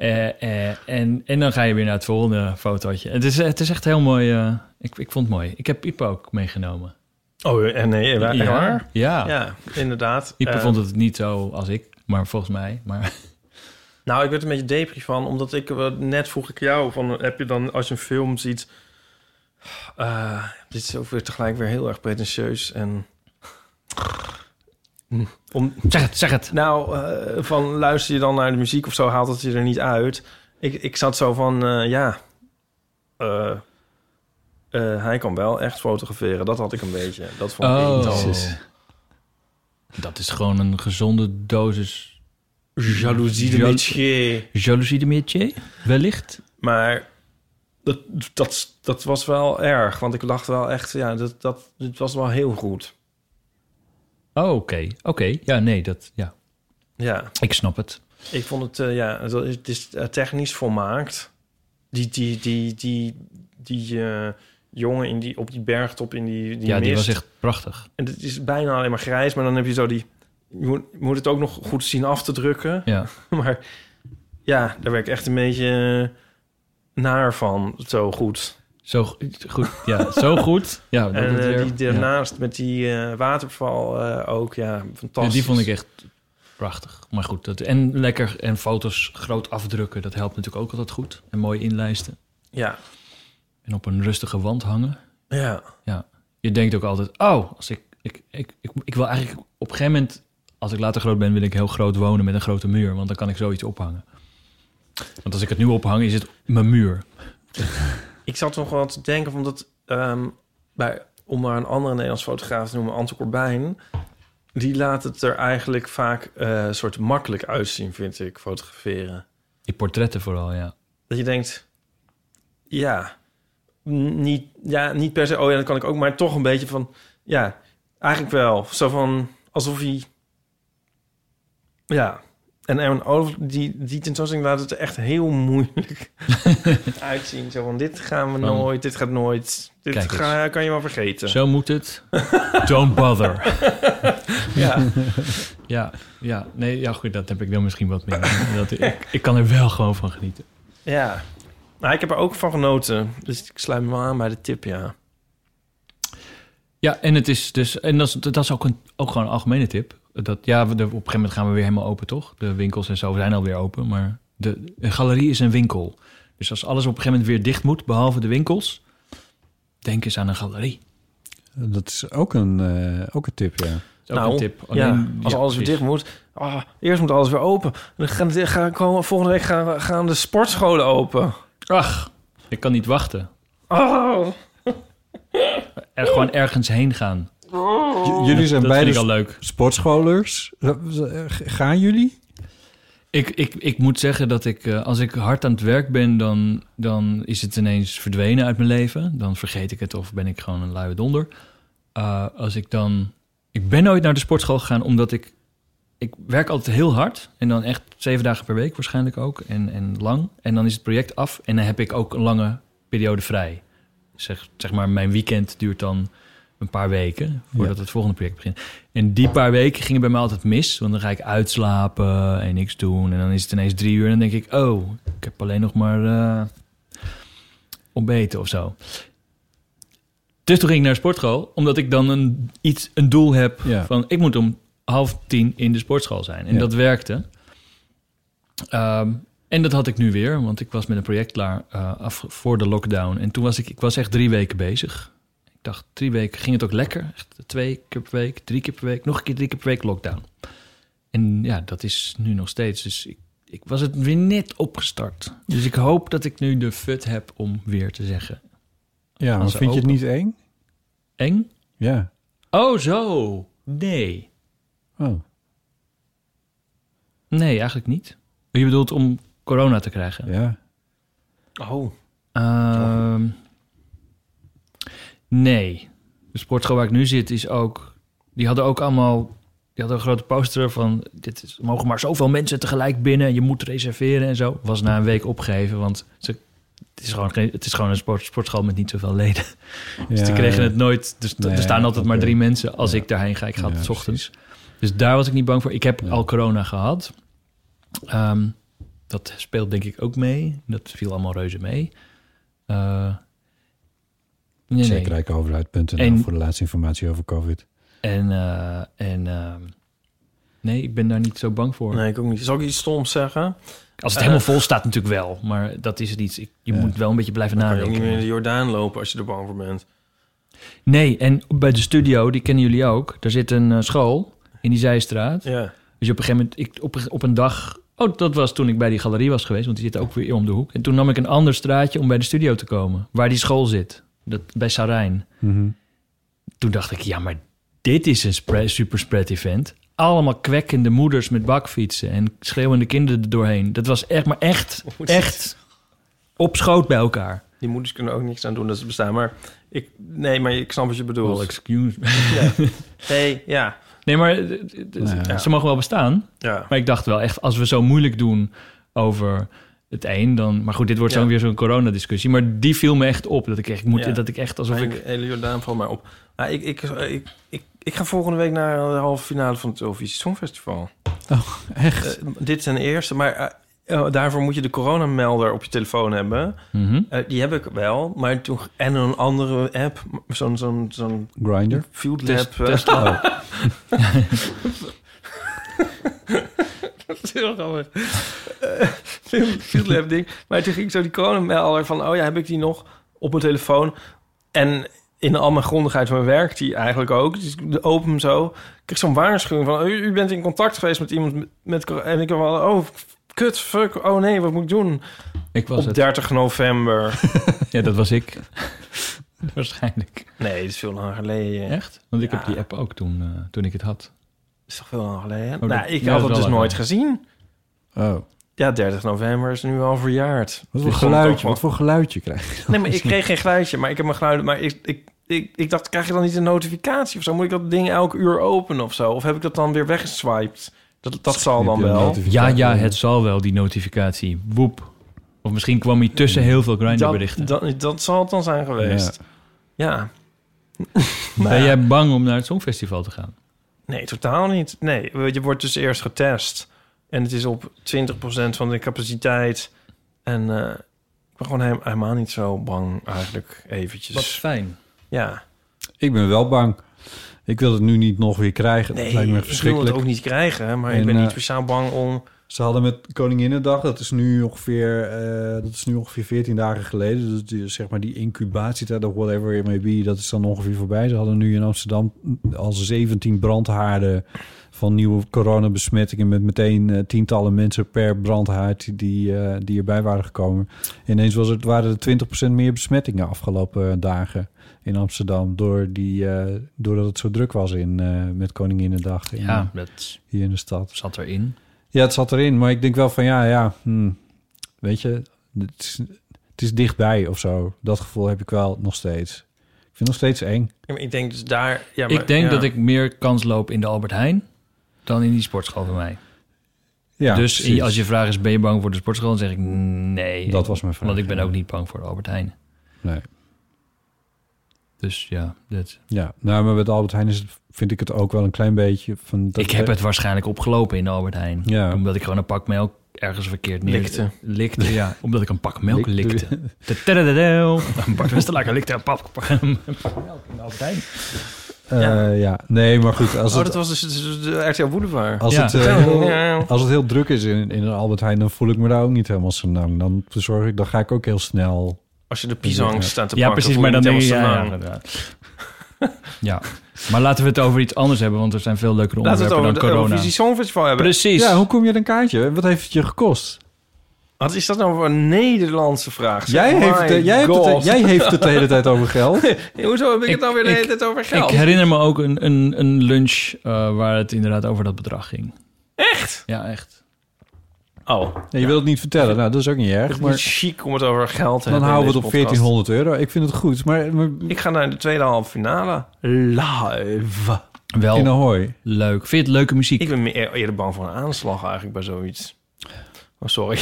Eh, eh, en, en dan ga je weer naar het volgende fotootje. Het is, het is echt heel mooi. eh, ik, ik vond het mooi. Ik heb Ipe ook meegenomen. Oh, en nee, waar? Ja. Ja, inderdaad. Ipe Eh, vond het niet zo als ik, maar volgens mij. Maar *laughs* Nou, ik werd er een beetje depri van, omdat ik eh, net vroeg ik jou van, heb je dan als je een film ziet, eh, dit is ook weer tegelijk weer heel erg pretentieus en om, zeg het, zeg het. nou, eh, van luister je dan naar de muziek of zo, haalt het je er niet uit. Ik, ik zat zo van, eh, ja, eh, hij kan wel echt fotograferen. Dat had ik een beetje. Dat vond ik Oh. Dat is gewoon een gezonde dosis Jaloezie de Jal- métier. jaloezie de métier, wellicht. Maar dat, dat, dat was wel erg. Want ik dacht wel echt, ja, dat, dat, dit was wel heel goed. Oh, oké. Oké, ja, nee, dat, ja. Ja, Ik snap het. ik vond het, eh, ja, het is- het is eh, technisch volmaakt. Die, die, die, die, die eh, jongen in die, op die bergtop in die, die ja, die was echt prachtig. En het is bijna alleen maar grijs, maar dan heb je zo die... Je moet, je moet het ook nog goed zien af te drukken. Ja. *laughs* Maar ja, daar werd ik echt een beetje naar van. Zo goed. Zo go- goed. Ja, zo goed. Ja, dat En eh, weer- die ja. daarnaast met die eh, waterval eh, ook, ja, Ja, fantastisch. die vond ik echt prachtig. Maar goed, dat, en lekker en foto's groot afdrukken, dat helpt natuurlijk ook altijd goed. En mooi inlijsten. Ja, En op een rustige wand hangen. ja. Ja. Je denkt ook altijd, oh, als ik, ik, ik, ik, ik wil eigenlijk op een gegeven moment, als ik later groot ben, wil ik heel groot wonen met een grote muur, want dan kan ik zoiets ophangen. Want als ik het nu ophang, is het mijn muur. Ik zat nog wel te denken, omdat ehm, bij, om maar een andere Nederlands fotograaf te noemen, Ante Corbijn, die laat het er eigenlijk vaak eh soort makkelijk uitzien, vind ik, fotograferen. Die portretten vooral, ja. Dat je denkt, ja, niet, ja, niet per se, oh ja, dat kan ik ook, maar toch een beetje van, ja, eigenlijk wel. Zo van, alsof hij, ja. En Erwin Olaf, die, die tentoonstelling laat het er echt heel moeilijk *laughs* uitzien. Zo van, dit gaan we Van- nooit, dit gaat nooit, dit ga, kan je wel vergeten. Zo moet het. Don't bother. *laughs* Ja, *laughs* Ja, ja, nee, ja, goed, dat heb ik dan misschien wat meer. Dat, ik, ik kan er wel gewoon van genieten. ja. Nou, ik heb er ook van genoten, dus ik sluit me wel aan bij de tip, ja. Ja, en het is dus, en dat is, dat is ook, een, ook gewoon een algemene tip. Dat, ja, op een gegeven moment gaan we weer helemaal open, toch? De winkels en zo zijn alweer open, maar de, een galerie is een winkel. Dus als alles op een gegeven moment weer dicht moet, behalve de winkels, denk eens aan een galerie. Dat is ook een, eh, ook een tip, ja. Dat is ook nou, een tip. ja, Alleen- als ja, alles weer dicht moet. Ah, eerst moet alles weer open. Dan gaan, gaan, komen, volgende week gaan, gaan de sportscholen open. Ach, ik kan niet wachten. Oh. Er gewoon ergens heen gaan. J- jullie zijn dat beide leuk. sportscholers. Eh, Gaan jullie? Ik, ik, ik moet zeggen dat ik, eh, als ik hard aan het werk ben, dan, dan is het ineens verdwenen uit mijn leven. Dan vergeet ik het of ben ik gewoon een luie donder. Eh, als ik dan... Ik ben nooit naar de sportschool gegaan omdat ik... Ik werk altijd heel hard. En dan echt zeven dagen per week waarschijnlijk ook. En, en lang. En dan is het project af. En dan heb ik ook een lange periode vrij. Zeg, zeg maar, mijn weekend duurt dan een paar weken voordat het volgende project begint. En die paar weken gingen bij mij altijd mis. Want dan ga ik uitslapen en niks doen. En dan is het ineens drie uur. En dan denk ik, oh, ik heb alleen nog maar eh ontbeten of zo. Dus toen ging ik naar de sportschool. Omdat ik dan een, iets, een doel heb Ja. van... ik moet om half tien in de sportschool zijn. En Ja. dat werkte. Ehm, en dat had ik nu weer. Want ik was met een project klaar eh, af voor de lockdown. En toen was ik, ik was echt drie weken bezig. Ik dacht, drie weken ging het ook lekker. Echt twee keer per week, drie keer per week, nog een keer drie keer per week lockdown. En ja, dat is nu nog steeds. Dus ik, ik was het weer net opgestart. Dus ik hoop dat ik nu de fut heb om weer te zeggen. Ja, maar vind je het niet eng? Eng? Ja. Oh, zo. Nee. Oh. Nee, eigenlijk niet. Je bedoelt om corona te krijgen? Ja. Oh. Ehm, nee. De sportschool waar ik nu zit is ook... Die hadden ook allemaal... Die hadden een grote poster van... Dit is, mogen maar zoveel mensen tegelijk binnen. En je moet reserveren en zo. Was na een week opgegeven, want ze, het, is gewoon geen, het is gewoon een sport, sportschool met niet zoveel leden. *laughs* dus die kregen het nooit... Dus Nee, er staan altijd maar drie mensen als Ja. ik daarheen ga. Ik ga 's ochtends. Dus daar was ik niet bang voor. Ik heb al corona gehad. Ehm, dat speelt denk ik ook mee. Dat viel allemaal reuze mee. Eh nee, Check nee. rijkoverheid.nl En- voor de laatste informatie over COVID. En, eh, en ehm, nee, ik ben daar niet zo bang voor. Nee, ik ook niet. Zal ik iets stoms zeggen? Als het Eh, helemaal vol staat natuurlijk wel. Maar dat is het niet. Ik, je moet wel een beetje blijven Dan kan je nadenken. niet meer in de Jordaan lopen als je er bang voor bent. Nee, en bij de studio, die kennen jullie ook. Daar zit een eh, school in die zijstraat. Ja. Dus op een gegeven moment, ik, op, op een dag... Oh, dat was toen ik bij die galerie was geweest, want die zit ook weer om de hoek. En toen nam ik een ander straatje om bij de studio te komen, waar die school zit. Dat, bij Sarijn. Mhm. Toen dacht ik, ja, maar dit is een spre- super spread event. Allemaal kwekkende moeders met bakfietsen en schreeuwende kinderen er doorheen. Dat was echt, maar echt, *laughs* echt op schoot bij elkaar. Die moeders kunnen ook niks aan doen dat ze bestaan. Maar ik, nee, maar ik snap wat je bedoelt. Well, excuse me. Ja. *laughs* Nee, ja. Nee, maar eh, eh, Ja. ze mogen wel bestaan. Ja. Maar ik dacht wel echt, als we zo moeilijk doen over het een, dan... Maar goed, dit wordt Ja. zo weer zo'n coronadiscussie. Maar die viel me echt op. Dat ik echt, moet, Ja. dat ik echt alsof Mijn ik... hele Jordaan valt mij op. Nou, ik, ik, ik, ik, ik ga volgende week naar de halve finale van het Eurovisie Songfestival. Oh, echt? Eh, dit is een eerste, maar eh, eh, daarvoor moet je de coronamelder op je telefoon hebben. Mhm. Eh, die heb ik wel, maar toen en een andere app, zo'n zo'n zo'n Grinder? Field Lab. test- oh. *laughs* *laughs* Dat is heel grappig. Eh, Field- ding. Maar toen ging ik zo die coronamelder van, oh ja, heb ik die nog op mijn telefoon? En in al mijn grondigheid van mijn werk, die eigenlijk ook. Dus ik open hem zo. Ik kreeg zo'n waarschuwing van, oh, u, u bent in contact geweest met iemand met, En ik heb wel, oh, kut, fuck, oh nee, wat moet ik doen? Ik was op het. 30 november. *laughs* Ja, dat was ik. *laughs* Waarschijnlijk. nee, dat is veel langer geleden. Echt? Want ik Ja. heb die app ook toen, eh, toen ik het had. Is toch veel langer geleden? Oh, nou, ik ja, had het dus nooit lang. gezien. Oh. Ja, 30 november is nu al verjaard. Wat voor ik ook geluidje, wat voor geluidje krijg je? Nee, maar ik kreeg geen geluidje, maar ik heb mijn geluiden. Maar ik, ik, ik, ik dacht, krijg je dan niet een notificatie of zo? Moet ik dat ding elke uur openen of zo? Of heb ik dat dan weer weggeswiped? Dat, dat zal dan wel. Ja, ja, het zal wel, die notificatie. Woep. Of misschien kwam hij tussen heel veel Dat, Grindr-berichten. dat, dat zal het dan zijn geweest. Ja. Ben Nou ja. jij bang om naar het Songfestival te gaan? Nee, totaal niet. Nee, je wordt dus eerst getest. En het is op 20% van de capaciteit. En eh, ik ben gewoon helemaal, helemaal niet zo bang eigenlijk eventjes. Wat fijn. Ja. Ik ben wel bang. Ik wil het nu niet nog weer krijgen. Nee, dat lijkt me ik wil het verschrikkelijk. ook niet krijgen. Maar ik En, ben niet eh, speciaal bang om Ze hadden met Koninginnedag, dat is nu ongeveer, eh, dat is nu ongeveer 14 dagen geleden. Dus die, zeg maar die incubatietijd of whatever it may be, dat is dan ongeveer voorbij. Ze hadden nu in Amsterdam al 17 brandhaarden van nieuwe coronabesmettingen... met meteen eh, tientallen mensen per brandhaard die, eh, die erbij waren gekomen. Ineens was het, waren er 20% meer besmettingen afgelopen dagen in Amsterdam... Door die, doordat het zo druk was in, met Koninginnedag in, Ja, dat hier in de stad. zat erin. Ja, het zat erin, maar ik denk wel van ja, ja, hmm, weet je, het is, het is dichtbij of zo. Dat gevoel heb ik wel nog steeds. Ik vind het nog steeds eng. Ja, maar ik denk dus daar... Ja, maar, ik denk ja. dat ik meer kans loop in de Albert Heijn dan in die sportschool bij mij. Ja, dus precies. als je vraag is, ben je bang voor de sportschool? Dan zeg ik nee. Dat was mijn vraag, Want ik ben ja. ook niet bang voor de Albert Heijn. Nee. Dus ja, dat. Ja, nou, maar met Albert Heijn is het, vind ik het ook wel een klein beetje van... Dat ik heb het waarschijnlijk opgelopen in de Albert Heijn. Ja. Omdat ik gewoon een pak melk ergens verkeerd neer... Likte. Likte, ja. *laughs* Omdat ik een pak melk Likte. likte. *laughs* Tadadadadel. *laughs* Bart Westerlaken likte een pak, pak, een pak melk in de Albert Heijn. Eh, ja. nee, maar goed, als Oh, het, dat was dus de, de RTL Boulevard. als, Ja. het, eh, heel, Ja. als het heel druk is in, in een Albert Heijn, dan voel ik me daar ook niet helemaal zo lang. Dan bezorg ik, dan ga ik ook heel snel... Als je de pisang staat te Ja, pakken, precies. Maar dan denk je... niet Ja, ja, inderdaad. *laughs* Maar laten we het over iets anders hebben, want er zijn veel leukere Laten we het onderwerpen over dan de corona. Eurovisie Songfestival hebben. Precies. Ja, hoe kom je aan een kaartje? Wat heeft het je gekost? Wat is dat nou voor een Nederlandse vraag? zeg? Jij heeft, het, jij, hebt het, jij heeft het de hele tijd over geld. *laughs* Hoezo heb ik, het nou weer de ik- hele tijd over geld? Ik herinner me ook een, een, een lunch eh, waar het inderdaad over dat bedrag ging. Echt? Ja, echt. Oh, Ja, je wil het niet vertellen. Nou, dat is ook niet het erg. is Maar niet chic om het over geld te dan hebben. houden we het op deze podcast. 1400 euro. Ik vind het goed. Maar, maar Ik ga naar de tweede halve finale. Live. Wel in Ahoy. leuk. Vind je het leuke muziek? Ik ben meer eerder bang voor een aanslag eigenlijk bij zoiets. Oh, sorry.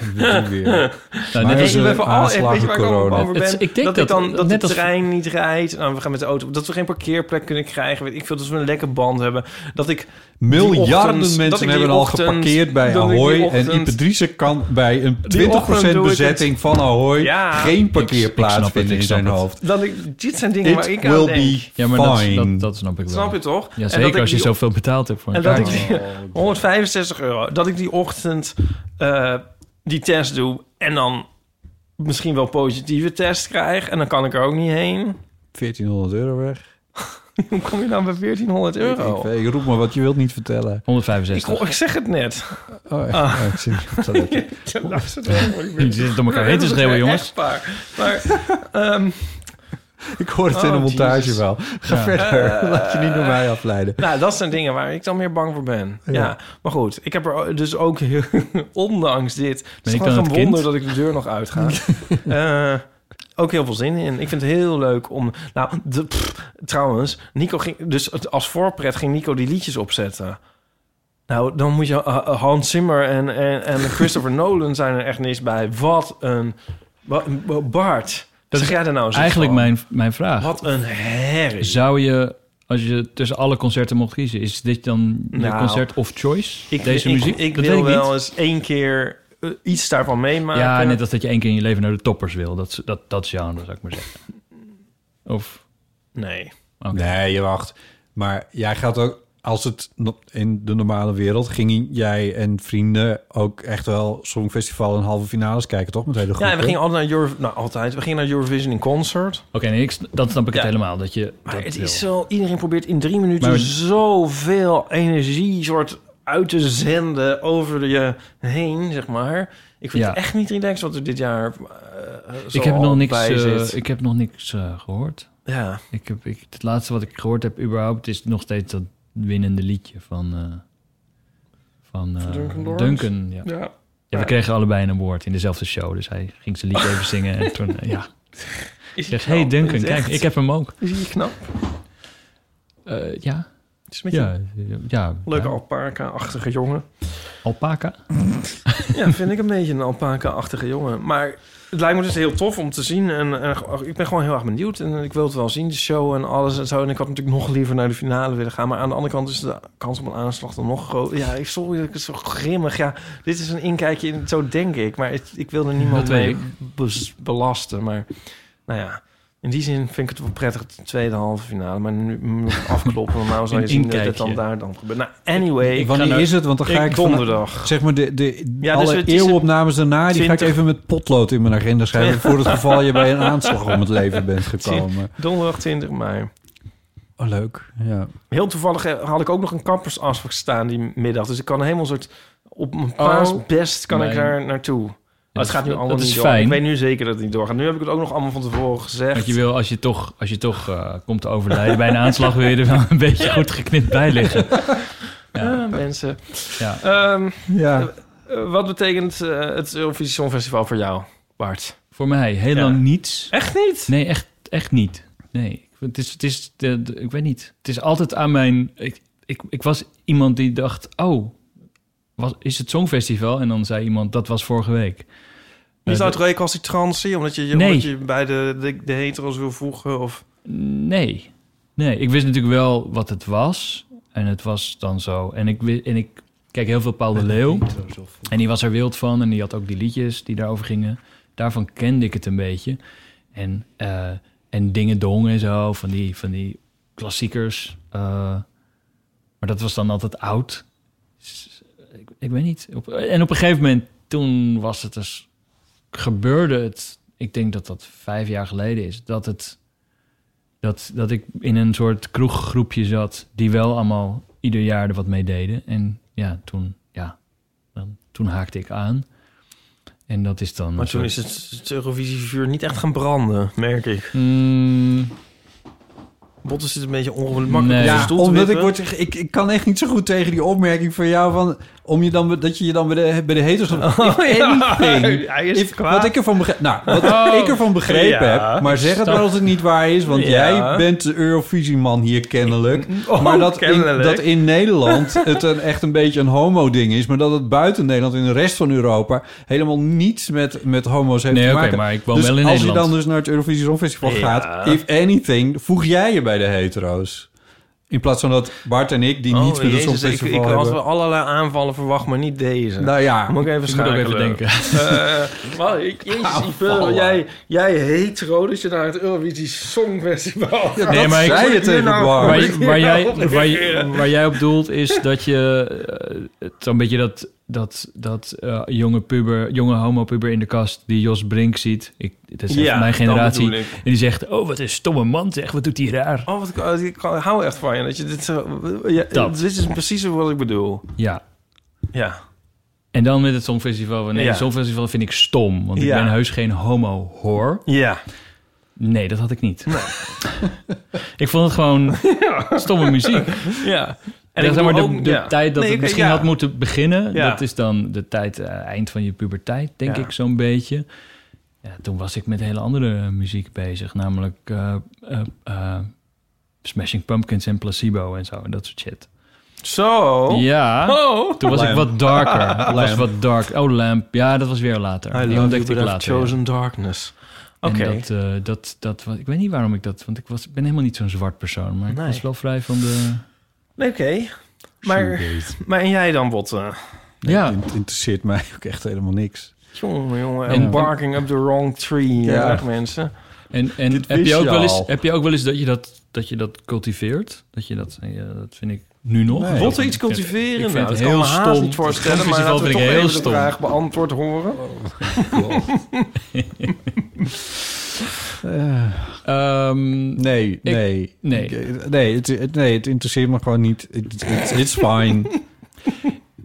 *laughs* Weer. Nou, *laughs* Maar net is als, voor al- aanslag weet je waar ik corona. over ben? Het- ik denk dat, dat- ik dan, dat net de als- trein niet rijdt. Nou, we gaan met de auto. Dat we geen parkeerplek kunnen krijgen. Weet ik veel. Dat we een lekke band hebben. Dat ik Miljarden ochtend- mensen ik hebben al geparkeerd bij ik Ahoy. En ochtend- Ipe Driessen kan bij een 20% Die ochtend doe ik bezetting van Ahoy Ja, geen ik parkeerplaats vinden ik in zijn het. hoofd. Dat ik, dit zijn dingen waar ik aan denk. ja, maar dat, fine. dat, dat snap ik wel. Snap je toch? Ja, En zeker dat ik als je die- zoveel betaald hebt voor een En dat ik kaartje. die *laughs* 165 euro, dat ik die ochtend eh, die test doe en dan misschien wel positieve test krijg en dan kan ik er ook niet heen. 1400 euro weg. *laughs* Hoe kom je dan bij 1400 euro? Ik, ik roep maar wat je wilt niet vertellen. Ik, 165. ik zeg het net. Oh, echt? Ah. Oh, ik zie ik *laughs* ben- *laughs* Je zit door elkaar heen te schreeuwen, jongens. Waar. Maar, ehm, *laughs* Ik hoor het in de Oh, montage wel. Ga Ja. verder. Laat je niet door mij afleiden. nou, dat zijn dingen waar ik dan meer bang voor ben. Ja. Ja. maar goed. Ik heb er dus ook, heel- *laughs* ondanks dit... Het is ik gewoon een wonder kind? dat ik de deur nog uitga. *laughs* Eh, ook heel veel zin in. Ik vind het heel leuk om... Nou, de, pff, trouwens, Nico ging... Dus als voorpret ging Nico die liedjes opzetten. Nou, dan moet je... uh, Hans Zimmer en, en, en Christopher Nolan zijn er echt niks bij. Wat een... Wat, Bart, Dat zeg is jij er nou eens Eigenlijk van? mijn, mijn vraag. Wat een herrie. Zou je, als je tussen alle concerten mocht kiezen, is dit dan je Nou, concert of choice? Ik, Deze ik, muziek? Ik, dat wil wel niet. eens één keer eh, iets daarvan meemaken. Ja, net als dat je één keer in je leven naar de toppers wil. Dat, dat, dat genre, zou ik maar zeggen. Of... Nee. oké. Nee, je wacht. Maar jij gaat ook... Als het in de normale wereld... gingen jij en vrienden ook echt wel Songfestival en halve finales kijken, toch? Met hele groepen. Ja, we gingen altijd naar Euro, nou, altijd. We gingen naar Eurovision in concert. Oké, nee, ik, dan snap ik het helemaal. Dat je Maar dat het wil. is zo... Iedereen probeert in drie minuten Maar- zoveel energie soort uit te zenden over je heen, zeg maar. Ik vind Ja. het echt niet relaxed wat er dit jaar uh, ik heb nog niks, bij eh, zit. ik heb nog niks eh, gehoord. Ja. Ik heb, ik, het laatste wat ik gehoord heb überhaupt is nog steeds dat winnende liedje van, eh, van eh, Duncan ja. Ja. Ja, we kregen allebei een award in dezelfde show. Dus hij ging zijn liedje even zingen. En toen, eh, ja. *laughs* Is hij hey? Duncan, kijk, echt? ik heb hem ook. Is hij knap? Ja. Is Ja, ja. leuke alpaca-achtige jongen. Alpaca? *laughs* Ja, vind ik een beetje een alpaca-achtige jongen. Maar het lijkt me dus heel tof om te zien. En, en ik ben gewoon heel erg benieuwd. En ik wil het wel zien, de show en alles en zo. En ik had natuurlijk nog liever naar de finale willen gaan. Maar aan de andere kant is de kans op een aanslag dan nog groot. Ja, ik sorry, dat ik het zo grimmig. Ja, dit is een inkijkje in, zo denk ik. Maar het- ik wil er niemand mee belasten. Maar nou ja, In die zin vind ik het wel prettig, de tweede halve finale. Maar nu moet ik afkloppen, want nou *laughs* zal je zien dat het dan daar dan gebeurt. Nou, anyway. ik Wanneer naar- is het? Want dan ga ik, van- donderdag. zeg maar de, de Ja, dus alle eeuwopnames daarna, die ga ik 20 even met potlood in mijn agenda schrijven voor het *laughs* geval je bij een aanslag om het leven bent gekomen. Donderdag 20 mei. Oh, leuk. Ja. Heel toevallig eh, had ik ook nog een kappersafspraak staan die middag. Dus ik kan helemaal soort op mijn Oh, paasbest kan ik daar naartoe. Maar het gaat nu allemaal dat niet door. fijn. Ik weet nu zeker dat het niet doorgaat. Nu heb ik het ook nog allemaal van tevoren gezegd. Want je wil, als je toch, als je toch eh, komt te overlijden bij een aanslag, wil je er wel een beetje goed geknipt bij liggen. *laughs* Ja, mensen. Ja. Ehm, Ja. eh, wat betekent eh, het Eurovisie Songfestival voor jou, Bart? Voor mij heel Ja. lang niets. Echt niet? Nee, echt, echt niet. Nee, het is, het is de, de- ik weet niet. Het is altijd aan mijn. Ik, ik, ik was iemand die dacht, oh, was, is het Songfestival? En dan zei iemand, dat was vorige week. Zou de- het recalcitrantie, omdat je, je, Nee. omdat je bij de, de, de hetero's wil voegen? Of... Nee. Nee, ik wist natuurlijk wel wat het was. En het was dan zo. En ik, en ik kijk heel veel Paul de Leeuw. En die was er wild van. En die had ook die liedjes die daarover gingen. Daarvan kende ik het een beetje. En, eh, en Dingen Dong en zo. Van die, van die klassiekers. Eh, maar dat was dan altijd oud. Ik, weet niet. Op, en op een gegeven moment, toen was het dus... Gebeurde het... Ik denk dat dat vijf jaar geleden is. Dat het dat, dat ik in een soort kroeggroepje zat... die wel allemaal ieder jaar er wat mee deden. En ja, toen, ja, dan, toen haakte ik aan. En dat is dan... Maar toen soort- is het, het Eurovisievuur niet echt gaan branden, merk ik. Mm, Botten zit een beetje ongemakkelijk Nee. Ja, omdat ik, word, ik, ik kan echt niet zo goed tegen die opmerking van jou van om je dan dat je je dan bij de bij de haters *laughs* Oh, ja. anything. *laughs* Hij is If- wat ik ervan begreep, nou, wat Oh. ik ervan begrepen Ja. heb, maar zeg het maar als het niet waar is, want Ja. jij bent de Eurovisieman hier kennelijk. *laughs* Oh, maar dat in, dat in Nederland het een, echt een beetje een homo-ding is, maar dat het buiten Nederland in de rest van Europa helemaal niets met, met homo's heeft Nee, te maken. maar ik woon dus wel in als Nederland. je dan dus naar het Eurovisie Songfestival gaat, if anything, voeg jij je bij de hetero's. In plaats van dat Bart en ik, die Oh, niets met het ik, Songfestival ik had hebben... wel allerlei aanvallen verwacht, maar niet deze. Nou ja, Moet ik even ik moet schakelen. even denken. *laughs* Eh, maar ik- jezus, Aanvallen. jij, jij hetero, dus je naar het Eurovisie Songfestival Ja, Nee, dat maar ik- zei Hier tegen nou-. Waar, ik waar, jij, hierop waar, reageren. waar jij op doelt is dat je eh, het zo'n beetje dat, dat, dat eh, jonge puber, jonge homo-puber in de kast die Jos Brink ziet. Ik, het is echt Ja, mijn generatie. En die zegt, oh wat een stomme man zeg, wat doet hij raar. Oh, wat ik, oh, ik hou echt van je. Dat je dit zo... Ja, Dat. Dit is precies wat ik bedoel. Ja. Ja. En dan met het Songfestival. Nee, Ja. het Songfestival vind ik stom. Want ik ben heus geen homo-hoor. Ja. Nee, dat had ik niet. *laughs* ik vond het gewoon *laughs* stomme muziek. Ja. En zeg maar, de, ook- de ja. tijd dat Nee, het ik- misschien ja. had moeten beginnen... Ja. dat is dan de tijd, eh, eind van je puberteit, denk ik zo'n beetje. Ja, toen was ik met hele andere muziek bezig. Namelijk eh, eh, Smashing Pumpkins en Placebo en zo. En dat soort shit. Zo. Ja, Oh. toen was ik wat darker. Was wat dark. Oh, Lamp. Ja, dat was weer later. I Die ontdekte ik later. chosen darkness. Oké. Dat, dat, dat was, ik weet niet waarom ik dat... Want ik was, ben helemaal niet zo'n zwart persoon. Maar ik was wel vrij van de... Nee, Oké. Maar, maar en jij dan, Botten? Ja. Het interesseert mij ook echt helemaal niks. Jongen, jongen. En- En barking up the wrong tree, Ja. ja. zeg mensen. En, en heb, je ook je wel eens, heb je ook wel eens dat je dat, dat, je dat cultiveert? Dat je dat, ja, dat vind ik nu nog. Nee. Botten iets cultiveren? Ik vind nou, het dat heel kan me haast stom. niet voorstellen, Het maar laten we vind ik toch heel even de stom. vraag beantwoord horen. *laughs* Ehm, *laughs* Nee, nee. nee. Ik- nee, het, het- nee, het interesseert me gewoon niet. Het it, it's fine. *laughs*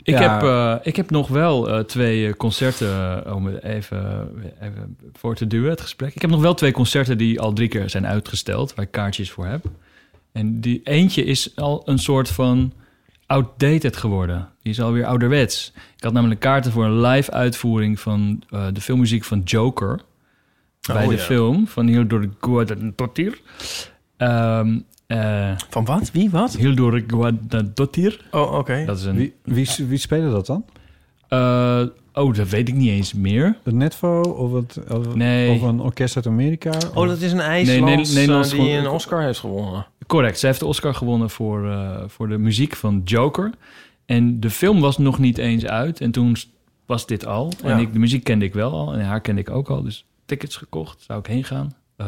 ik, Ja. heb, eh, ik heb nog wel eh, twee eh, concerten, om even, even voor te duwen, het gesprek. Ik heb nog wel twee concerten die al drie keer zijn uitgesteld, waar ik kaartjes voor heb. En die eentje is al een soort van outdated geworden. Die is alweer ouderwets. Ik had namelijk kaarten voor een live uitvoering van de filmmuziek van Joker. Bij Oh, de ja. film van Hildur Guadadottir. Ehm eh Van wat? Wie? Wat? Hildur Guadadottir. Oh, oké. Dat is een... Wie, wie, wie spelen dat dan? Eh, oh, dat weet ik niet eens meer. De Netvo of, het, of, Nee. of een orkest uit Amerika? Oh, dat is een IJslands Nee, Nederlands eh, die een Oscar heeft gewonnen. Correct. Ze heeft de Oscar gewonnen voor, eh, voor de muziek van Joker. En de film was nog niet eens uit. En toen was dit al. En Ja. ik, de muziek kende ik wel al. En haar kende ik ook al. Dus tickets gekocht. Zou ik heen gaan. eh,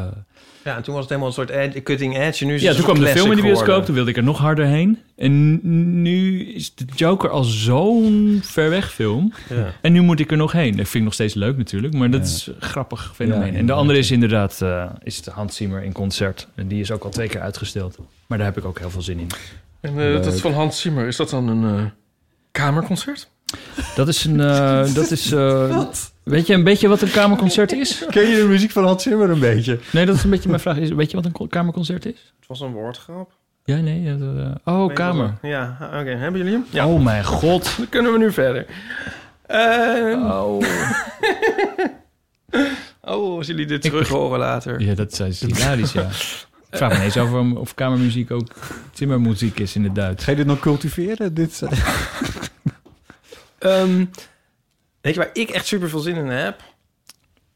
Ja, en toen was het helemaal een soort ed- cutting edge. En nu is ja, het toen kwam de film in de bioscoop, geworden. toen wilde ik er nog harder heen. En nu is de Joker al zo'n ver weg film. Ja. En nu moet ik er nog heen. Dat vind ik nog steeds leuk natuurlijk, maar dat Ja. is een grappig fenomeen. Ja, en de andere is inderdaad eh, is de Hans Zimmer in concert. En die is ook al twee keer uitgesteld. Maar daar heb ik ook heel veel zin in. En eh, dat van Hans Zimmer, is dat dan een eh, kamerconcert? Dat is een... eh, dat is, eh, *laughs* weet je een beetje wat een kamerconcert is? *laughs* Ken je de muziek van Hans Zimmer een beetje? Nee, dat is een beetje mijn vraag. Is, weet je wat een kamerconcert is? Het was een woordgrap. Ja, nee. eh, oh, Nee, kamer. was- Ja, oké. Hebben jullie hem? Ja. Oh mijn god. *laughs* Dan kunnen we nu verder. Ehm, Oh. *laughs* oh, als jullie dit terug horen later. Ja, dat is hilarisch, ja. Ik vraag me eens af of, of kamermuziek ook Zimmermuziek is in het Duits. Ga je dit nog cultiveren? Dit, Ehm, weet je waar ik echt super veel zin in heb?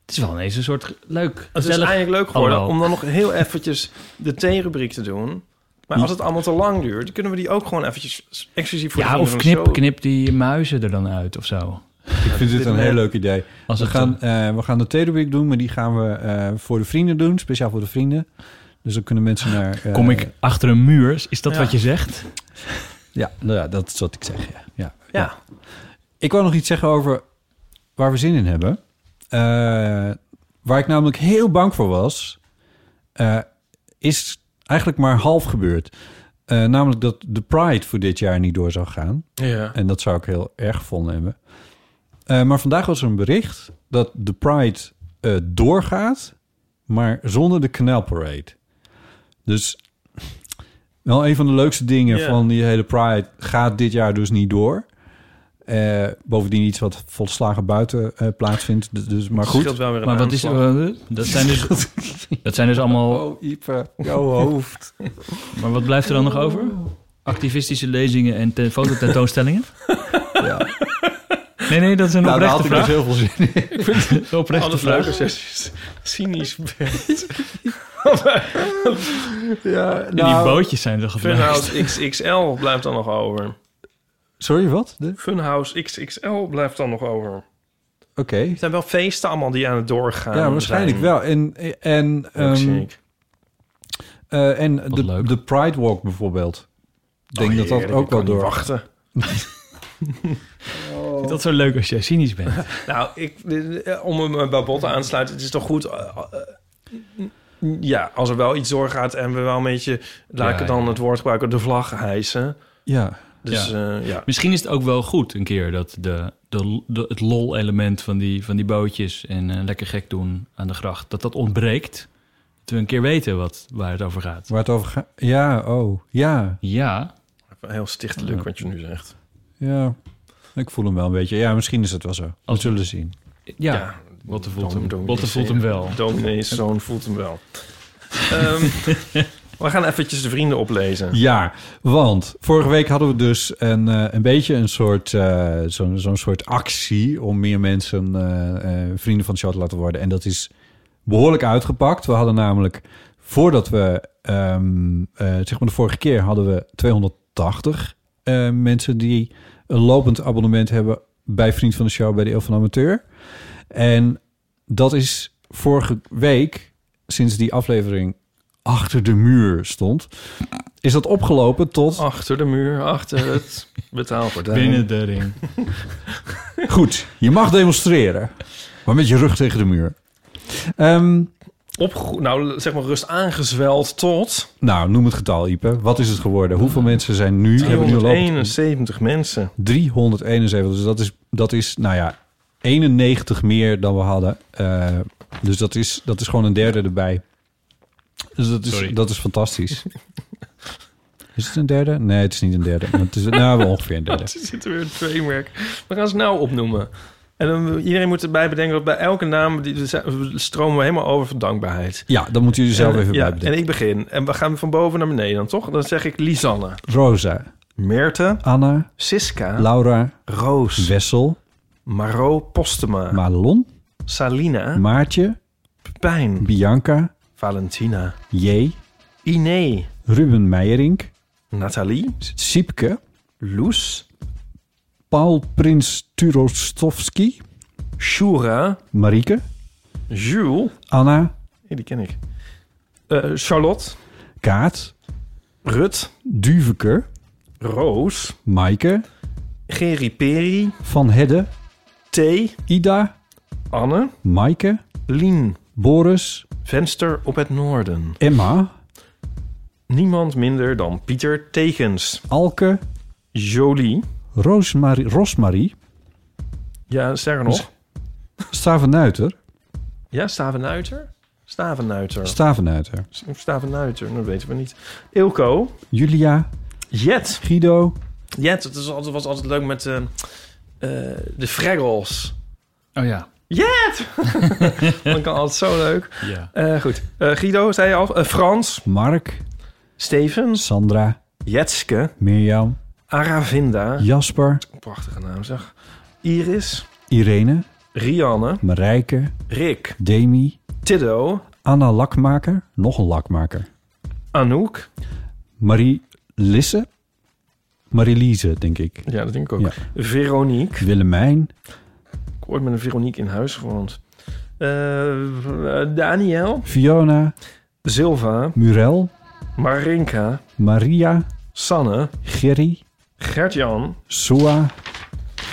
Het is wel ineens een soort leuk, Het is eigenlijk leuk geworden om dan nog heel eventjes de theerubriek te doen. Maar als het allemaal te lang duurt, dan kunnen we die ook gewoon eventjes exclusief voor de Ja, of knip, show- knip die muizen er dan uit of zo. ik vind dit een heel leuk idee. Als We gaan, eh, we gaan de theerubriek doen, maar die gaan we eh, voor de vrienden doen. Speciaal voor de vrienden. Dus dan kunnen mensen naar... eh, Kom ik achter een muur? Is dat Ja. wat je zegt? Ja, nou ja, dat is wat ik zeg, ja. ja. Ja. Ik wou nog iets zeggen over waar we zin in hebben. Eh, waar ik namelijk heel bang voor was, eh, is eigenlijk maar half gebeurd. Eh, namelijk dat de Pride voor dit jaar niet door zou gaan. Ja. En dat zou ik heel erg gevonden hebben. Maar vandaag was er een bericht dat de Pride doorgaat, maar zonder de Canal Parade. Dus wel een van de leukste dingen Ja. van die hele Pride gaat dit jaar dus niet door. Eh, bovendien iets wat volslagen buiten eh, plaatsvindt. Dus, maar goed. wel weer een Maar wat is er? dat, zijn dus, *laughs* dat zijn dus allemaal... Oh, Ipe, jouw hoofd. *laughs* Maar wat blijft er dan nog over? Activistische lezingen en ten, fototentoonstellingen? *laughs* ja. Nee, nee, dat is een Nou, daar oprechte had ik dus heel veel zin in. Ik vind het een oprechte Alles vraag. leuke sessies. Cynisch bent. Ja, En die nou, bootjes zijn er. Funhouse XXL blijft dan nog over. Sorry, wat? De- Funhouse XXL blijft dan nog over. Oké. Het zijn wel feesten allemaal die aan het doorgaan Ja, waarschijnlijk zijn. wel. En, en, ehm, eh, en de, leuk. de Pride Walk bijvoorbeeld. Ik denk Oh, dat dat heerlijk, ook wel door. wachten. *laughs* Vind dat zo leuk als jij cynisch bent. *laughs* Nou, ik, eh, om hem bij Botten aan te sluiten, het is toch goed... eh, eh, ja, als er wel iets doorgaat en we wel een beetje... Laat ik Ja, dan ja. het woord gebruiken, de vlag hijsen. Ja. Dus ja. ja. Misschien is het ook wel goed een keer dat de, de, de- het lol-element van die, van die bootjes en eh, lekker gek doen aan de gracht, dat dat ontbreekt. Dat we een keer weten wat, waar het over gaat. Waar het over gaat. Ja, oh. Ja. Ja, Heel stichtelijk wat je nu zegt. Ja. Ik voel hem wel een beetje. Ja, misschien is het wel zo. We Als- zullen zien. ja. Botte voelt hem, voelt hem wel. Dominee's zoon voelt hem wel. *laughs* Ehm, we gaan eventjes de vrienden oplezen. Ja, want vorige week hadden we dus een, eh, een beetje een soort, eh, zo'n zo'n soort actie om meer mensen eh, vrienden van de show te laten worden. En dat is behoorlijk uitgepakt. We hadden namelijk, voordat we, eh, zeg maar de vorige keer hadden we 280 eh, mensen die een lopend abonnement hebben bij Vriend van de Show bij de Eeuw van Amateur. En dat is vorige week, sinds die aflevering achter de muur stond, is dat opgelopen tot... Achter de muur, achter het *laughs* betaalgordijn. Binnen de ring. *laughs* Goed, je mag demonstreren, maar met je rug tegen de muur. Ehm, Opgego- nou, zeg maar rust aangezweld tot nou, noem het getal, Ipe. Wat is het geworden? Hoeveel mensen zijn nu... hebben nu lopend- 371 mensen. 371. Dus dat is, dat is, nou ja, 91 meer dan we hadden. Eh, dus dat is, dat is gewoon een derde erbij. Dus dat is, Sorry. dat is fantastisch. *laughs* Is het een derde? Nee, het is niet een derde. Maar het is nou, wel ongeveer een derde. *laughs* Er zit weer een framework. We gaan ze nou opnoemen. En dan, iedereen moet erbij bedenken dat bij elke naam... Die, stromen we helemaal over van dankbaarheid. Ja, dan moeten jullie zelf En, even ja, bij bedenken. En ik begin. En we gaan van boven naar beneden dan, toch? Dan zeg ik Lisanne, Rosa, Meerte, Anna, Siska, Laura, Roos, Wessel, Maro Postema, Madelon, Salina, Maartje, Pijn, Bianca, Valentina, J, Iné, Ruben Meijerink, Nathalie, Siepke, Loes, Paul Prins Turostovski, Shura, Marieke, Jules, Anna, die ken ik. Eh, Charlotte. Kaat. Rut. Duveker. Roos. Maaike. Geri Peri. Van Hedde. T. Ida. Anne. Maaike. Lien. Boris. Venster op het noorden. Emma. Niemand minder dan Pieter Tekens. Alke. Jolie. Roosmarie, Rosmarie. Ja, sterker nog. Stavenuiter. Ja, Stavenuiter? Stavenuiter. Stavenuiter. Stavenuiter, dat weten we niet. Ilko. Julia. Jet. Guido. Jet, het altijd, was altijd leuk met eh, eh, de Fraggles. Oh ja. Jet! dat kan altijd zo leuk. Ja. Eh, goed. Eh, Guido, zei je al. Eh, Frans. Mark. Steven. Sandra. Jetske. Mirjam. Aravinda. Jasper. Prachtige naam zeg. Iris. Irene. Rianne. Marijke. Rick. Demi. Tiddo. Anna Lakmaker. Nog een lakmaker. Anouk. Marie Lisse. Marie-Lise, denk ik. Ja, dat denk ik ook. Ja. Veronique. Willemijn. Ik ooit met een Veronique in huis gewoond. Eh, eh, Daniel. Fiona. Silva. Murel. Marinka. Maria. Sanne. Gerry. Gert-Jan. Soa.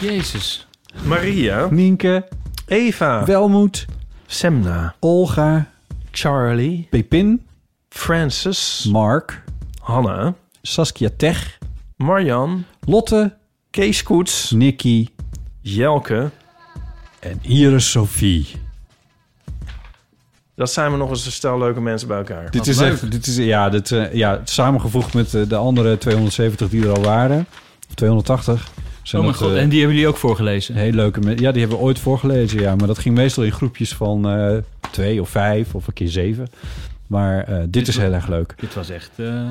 Jezus. Maria. Nienke. Eva. Welmoed. Semna. Olga. Charlie. Pepin. Francis. Mark. Hanna. Saskia Tech. Marjan. Lotte. Kees Koets. Nicky. Jelke. En Iris Sophie. Dat zijn we nog eens een stel leuke mensen bij elkaar. Dit is, echt, dit is ja, dit, eh, ja, samengevoegd met eh, de andere 270 die er al waren. Of 280. Zijn Oh mijn dat, god, eh, en die hebben jullie ook voorgelezen? Heel leuke me- Ja, die hebben we ooit voorgelezen, ja. Maar dat ging meestal in groepjes van eh, twee of vijf of een keer zeven. Maar eh, dit, is heel erg leuk. Dit was echt... eh,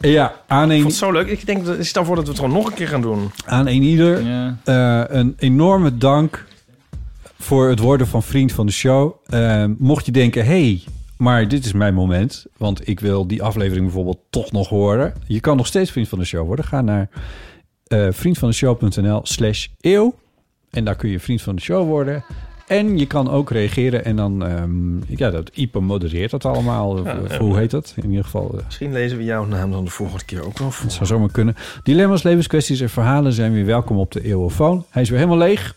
Ja, aan Ik een, vond het zo leuk. Ik denk, dat- stel voor dat we het gewoon nog een keer gaan doen. aan een ieder ja. eh, een enorme dank voor het worden van vriend van de show. Eh, mocht je denken, hey, maar dit is mijn moment, want ik wil die aflevering bijvoorbeeld toch nog horen. Je kan nog steeds vriend van de show worden. Ga naar eh vriendvandeshow.nl slash eeuw. En daar kun je vriend van de show worden. En je kan ook reageren en dan, ehm, ja, dat Ipe modereert dat allemaal. Ja, of hoe heet dat? In ieder geval, eh, Misschien lezen we jouw naam dan de volgende keer ook voor. dat zou zomaar kunnen. Dilemma's, levenskwesties en verhalen zijn weer welkom op de eeuwofoon. Hij is weer helemaal leeg,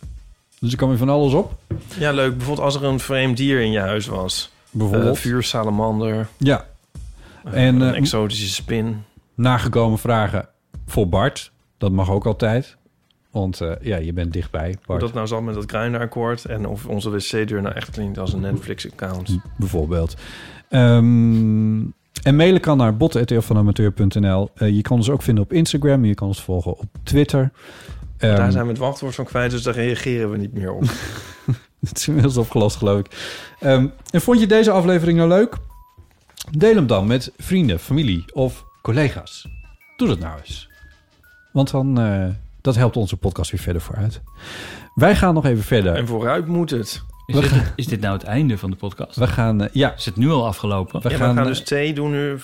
dus er kan weer van alles op. Ja, leuk. Bijvoorbeeld als er een vreemd dier in je huis was. Bijvoorbeeld. Eh, vuursalamander. Ja. En En, een eh, exotische spin. Nagekomen vragen voor Bart. Dat mag ook altijd. Want eh, ja, je bent dichtbij, Hoe Bart. dat nou zat met dat Grindr-akkoord. En of onze wc-deur nou echt klinkt als een Netflix-account. bijvoorbeeld. Ehm, en mailen kan naar botten.eeuwvanamateur.nl. Eh je kan ons ook vinden op Instagram. Je kan ons volgen op Twitter. Ehm, Daar zijn we het wachtwoord van kwijt, dus daar reageren we niet meer op. *laughs* Het is inmiddels opgelost, geloof ik. Ehm, en vond je deze aflevering nou leuk? Deel hem dan met vrienden, familie of collega's. Doe dat nou eens. Want dan, eh, dat helpt onze podcast weer verder vooruit. Wij gaan nog even verder. en vooruit moet het. Is, dit, gaan- is dit nou het einde van de podcast? We gaan, eh, ja, Is het nu al afgelopen? we Ja, gaan, we gaan eh, dus thee doen nu.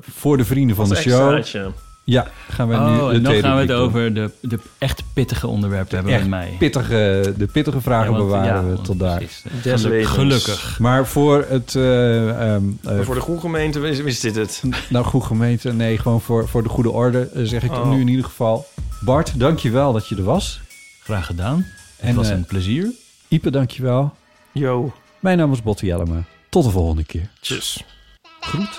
voor de vrienden van de show. extraatje. Ja, gaan we nu Oh, de en dan gaan we het over de, de echt pittige onderwerpen hebben Echt met mij. Pittige, de pittige vragen Ja, want- bewaren ja, we tot daar. precies, Des geluk- levens. Gelukkig. Maar voor het... eh, ehm, eh, Maar voor de goede gemeente is, is dit het. Nou, goed gemeente. Nee, gewoon voor, voor de goede orde eh, zeg ik Oh. nu in ieder geval. Bart, dankjewel dat je er was. Graag gedaan. En, Het was eh, een plezier. Ipe, dankjewel. Yo. Mijn naam is Botte Jellema. Tot de volgende keer. Tjus. Groet.